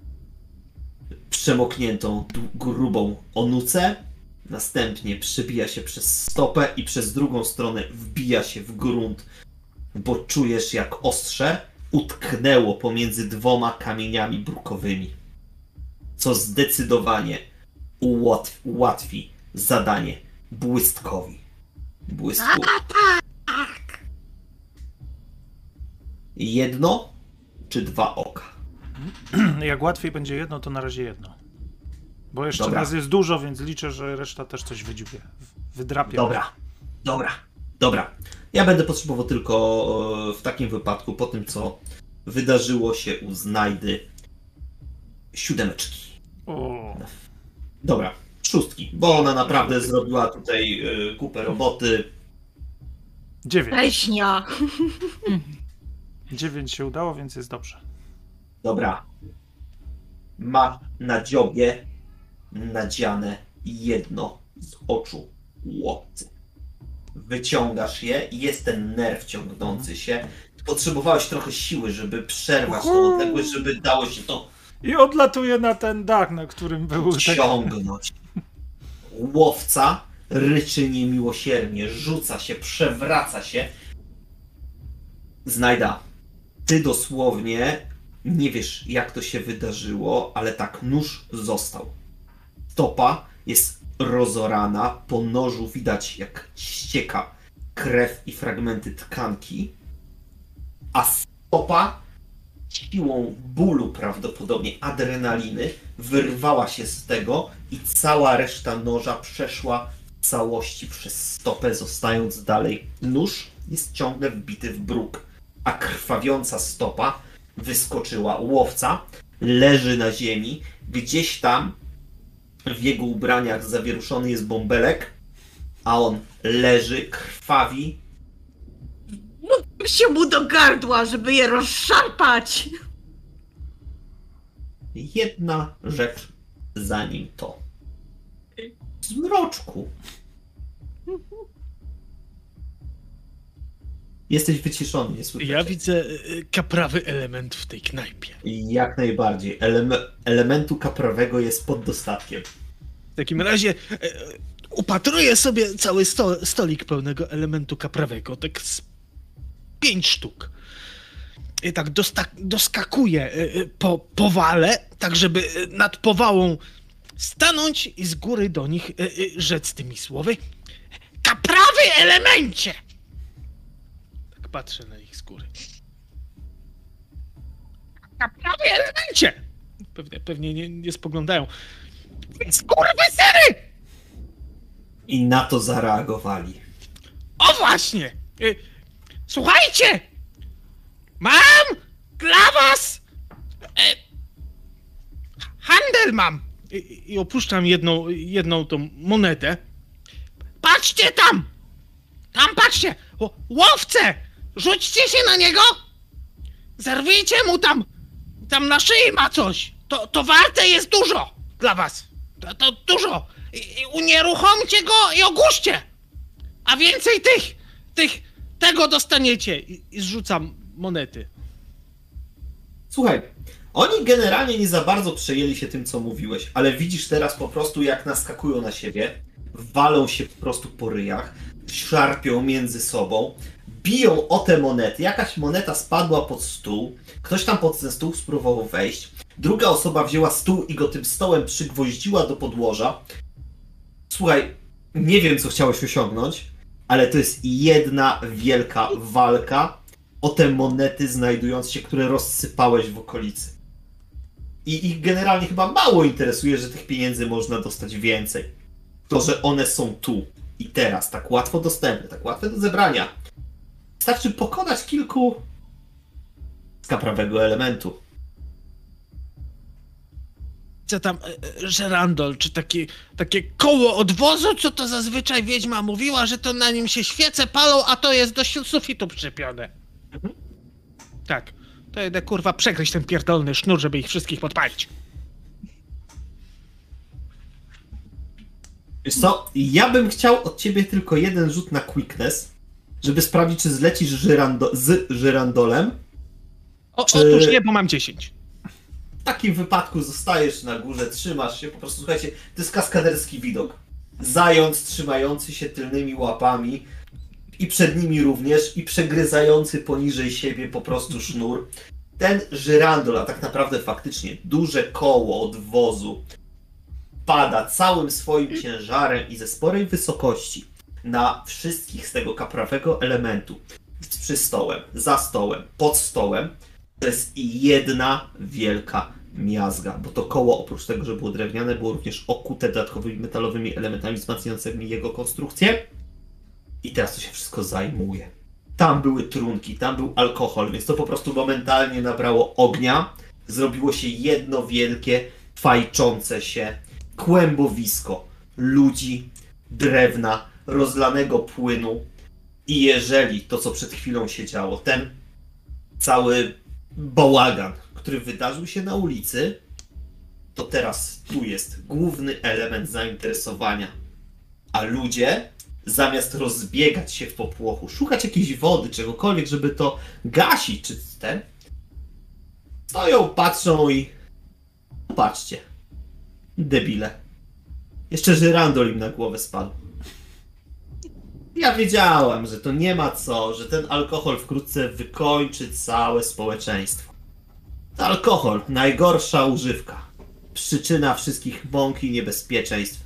przemokniętą, grubą onucę, następnie przebija się przez stopę i przez drugą stronę wbija się w grunt, bo czujesz jak ostrze utknęło pomiędzy dwoma kamieniami brukowymi, co zdecydowanie ułatwi, ułatwi zadanie błystkowi. Błystku. Jedno czy dwa oka? Jak łatwiej będzie jedno, to na razie jedno. Bo jeszcze Dobra. nas jest dużo, więc liczę, że reszta też coś wydziubie. Wydrapie. Dobra, dobra, dobra. Ja będę potrzebował tylko e, w takim wypadku, po tym co wydarzyło się u znajdy, siódemeczki. O, Dobra, szóstki, bo ona naprawdę zrobiła tutaj e, kupę roboty. dziewięć. Leśnia. Dziewięć się udało, więc jest dobrze. Dobra. Ma na dziobie nadziane jedno z oczu łowcy. Wyciągasz je i jest ten nerw ciągnący się. Potrzebowałeś trochę siły, żeby przerwać tą odległość, żeby dało się to I odlatuje na ten dach, na którym był tak. ciągnąć. Łowca ryczy niemiłosiernie, rzuca się, przewraca się. Znajda, ty dosłownie nie wiesz, jak to się wydarzyło, ale tak nóż został. Stopa jest rozorana, po nożu widać, jak ścieka krew i fragmenty tkanki, a stopa siłą bólu prawdopodobnie adrenaliny wyrwała się z tego i cała reszta noża przeszła w całości przez stopę, zostając dalej. Nóż jest ciągle wbity w bruk, a krwawiąca stopa wyskoczyła. Łowca leży na ziemi, gdzieś tam w jego ubraniach zawieruszony jest bąbelek, a on leży, krwawi, się mu do gardła, żeby je rozszarpać. jedna rzecz zanim to. Zmroczku. Jesteś wyciszony, nie słyszę. Ja widzę y, kaprawy element w tej knajpie. Jak najbardziej. Eleme- elementu kaprawego jest pod dostatkiem. W takim razie e, upatruję sobie cały sto, stolik pełnego elementu kaprawego, tak z pięć sztuk. I tak doskakuję po powale, tak żeby nad powałą stanąć i z góry do nich rzec tymi słowy. Kaprawy elemencie! Patrzę na nich z góry. Kaprawy elemencie! Pewnie, pewnie nie, nie spoglądają. Więc sery! I na to zareagowali. O właśnie! Y, Słuchajcie! Mam dla was e, handel mam! I, I opuszczam jedną, jedną tą monetę. Patrzcie tam! Tam patrzcie! Łowce! Rzućcie się na niego! Zerwijcie mu tam! Tam na szyi ma coś! To, to warte jest dużo dla was! To, to dużo! I, i unieruchomcie go i ogłuszcie! A więcej tych, tych, tego dostaniecie. I, i zrzucam monety. Słuchaj, oni generalnie nie za bardzo przejęli się tym, co mówiłeś, ale widzisz teraz po prostu, jak naskakują na siebie, walą się po prostu po ryjach, szarpią między sobą, biją o te monety. Jakaś moneta spadła pod stół, ktoś tam pod ten stół spróbował wejść, druga osoba wzięła stół i go tym stołem przygwoździła do podłoża. Słuchaj, nie wiem, co chciałeś osiągnąć, ale to jest jedna wielka walka o te monety znajdujące się, które rozsypałeś w okolicy. I ich generalnie chyba mało interesuje, że tych pieniędzy można dostać więcej. To, że one są tu i teraz, tak łatwo dostępne, tak łatwe do zebrania. Wystarczy pokonać kilku z kaprawego elementu. Co tam, e, e, żerandol, czy taki, takie koło odwozu, co to zazwyczaj wiedźma mówiła, że to na nim się świece palą, a to jest do sufitu przyczepione. Tak. To jedę kurwa przegryźć ten pierdolny sznur, żeby ich wszystkich podpalić. Wiesz co, ja bym chciał od ciebie tylko jeden rzut na quickness, żeby sprawdzić, czy zlecisz żyrando- z żyrandolem, O, Czy- Otóż nie, bo mam 10. W takim wypadku zostajesz na górze, trzymasz się, po prostu słuchajcie, to jest kaskaderski widok. Zając trzymający się tylnymi łapami i przed nimi również i przegryzający poniżej siebie po prostu sznur. Ten żyrandol, a tak naprawdę faktycznie duże koło od wozu, pada całym swoim ciężarem i ze sporej wysokości na wszystkich z tego kaprawego elementu. Przy stołem, za stołem, pod stołem, to jest jedna wielka miazga, bo to koło oprócz tego, że było drewniane, było również okute dodatkowymi metalowymi elementami wzmacniającymi jego konstrukcję. I teraz to się wszystko zajmuje. Tam były trunki, tam był alkohol, więc to po prostu momentalnie nabrało ognia. Zrobiło się jedno wielkie, fajczące się kłębowisko ludzi, drewna, rozlanego płynu. I jeżeli to, co przed chwilą się działo, ten cały bałagan, który wydarzył się na ulicy, to teraz tu jest główny element zainteresowania. A ludzie, zamiast rozbiegać się w popłochu, szukać jakiejś wody, czegokolwiek, żeby to gasić, czy ten, stoją, patrzą i patrzcie, debile. Jeszcze żyrandol im na głowę spadł. Ja wiedziałem, że to nie ma co, że ten alkohol wkrótce wykończy całe społeczeństwo. Alkohol, najgorsza używka. Przyczyna wszystkich mąk i niebezpieczeństw.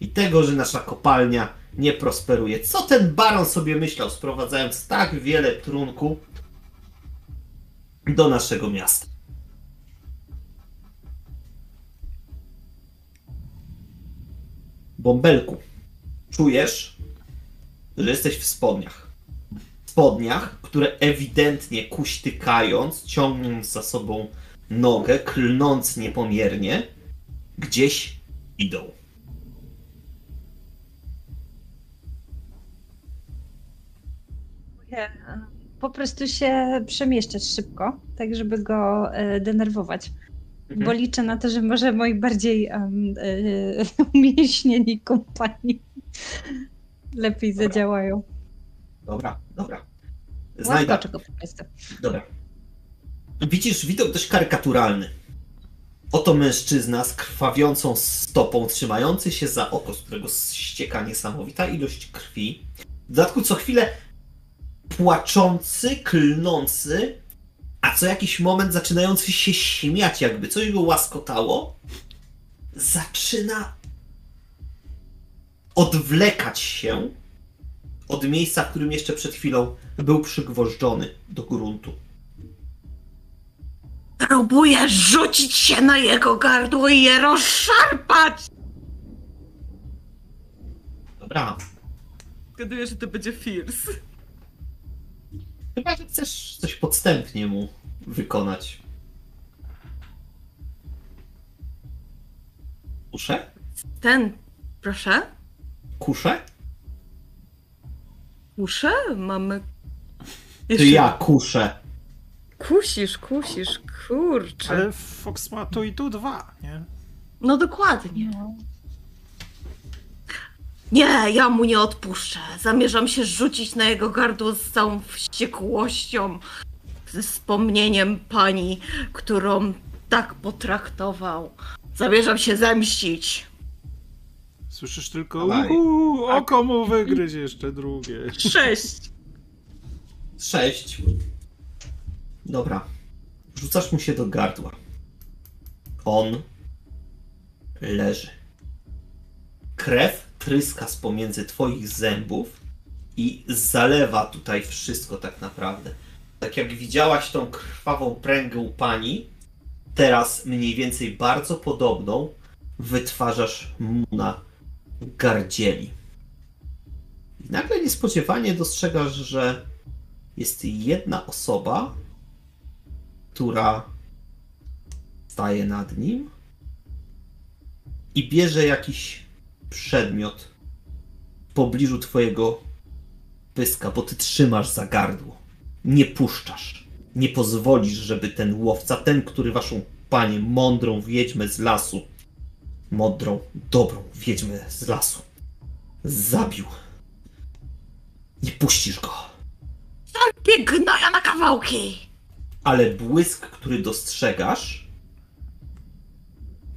I tego, że nasza kopalnia nie prosperuje. Co ten baron sobie myślał, sprowadzając tak wiele trunku do naszego miasta? Bąbelku, czujesz, że jesteś w spodniach. W spodniach, które ewidentnie kuśtykając, ciągnąc za sobą nogę, klnąc niepomiernie, gdzieś idą. Po prostu się przemieszczać szybko, tak żeby go e, denerwować. Mhm. Bo liczę na to, że może moi bardziej um, e, umięśnieni kompanii lepiej Dobra. zadziałają. Dobra, dobra. Znajdę. Łaskoczę go po prostu. Dobra. Widzisz widok dość karykaturalny. Oto mężczyzna z krwawiącą stopą, trzymający się za oko, z którego ścieka niesamowita ilość krwi. W dodatku co chwilę płaczący, klnący, a co jakiś moment zaczynający się śmiać, jakby coś go łaskotało. Zaczyna odwlekać się od miejsca, w którym jeszcze przed chwilą był przygwożdżony do gruntu. Próbuję rzucić się na jego gardło i je rozszarpać! Dobra. Zgaduję, że to będzie Fierce. Chyba, że chcesz coś podstępnie mu wykonać. Kuszę? Ten, proszę? Kuszę? Uszę? Mamy... Ty ja kuszę. Kusisz, kusisz, kurczę. Ale Fox ma tu i tu dwa, nie? No dokładnie. Nie, ja mu nie odpuszczę. Zamierzam się rzucić na jego gardło z całą wściekłością, ze wspomnieniem pani, którą tak potraktował. Zamierzam się zemścić. Słyszysz tylko uhu, oko mu wygryź jeszcze drugie. Sześć. Sześć. Dobra. Rzucasz mu się do gardła. On leży. Krew tryska z pomiędzy twoich zębów i zalewa tutaj wszystko tak naprawdę. Tak jak widziałaś tą krwawą pręgę u pani, teraz mniej więcej bardzo podobną wytwarzasz mu na gardzieli. Nagle niespodziewanie dostrzegasz, że jest jedna osoba, która staje nad nim i bierze jakiś przedmiot w pobliżu twojego pyska, bo ty trzymasz za gardło. Nie puszczasz. Nie pozwolisz, żeby ten łowca, ten, który waszą panię, mądrą wiedźmę z lasu, mądrą, dobrą wiedźmę z lasu, zabił. Nie puścisz go. Pięknoja na kawałki! ale błysk, który dostrzegasz,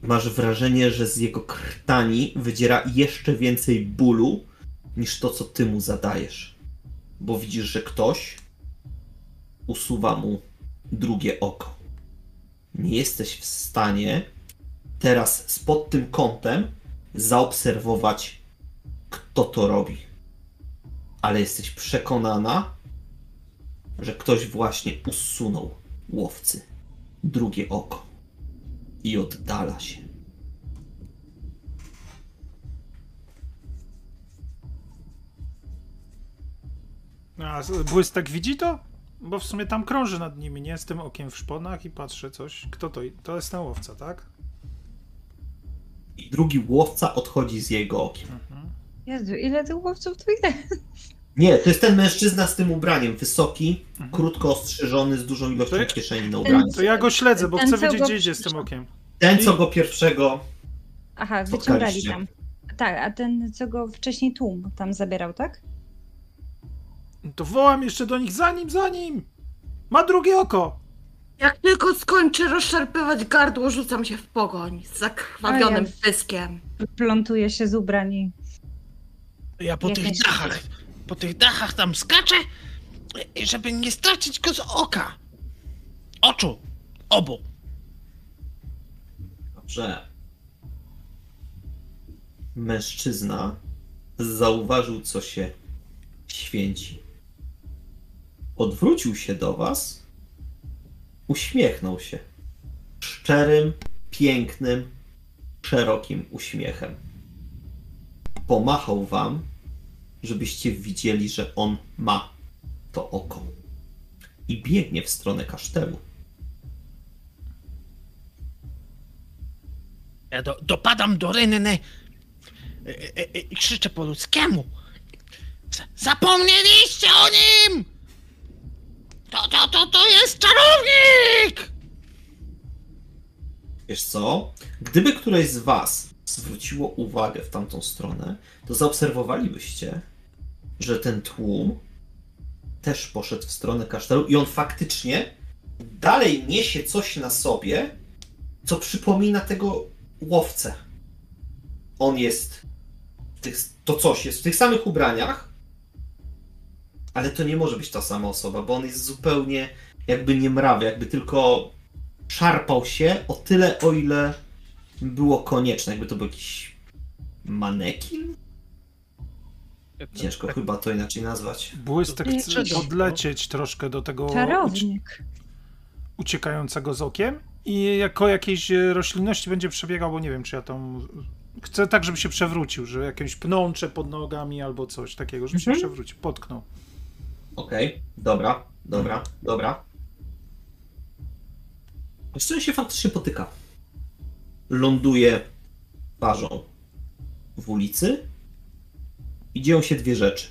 masz wrażenie, że z jego krtani wydziera jeszcze więcej bólu niż to, co ty mu zadajesz. Bo widzisz, że ktoś usuwa mu drugie oko. Nie jesteś w stanie teraz spod tym kątem zaobserwować, kto to robi. Ale jesteś przekonana, że ktoś właśnie usunął łowcy drugie oko i oddala się. A błystek widzi to? Bo w sumie tam krąży nad nimi, nie? Z tym okiem w szponach i patrzy coś. Kto to? To jest ten łowca, tak? I drugi łowca odchodzi z jego okiem. Jezu, ile tych łowców tu jest? Nie, to jest ten mężczyzna z tym ubraniem. Wysoki, krótko ostrzyżony, z dużą ilością To kieszeni na ubraniu. To ja go śledzę, bo Ten, chcę co wiedzieć, go gdzie idzie z tym okiem. Ten, co go pierwszego. Aha, wyciągali tam. Tak, a ten, co go wcześniej tłum tam zabierał, tak? To wołam jeszcze do nich, za nim, za nim! Ma drugie oko! Jak tylko skończy rozszarpywać gardło, rzucam się w pogoń z zakrwawionym pyskiem. Plątuje się z ubrań. Ja po Jak tych dachach, po tych dachach tam skaczę, i żeby nie stracić go z oka. Oczu. Obu. Dobrze. Mężczyzna zauważył, co się święci. Odwrócił się do was, uśmiechnął się. Szczerym, pięknym, szerokim uśmiechem. Pomachał wam, żebyście widzieli, że on ma to oko. I biegnie w stronę kasztelu. Ja do, dopadam do rynny i, i, i krzyczę po ludzkiemu. Zapomnieliście o nim! To, to, to, to jest czarownik! Wiesz co? Gdyby któreś z was zwróciło uwagę w tamtą stronę, to zaobserwowalibyście, że ten tłum też poszedł w stronę kasztelu i on faktycznie dalej niesie coś na sobie, co przypomina tego łowcę. On jest tych, to coś jest w tych samych ubraniach, ale to nie może być ta sama osoba, bo on jest zupełnie jakby nie mrawy, jakby tylko szarpał się o tyle, o ile było konieczne. Jakby to był jakiś manekin? Ciężko chyba to inaczej nazwać. Błystek chce Czego? podlecieć troszkę do tego Czarownik. uciekającego z okiem i jako jakiejś e, roślinności będzie przebiegał, bo nie wiem, czy ja tam... Chcę tak, żeby się przewrócił, że jakieś pnącze pod nogami albo coś takiego, żeby się Mhm. przewrócił, potknął. Okej, dobra, dobra, dobra. Się faktycznie potyka? Ląduje twarzą w ulicy i dzieją się dwie rzeczy.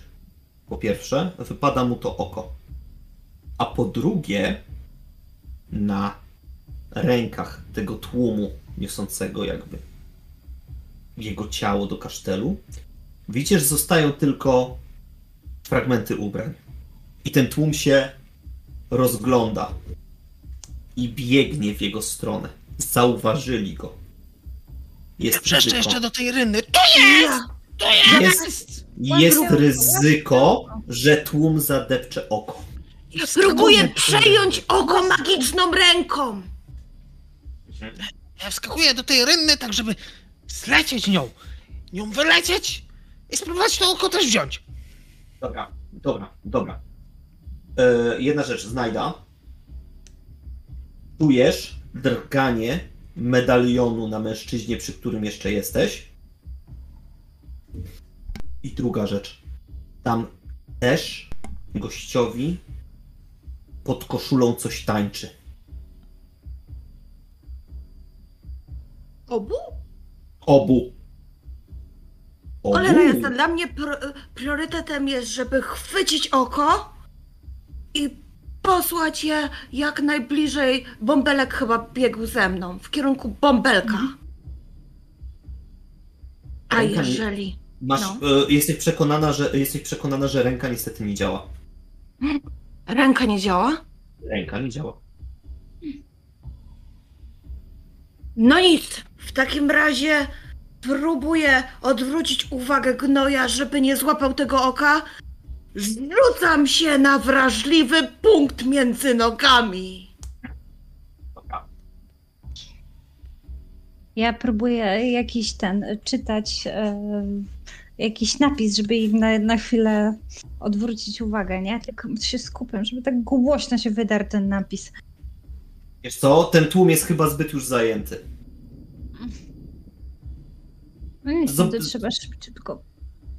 Po pierwsze, wypada mu to oko. A po drugie, na rękach tego tłumu niosącego jakby jego ciało do kasztelu, widzicie, że zostają tylko fragmenty ubrań. I ten tłum się rozgląda i biegnie w jego stronę. Zauważyli go. Jest Wrzeszczę ryzyko, jeszcze do tej rynny. To jest! To jest! jest, jest ryzyko, że tłum zadepcze oko. Ja próbuję przejąć oko magiczną ręką. Ja wskakuję do tej rynny tak, żeby zlecieć nią. Nią wylecieć i spróbować to oko też wziąć. Dobra, dobra, dobra. E, jedna rzecz, znajda. Czujesz drganie medalionu na mężczyźnie, przy którym jeszcze jesteś. I druga rzecz. Tam też gościowi pod koszulą coś tańczy. Obu? Obu. Obu. Jasna, dla mnie pro, priorytetem jest, żeby chwycić oko i posłać je jak najbliżej. Bąbelek chyba biegł ze mną w kierunku bąbelka. Mhm. A Ręka nie- jeżeli. Masz, No. y, jesteś, przekonana, że, jesteś przekonana, że ręka niestety nie działa. Ręka nie działa? Ręka nie działa. No nic. W takim razie próbuję odwrócić uwagę gnoja, żeby nie złapał tego oka Zrzucam się na wrażliwy punkt między nogami. Ja próbuję jakiś ten, czytać e, jakiś napis, żeby im na, na chwilę odwrócić uwagę, nie? Tylko się skupiam, żeby tak głośno się wydarł ten napis. Wiesz co, ten tłum jest chyba zbyt już zajęty. No niestety Zob- trzeba szybciutko.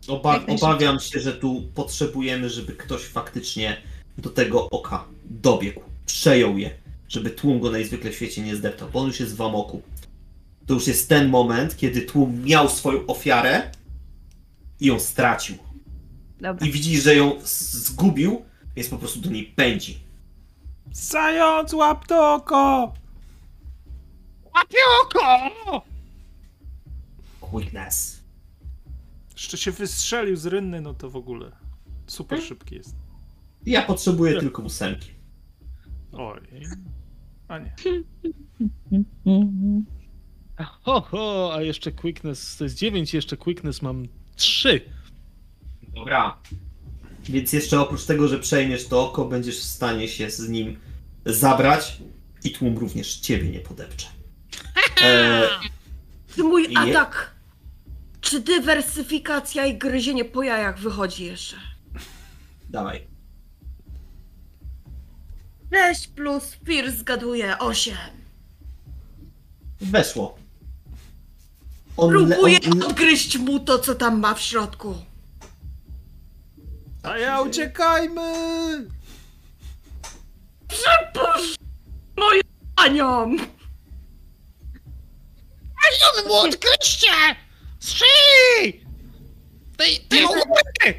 Oba obawiam się, że tu potrzebujemy, żeby ktoś faktycznie do tego oka dobiegł, przejął je, żeby tłum go najzwykle w świecie nie zdeptał, bo on już jest w amoku. To już jest ten moment, kiedy tłum miał swoją ofiarę i ją stracił. Dobra. I widzi, że ją zgubił, więc po prostu do niej pędzi. Zając, łap to oko! Łapie oko! Quickness. Jeszcze się wystrzelił z rynny, no to w ogóle. Super Hmm? szybki jest. Ja potrzebuję tylko ósemki. Oj. A nie. Ho, ho, a jeszcze quickness, to jest 9, jeszcze quickness mam 3. Dobra. Więc jeszcze oprócz tego, że przejmiesz to oko, będziesz w stanie się z nim zabrać i tłum również ciebie nie podepcze. E, mój Je- atak, czy dywersyfikacja i gryzienie po jajach wychodzi jeszcze? dawaj. 6 plus Fir zgaduje 8. Weszło. On, le, Próbuję on, odgryźć mu to, co tam ma w środku. A ja uciekajmy! Przepuść moją panią! Ej, mu odgryźcie! Trzy! Tej, tej łapy!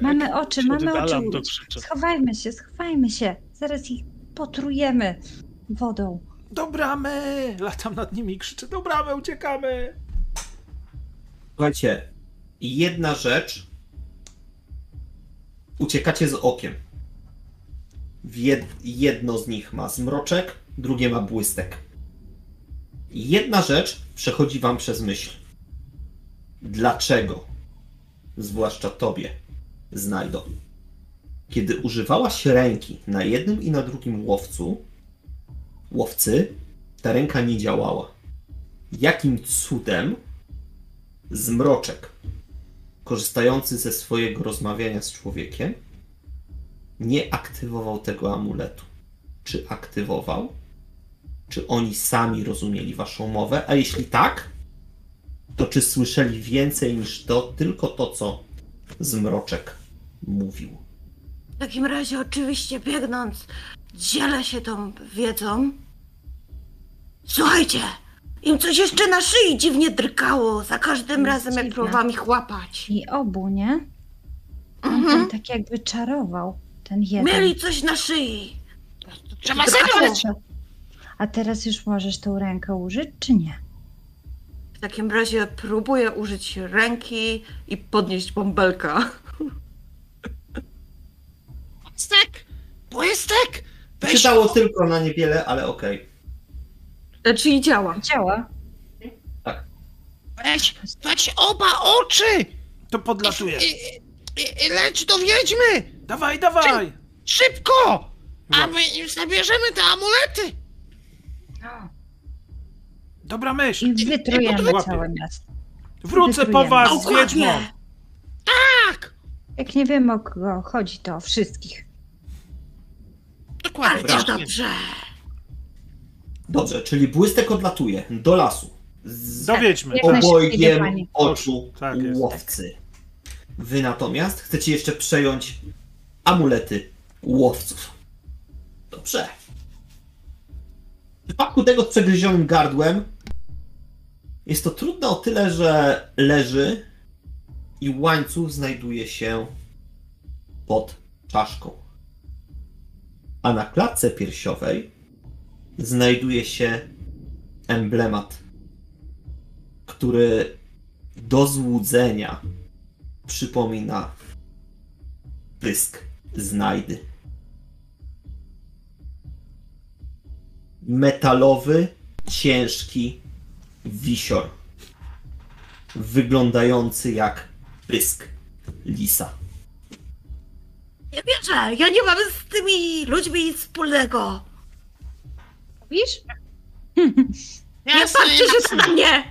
Mamy oczy, mamy oczy. To krzyczę. Schowajmy się, schowajmy się. Zaraz ich potrujemy wodą. Do bramy! Latam nad nimi i krzyczę, do bramy, uciekamy! Słuchajcie, jedna rzecz. Uciekacie z okiem. Jed, jedno z nich ma zmroczek, drugie ma błystek. Jedna rzecz przechodzi wam przez myśl. Dlaczego? Zwłaszcza tobie, znajdą. Kiedy używałaś ręki na jednym i na drugim łowcu, łowcy, ta ręka nie działała. Jakim cudem Zmroczek, korzystający ze swojego rozmawiania z człowiekiem, nie aktywował tego amuletu. Czy aktywował? Czy oni sami rozumieli waszą mowę? A jeśli tak, to czy słyszeli więcej niż to, tylko to, co Zmroczek mówił? W takim razie oczywiście biegnąc, dzielę się tą wiedzą. Słuchajcie, im coś jeszcze na szyi dziwnie drgało za każdym razem, jak Dziwne. próbowałam ich łapać. I obu, nie? On Mhm. tak jakby czarował. Ten jeden. Mieli coś na szyi. Trzeba Drgało. zebrać! A teraz już możesz tą rękę użyć, czy nie? W takim razie próbuję użyć ręki i podnieść bąbelka. Błystek! Błystek! Weź Czytało tylko na niewiele, ale okej. E, Czyli działa. Działa. Weź, weź oba oczy! To podlatuje. I, i, i leć do wiedźmy! Dawaj, dawaj! Szybko! A my im zabierzemy te amulety! Dobra myśl! I wytrujemy całe miasto. Wrócę po was z wiedźmą! Dokładnie. Tak! Jak nie wiem o kogo chodzi, to o wszystkich. Dokładnie. Bardzo dobrze. Dobrze, czyli błystek odlatuje do lasu. Z Dowiedźmy. Obojgiem oczu Tak jest. łowcy. Wy natomiast chcecie jeszcze przejąć amulety łowców. Dobrze. W przypadku tego z przegryzionym gardłem jest to trudne o tyle, że leży i łańcuch znajduje się pod czaszką. A na klatce piersiowej znajduje się emblemat który do złudzenia przypomina pysk znajdy. Metalowy, ciężki wisior, wyglądający jak pysk lisa. Nie wierzę, ja nie mam z tymi ludźmi nic wspólnego. Widzisz? Nie patrzcie się na mnie!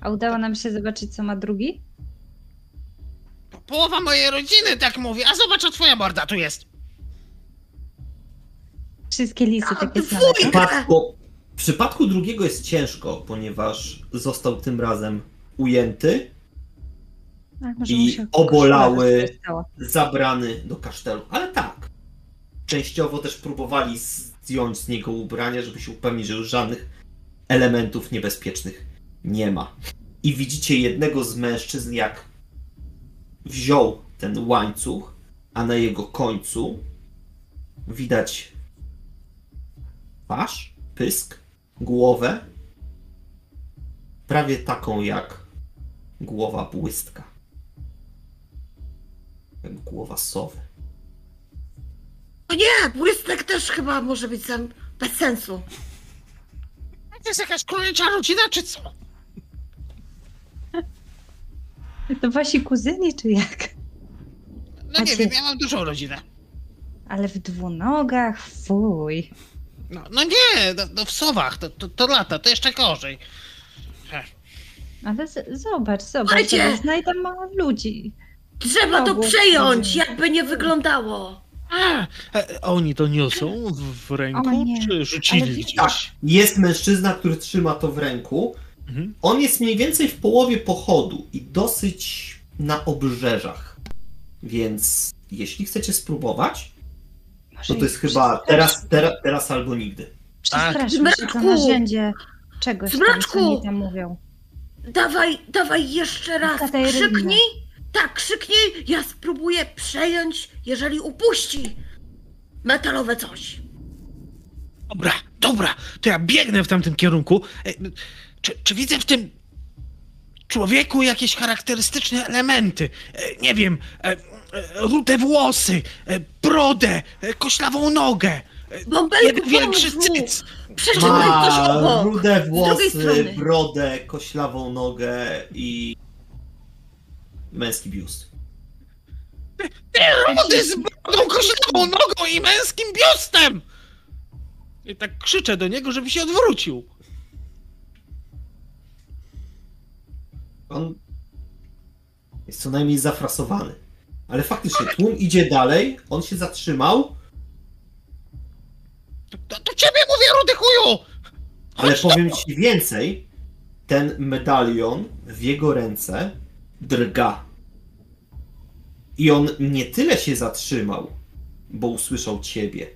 A udało nam się zobaczyć, co ma drugi? Połowa mojej rodziny tak mówi, a zobacz, co twoja morda tu jest. Wszystkie lisy A, takie ty same. fuj! W przypadku, drugiego jest ciężko, ponieważ został tym razem ujęty, może I obolały. zabrany do kasztelu. Ale tak, częściowo też próbowali zdjąć z niego ubrania, żeby się upewnić, że już żadnych elementów niebezpiecznych nie ma. I widzicie jednego z mężczyzn, jak wziął ten łańcuch, a na jego końcu widać twarz, pysk, głowę, prawie taką jak głowa błystka. Jak głowa sowy. O nie, błystek też chyba może być sam bez sensu. To jest jakaś królnicza rodzina, czy co? To wasi kuzyni, czy jak? No nie Macie- wiem, ja mam dużą rodzinę. Ale w dwunogach, fuj. No, no nie, no, no w sowach, to, to, to lata, to jeszcze gorzej. Ale z- zobacz, zobacz, Słuchajcie! znajdę mało ludzi. Trzeba to przejąć, jakby nie wyglądało. A, E, a oni to niosą w, w O ręku, nie, czy rzucili ale gdzieś? Tak, jest mężczyzna, który trzyma to w ręku. Mhm. On jest mniej więcej w połowie pochodu i dosyć na obrzeżach. Więc jeśli chcecie spróbować, Może to to jest chyba teraz, teraz, teraz albo nigdy. Przestraszmy się, to Zmraczku! narzędzie czegoś tam, co Zmraczku! oni tam mówią. Dawaj, dawaj jeszcze raz, krzyknij. Tak, krzyknij, ja spróbuję przejąć, jeżeli upuści metalowe coś. Dobra, dobra, to ja biegnę w tamtym kierunku. E, Czy, czy widzę w tym człowieku jakieś charakterystyczne elementy? E, Nie wiem, e, rude włosy, e, brodę, e, koślawą nogę, e, Bąbelku, większy cyc. Przeczytaj Ma obok. rude włosy, brodę, koślawą nogę i męski biust. rudy z brodą, koślawą nogą i męskim biustem! I tak krzyczę do niego, żeby się odwrócił. On jest co najmniej zafrasowany. Ale faktycznie, tłum idzie dalej, on się zatrzymał, To, to ciebie mówię, rudy chuju! ale Chodź powiem ci więcej, ten medalion w jego ręce drga. I on nie tyle się zatrzymał, bo usłyszał ciebie.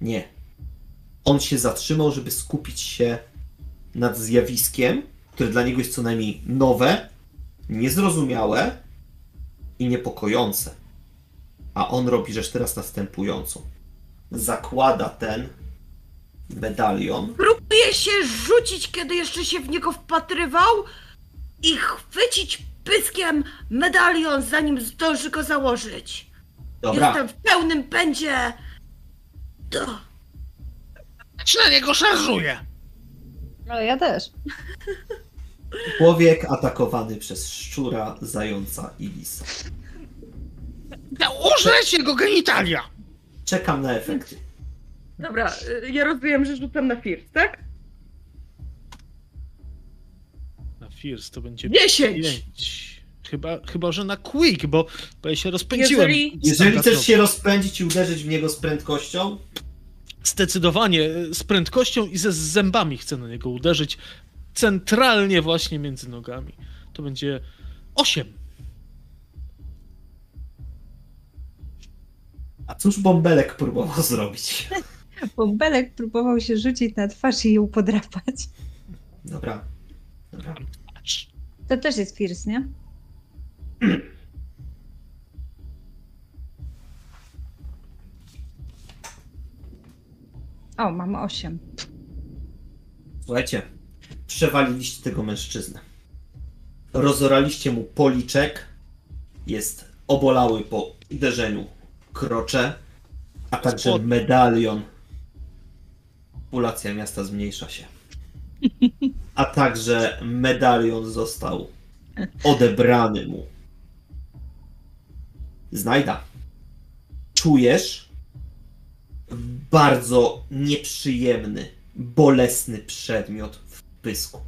Nie. On się zatrzymał, żeby skupić się nad zjawiskiem, które dla niego jest co najmniej nowe, niezrozumiałe i niepokojące. A on robi rzecz teraz następującą. Zakłada ten medalion Próbuje się rzucić, kiedy jeszcze się w niego wpatrywał i chwycić pyskiem medalion, zanim zdąży go założyć. Dobra, Jestem w pełnym pędzie. Do. Ci na niego szarżuje. No ja też. człowiek atakowany przez szczura, zająca i lisa. Użreć jego genitalia! Czekam na efekty. Dobra, y, ja rozumiem, że rzucam na First, tak? Na First to będzie 10! 5. Chyba, chyba, że na Quick, bo, bo ja się rozpędziłem. Jeżeli- Jeżeli chcesz się rozpędzić i uderzyć w niego z prędkością, Zdecydowanie e, z prędkością i ze zębami chcę na niego uderzyć. Centralnie właśnie między nogami. To będzie 8. a cóż Bąbelek próbował zrobić? Bąbelek próbował się rzucić na twarz i ją podrapać. Dobra. Dobra. To też jest Fierce, nie? O, mam osiem. Słuchajcie, przewaliliście tego mężczyznę. Rozoraliście mu policzek. Jest obolały po uderzeniu krocze, a także medalion populacja miasta zmniejsza się. A także medalion został odebrany mu. Znajda. Czujesz bardzo nieprzyjemny, bolesny przedmiot pysku.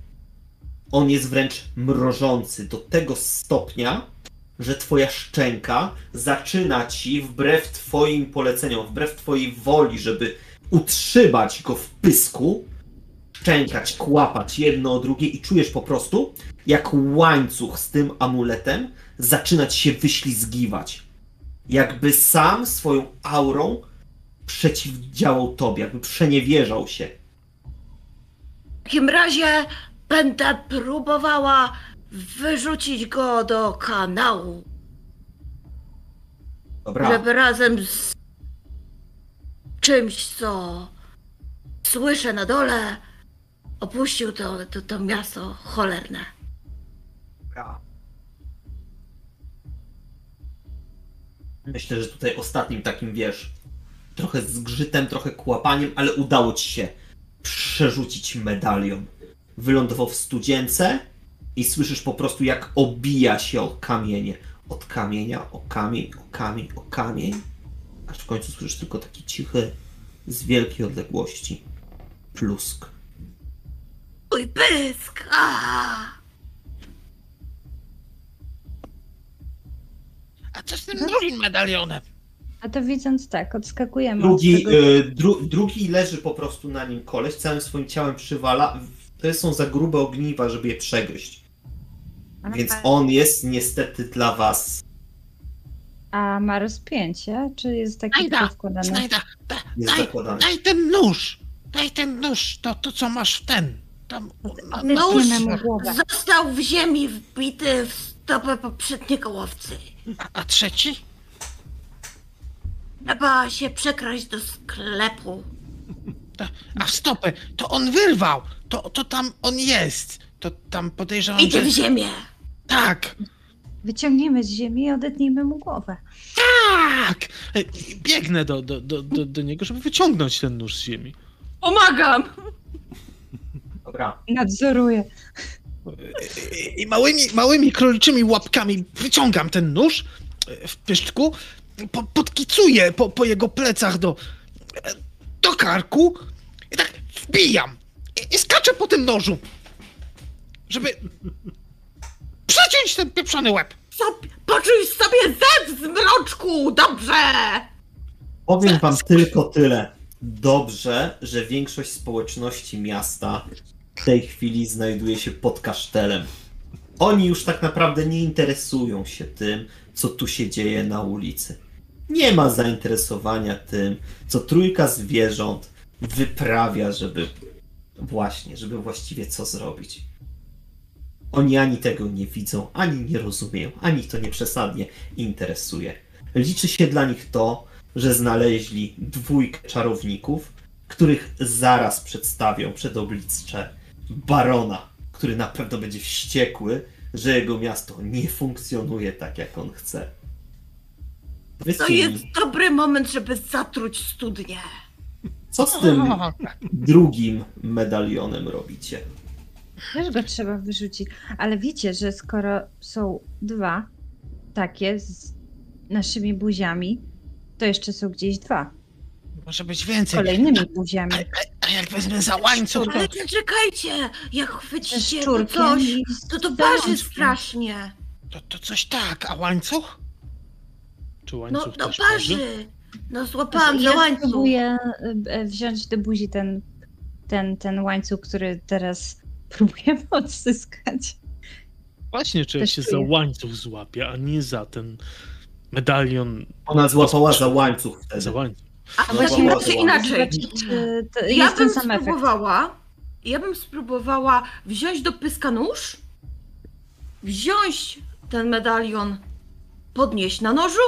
On jest wręcz mrożący do tego stopnia, że twoja szczęka zaczyna ci wbrew twoim poleceniom, wbrew twojej woli, żeby utrzymać go w pysku, szczękać, kłapać jedno o drugie i czujesz po prostu, jak łańcuch z tym amuletem zaczyna ci się wyślizgiwać. Jakby sam swoją aurą przeciwdziałał tobie, jakby przeniewierzał się. W takim razie będę próbowała wyrzucić go do kanału, Dobra, żeby razem z czymś, co słyszę na dole, opuścił to, to, to miasto cholerne. dobra. Myślę, że tutaj ostatnim takim, wiesz, trochę zgrzytem, trochę kłapaniem, ale udało ci się przerzucić medalion. Wylądował w studzience i słyszysz po prostu, jak obija się o kamienie. Od kamienia o kamień, o kamień, o kamień. Aż w końcu słyszysz tylko taki cichy, z wielkiej odległości plusk. Mój pysk! A! A co z tym drugim medalionem? A to widząc tak, odskakujemy Drugi, od tego... y, dru, drugi leży po prostu na nim koleś, całym swoim ciałem przywala. To są za grube ogniwa, żeby je przegryźć. Więc on jest niestety dla was. A ma rozpięcie? Czy jest taki Znajda, tylko wkładany? znajda, da, Jest daj, zakładany. daj ten nóż, daj ten nóż, to, to co masz w ten, tam, no, nóż. Został w ziemi wbity w stopę poprzedniego łowcy. a, a trzeci? Trzeba się przekraść do sklepu. A stopę, to on wyrwał, to, to tam on jest, to tam podejrzewam, Idzie że... w ziemię. Tak, Wyciągniemy z ziemi i odetnijmy mu głowę. Tak! Ej, Biegnę do, do, do, do, do niego, żeby wyciągnąć ten nóż z ziemi. Pomagam! Dobra. Nadzoruję. I- I małymi, małymi króliczymi łapkami wyciągam ten nóż e, w pyszczku, po, podkicuję po, po jego plecach do, do karku i tak wbijam. I, I skaczę po tym nożu, żeby przeciąć ten pieprzony łeb. Poczuj sobie zew z mroczku, dobrze! Powiem wam tylko tyle. Dobrze, że większość społeczności miasta w tej chwili znajduje się pod kasztelem. Oni już tak naprawdę nie interesują się tym, co tu się dzieje na ulicy. Nie ma zainteresowania tym, co trójka zwierząt wyprawia, żeby właśnie, żeby właściwie co zrobić. Oni ani tego nie widzą, ani nie rozumieją, ani to nie przesadnie interesuje. Liczy się dla nich to, że znaleźli dwójkę czarowników, których zaraz przedstawią przed oblicze barona, który na pewno będzie wściekły, że jego miasto nie funkcjonuje tak, jak on chce. To jest dobry moment, żeby zatruć studnię. co z tym drugim medalionem robicie? Też go trzeba wyrzucić. Ale wiecie, że skoro są dwa takie z naszymi buziami, to jeszcze są gdzieś dwa. Może być Z więcej. kolejnymi buziami. A, a, a jak wezmę za łańcuch, to... Ale czekajcie, jak chwycicie to coś, to to zajączkiem. strasznie. To, to coś tak, a łańcuch? Czy No, łańcuch no też waży. No złapałam za Ja łańcuch. próbuję e, wziąć do buzi ten, ten, ten łańcuch, który teraz próbujemy odzyskać. Właśnie, czy ja Też się za czuję. łańcuch złapię, a nie za ten medalion Ona złapała za łańcuch wtedy. za łańcuch. A No w takim razie bo- inaczej. Zobaczyć, czy to Ja jest bym ten sam efekt. spróbowała, ja bym spróbowała wziąć do pyska nóż, wziąć ten medalion, podnieść na nożu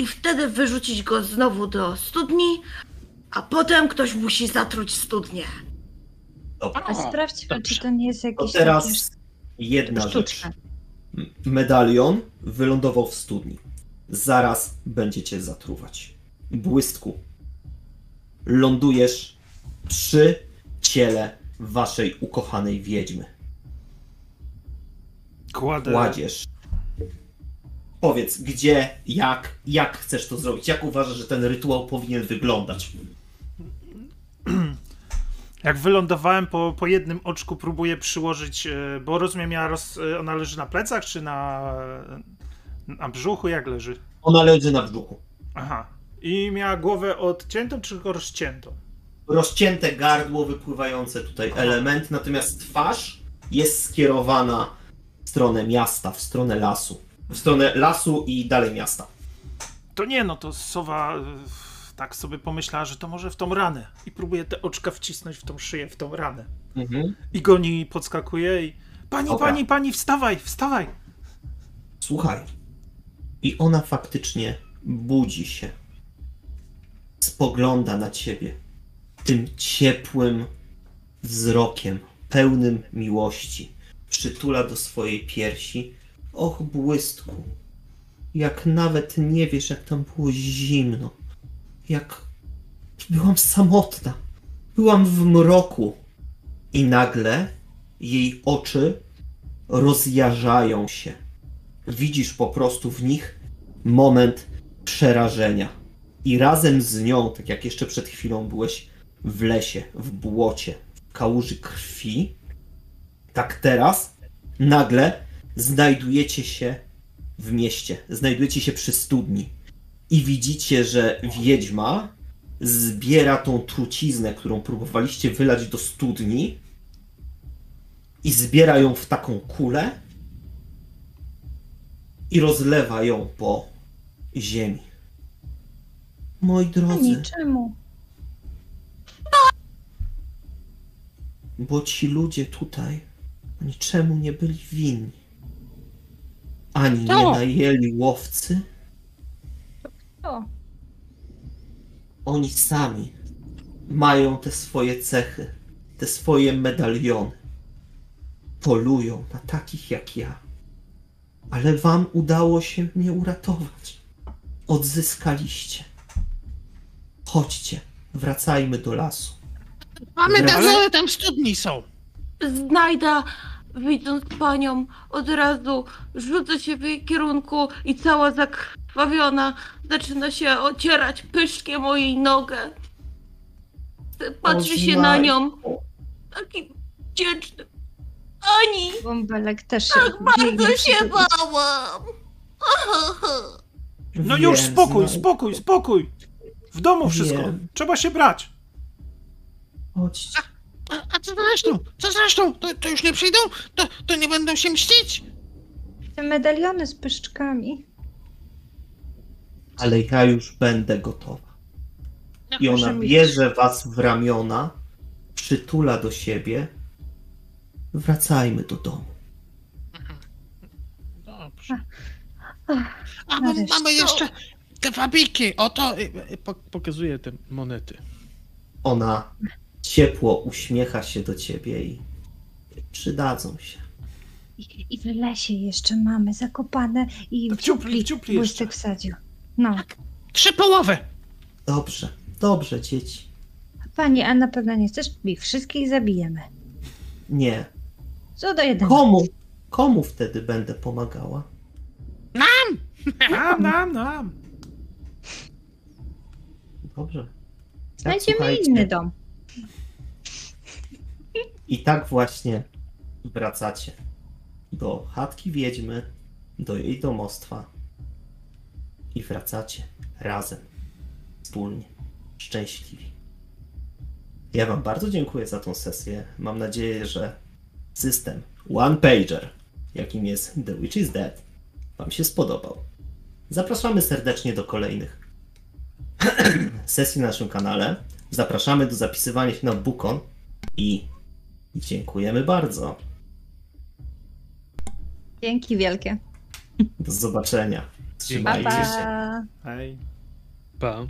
i wtedy wyrzucić go znowu do studni, a potem ktoś musi zatruć studnię. Dobra. A sprawdźmy, Dobrze. czy to nie jest To jakieś teraz jedna takie rzecz. sztuczne. Medalion wylądował w studni. Zaraz będziecie zatruwać. Błystku. Lądujesz przy ciele waszej ukochanej wiedźmy. Kładę. Kładziesz. Powiedz, gdzie, jak, jak chcesz to zrobić? Jak uważasz, że ten rytuał powinien wyglądać? Jak wylądowałem po, po jednym oczku, próbuję przyłożyć, e, bo rozumiem, ja roz, e, ona leży na plecach, czy na, na brzuchu, jak leży? Ona leży na brzuchu. Aha. I miała głowę odciętą, czy tylko rozciętą? Rozcięte gardło, wypływające tutaj element, natomiast twarz jest skierowana w stronę miasta, w stronę lasu. W stronę lasu i dalej miasta. To nie, no to sowa e, tak sobie pomyślała, że to może w tą ranę. I próbuje te oczka wcisnąć w tą szyję, w tą ranę. Mhm. I goni, podskakuje i... Pani, Dobra. pani, pani, wstawaj, wstawaj! Słuchaj. I ona faktycznie budzi się. Spogląda na ciebie tym ciepłym wzrokiem, pełnym miłości. Przytula do swojej piersi. Och, błysku. Jak nawet nie wiesz, jak tam było zimno. Jak byłam samotna. Byłam w mroku. I nagle jej oczy rozjarzają się widzisz po prostu w nich moment przerażenia. I razem z nią, tak jak jeszcze przed chwilą byłeś w lesie, w błocie, w kałuży krwi, tak teraz nagle znajdujecie się w mieście, znajdujecie się przy studni i widzicie, że wiedźma zbiera tą truciznę, którą próbowaliście wylać do studni i zbiera ją w taką kulę i rozlewa ją po ziemi. Moi drodzy, Ani czemu? bo ci ludzie tutaj niczemu nie byli winni. Ani nie najęli łowcy, O, oni sami mają te swoje cechy, te swoje medaliony. Polują na takich jak ja. Ale wam udało się mnie uratować. Odzyskaliście. Chodźcie, wracajmy do lasu. Mamy Ale- dane, tam studni są. Znajda, widząc panią, od razu rzuca się w jej kierunku i cała zakrwawiona zaczyna się ocierać pyszkiem o jej nogę. Patrzy się na nią. Taki wdzięczny. Ani, bąbelek też się tak bardzo się bałam. No Wiem, już spokój, znajdę. spokój, spokój! W domu wszystko. Wiem. Trzeba się brać. Chodźcie. A, a co zresztą? Co zresztą? To, to już nie przyjdą? To, to nie będą się mścić? Te medaliony z pyszczkami. Ale ja już będę gotowa. I ona bierze was w ramiona, przytula do siebie. Wracajmy do domu. Dobrze. A nareszcie. mamy jeszcze te wabiki. Oto. y, y, Po, pokazuję te monety. Ona ciepło uśmiecha się do ciebie i przydadzą się. I, I w lesie jeszcze mamy zakopane i dziupli błystek jeszcze. wsadził. No, Trzy połowy. Dobrze, dobrze, dzieci. pani, a na pewno nie chcesz? Ich wszystkich zabijemy. Nie. Co do jednego. Komu? Komu wtedy będę pomagała? Nam, nam, nam. Dobrze. Tak, Znajdziemy inny dom. I tak właśnie wracacie do chatki wiedźmy, do jej domostwa i wracacie razem, wspólnie, szczęśliwi. Ja Wam bardzo dziękuję za tą sesję. Mam nadzieję, że system One Pager, jakim jest The Witch is Dead, Wam się spodobał. Zapraszamy serdecznie do kolejnych sesji na naszym kanale. Zapraszamy do zapisywania się na Bukon i dziękujemy bardzo. Dzięki wielkie. Do zobaczenia. Pa, Trzymajcie się. pa. Hej. Pa.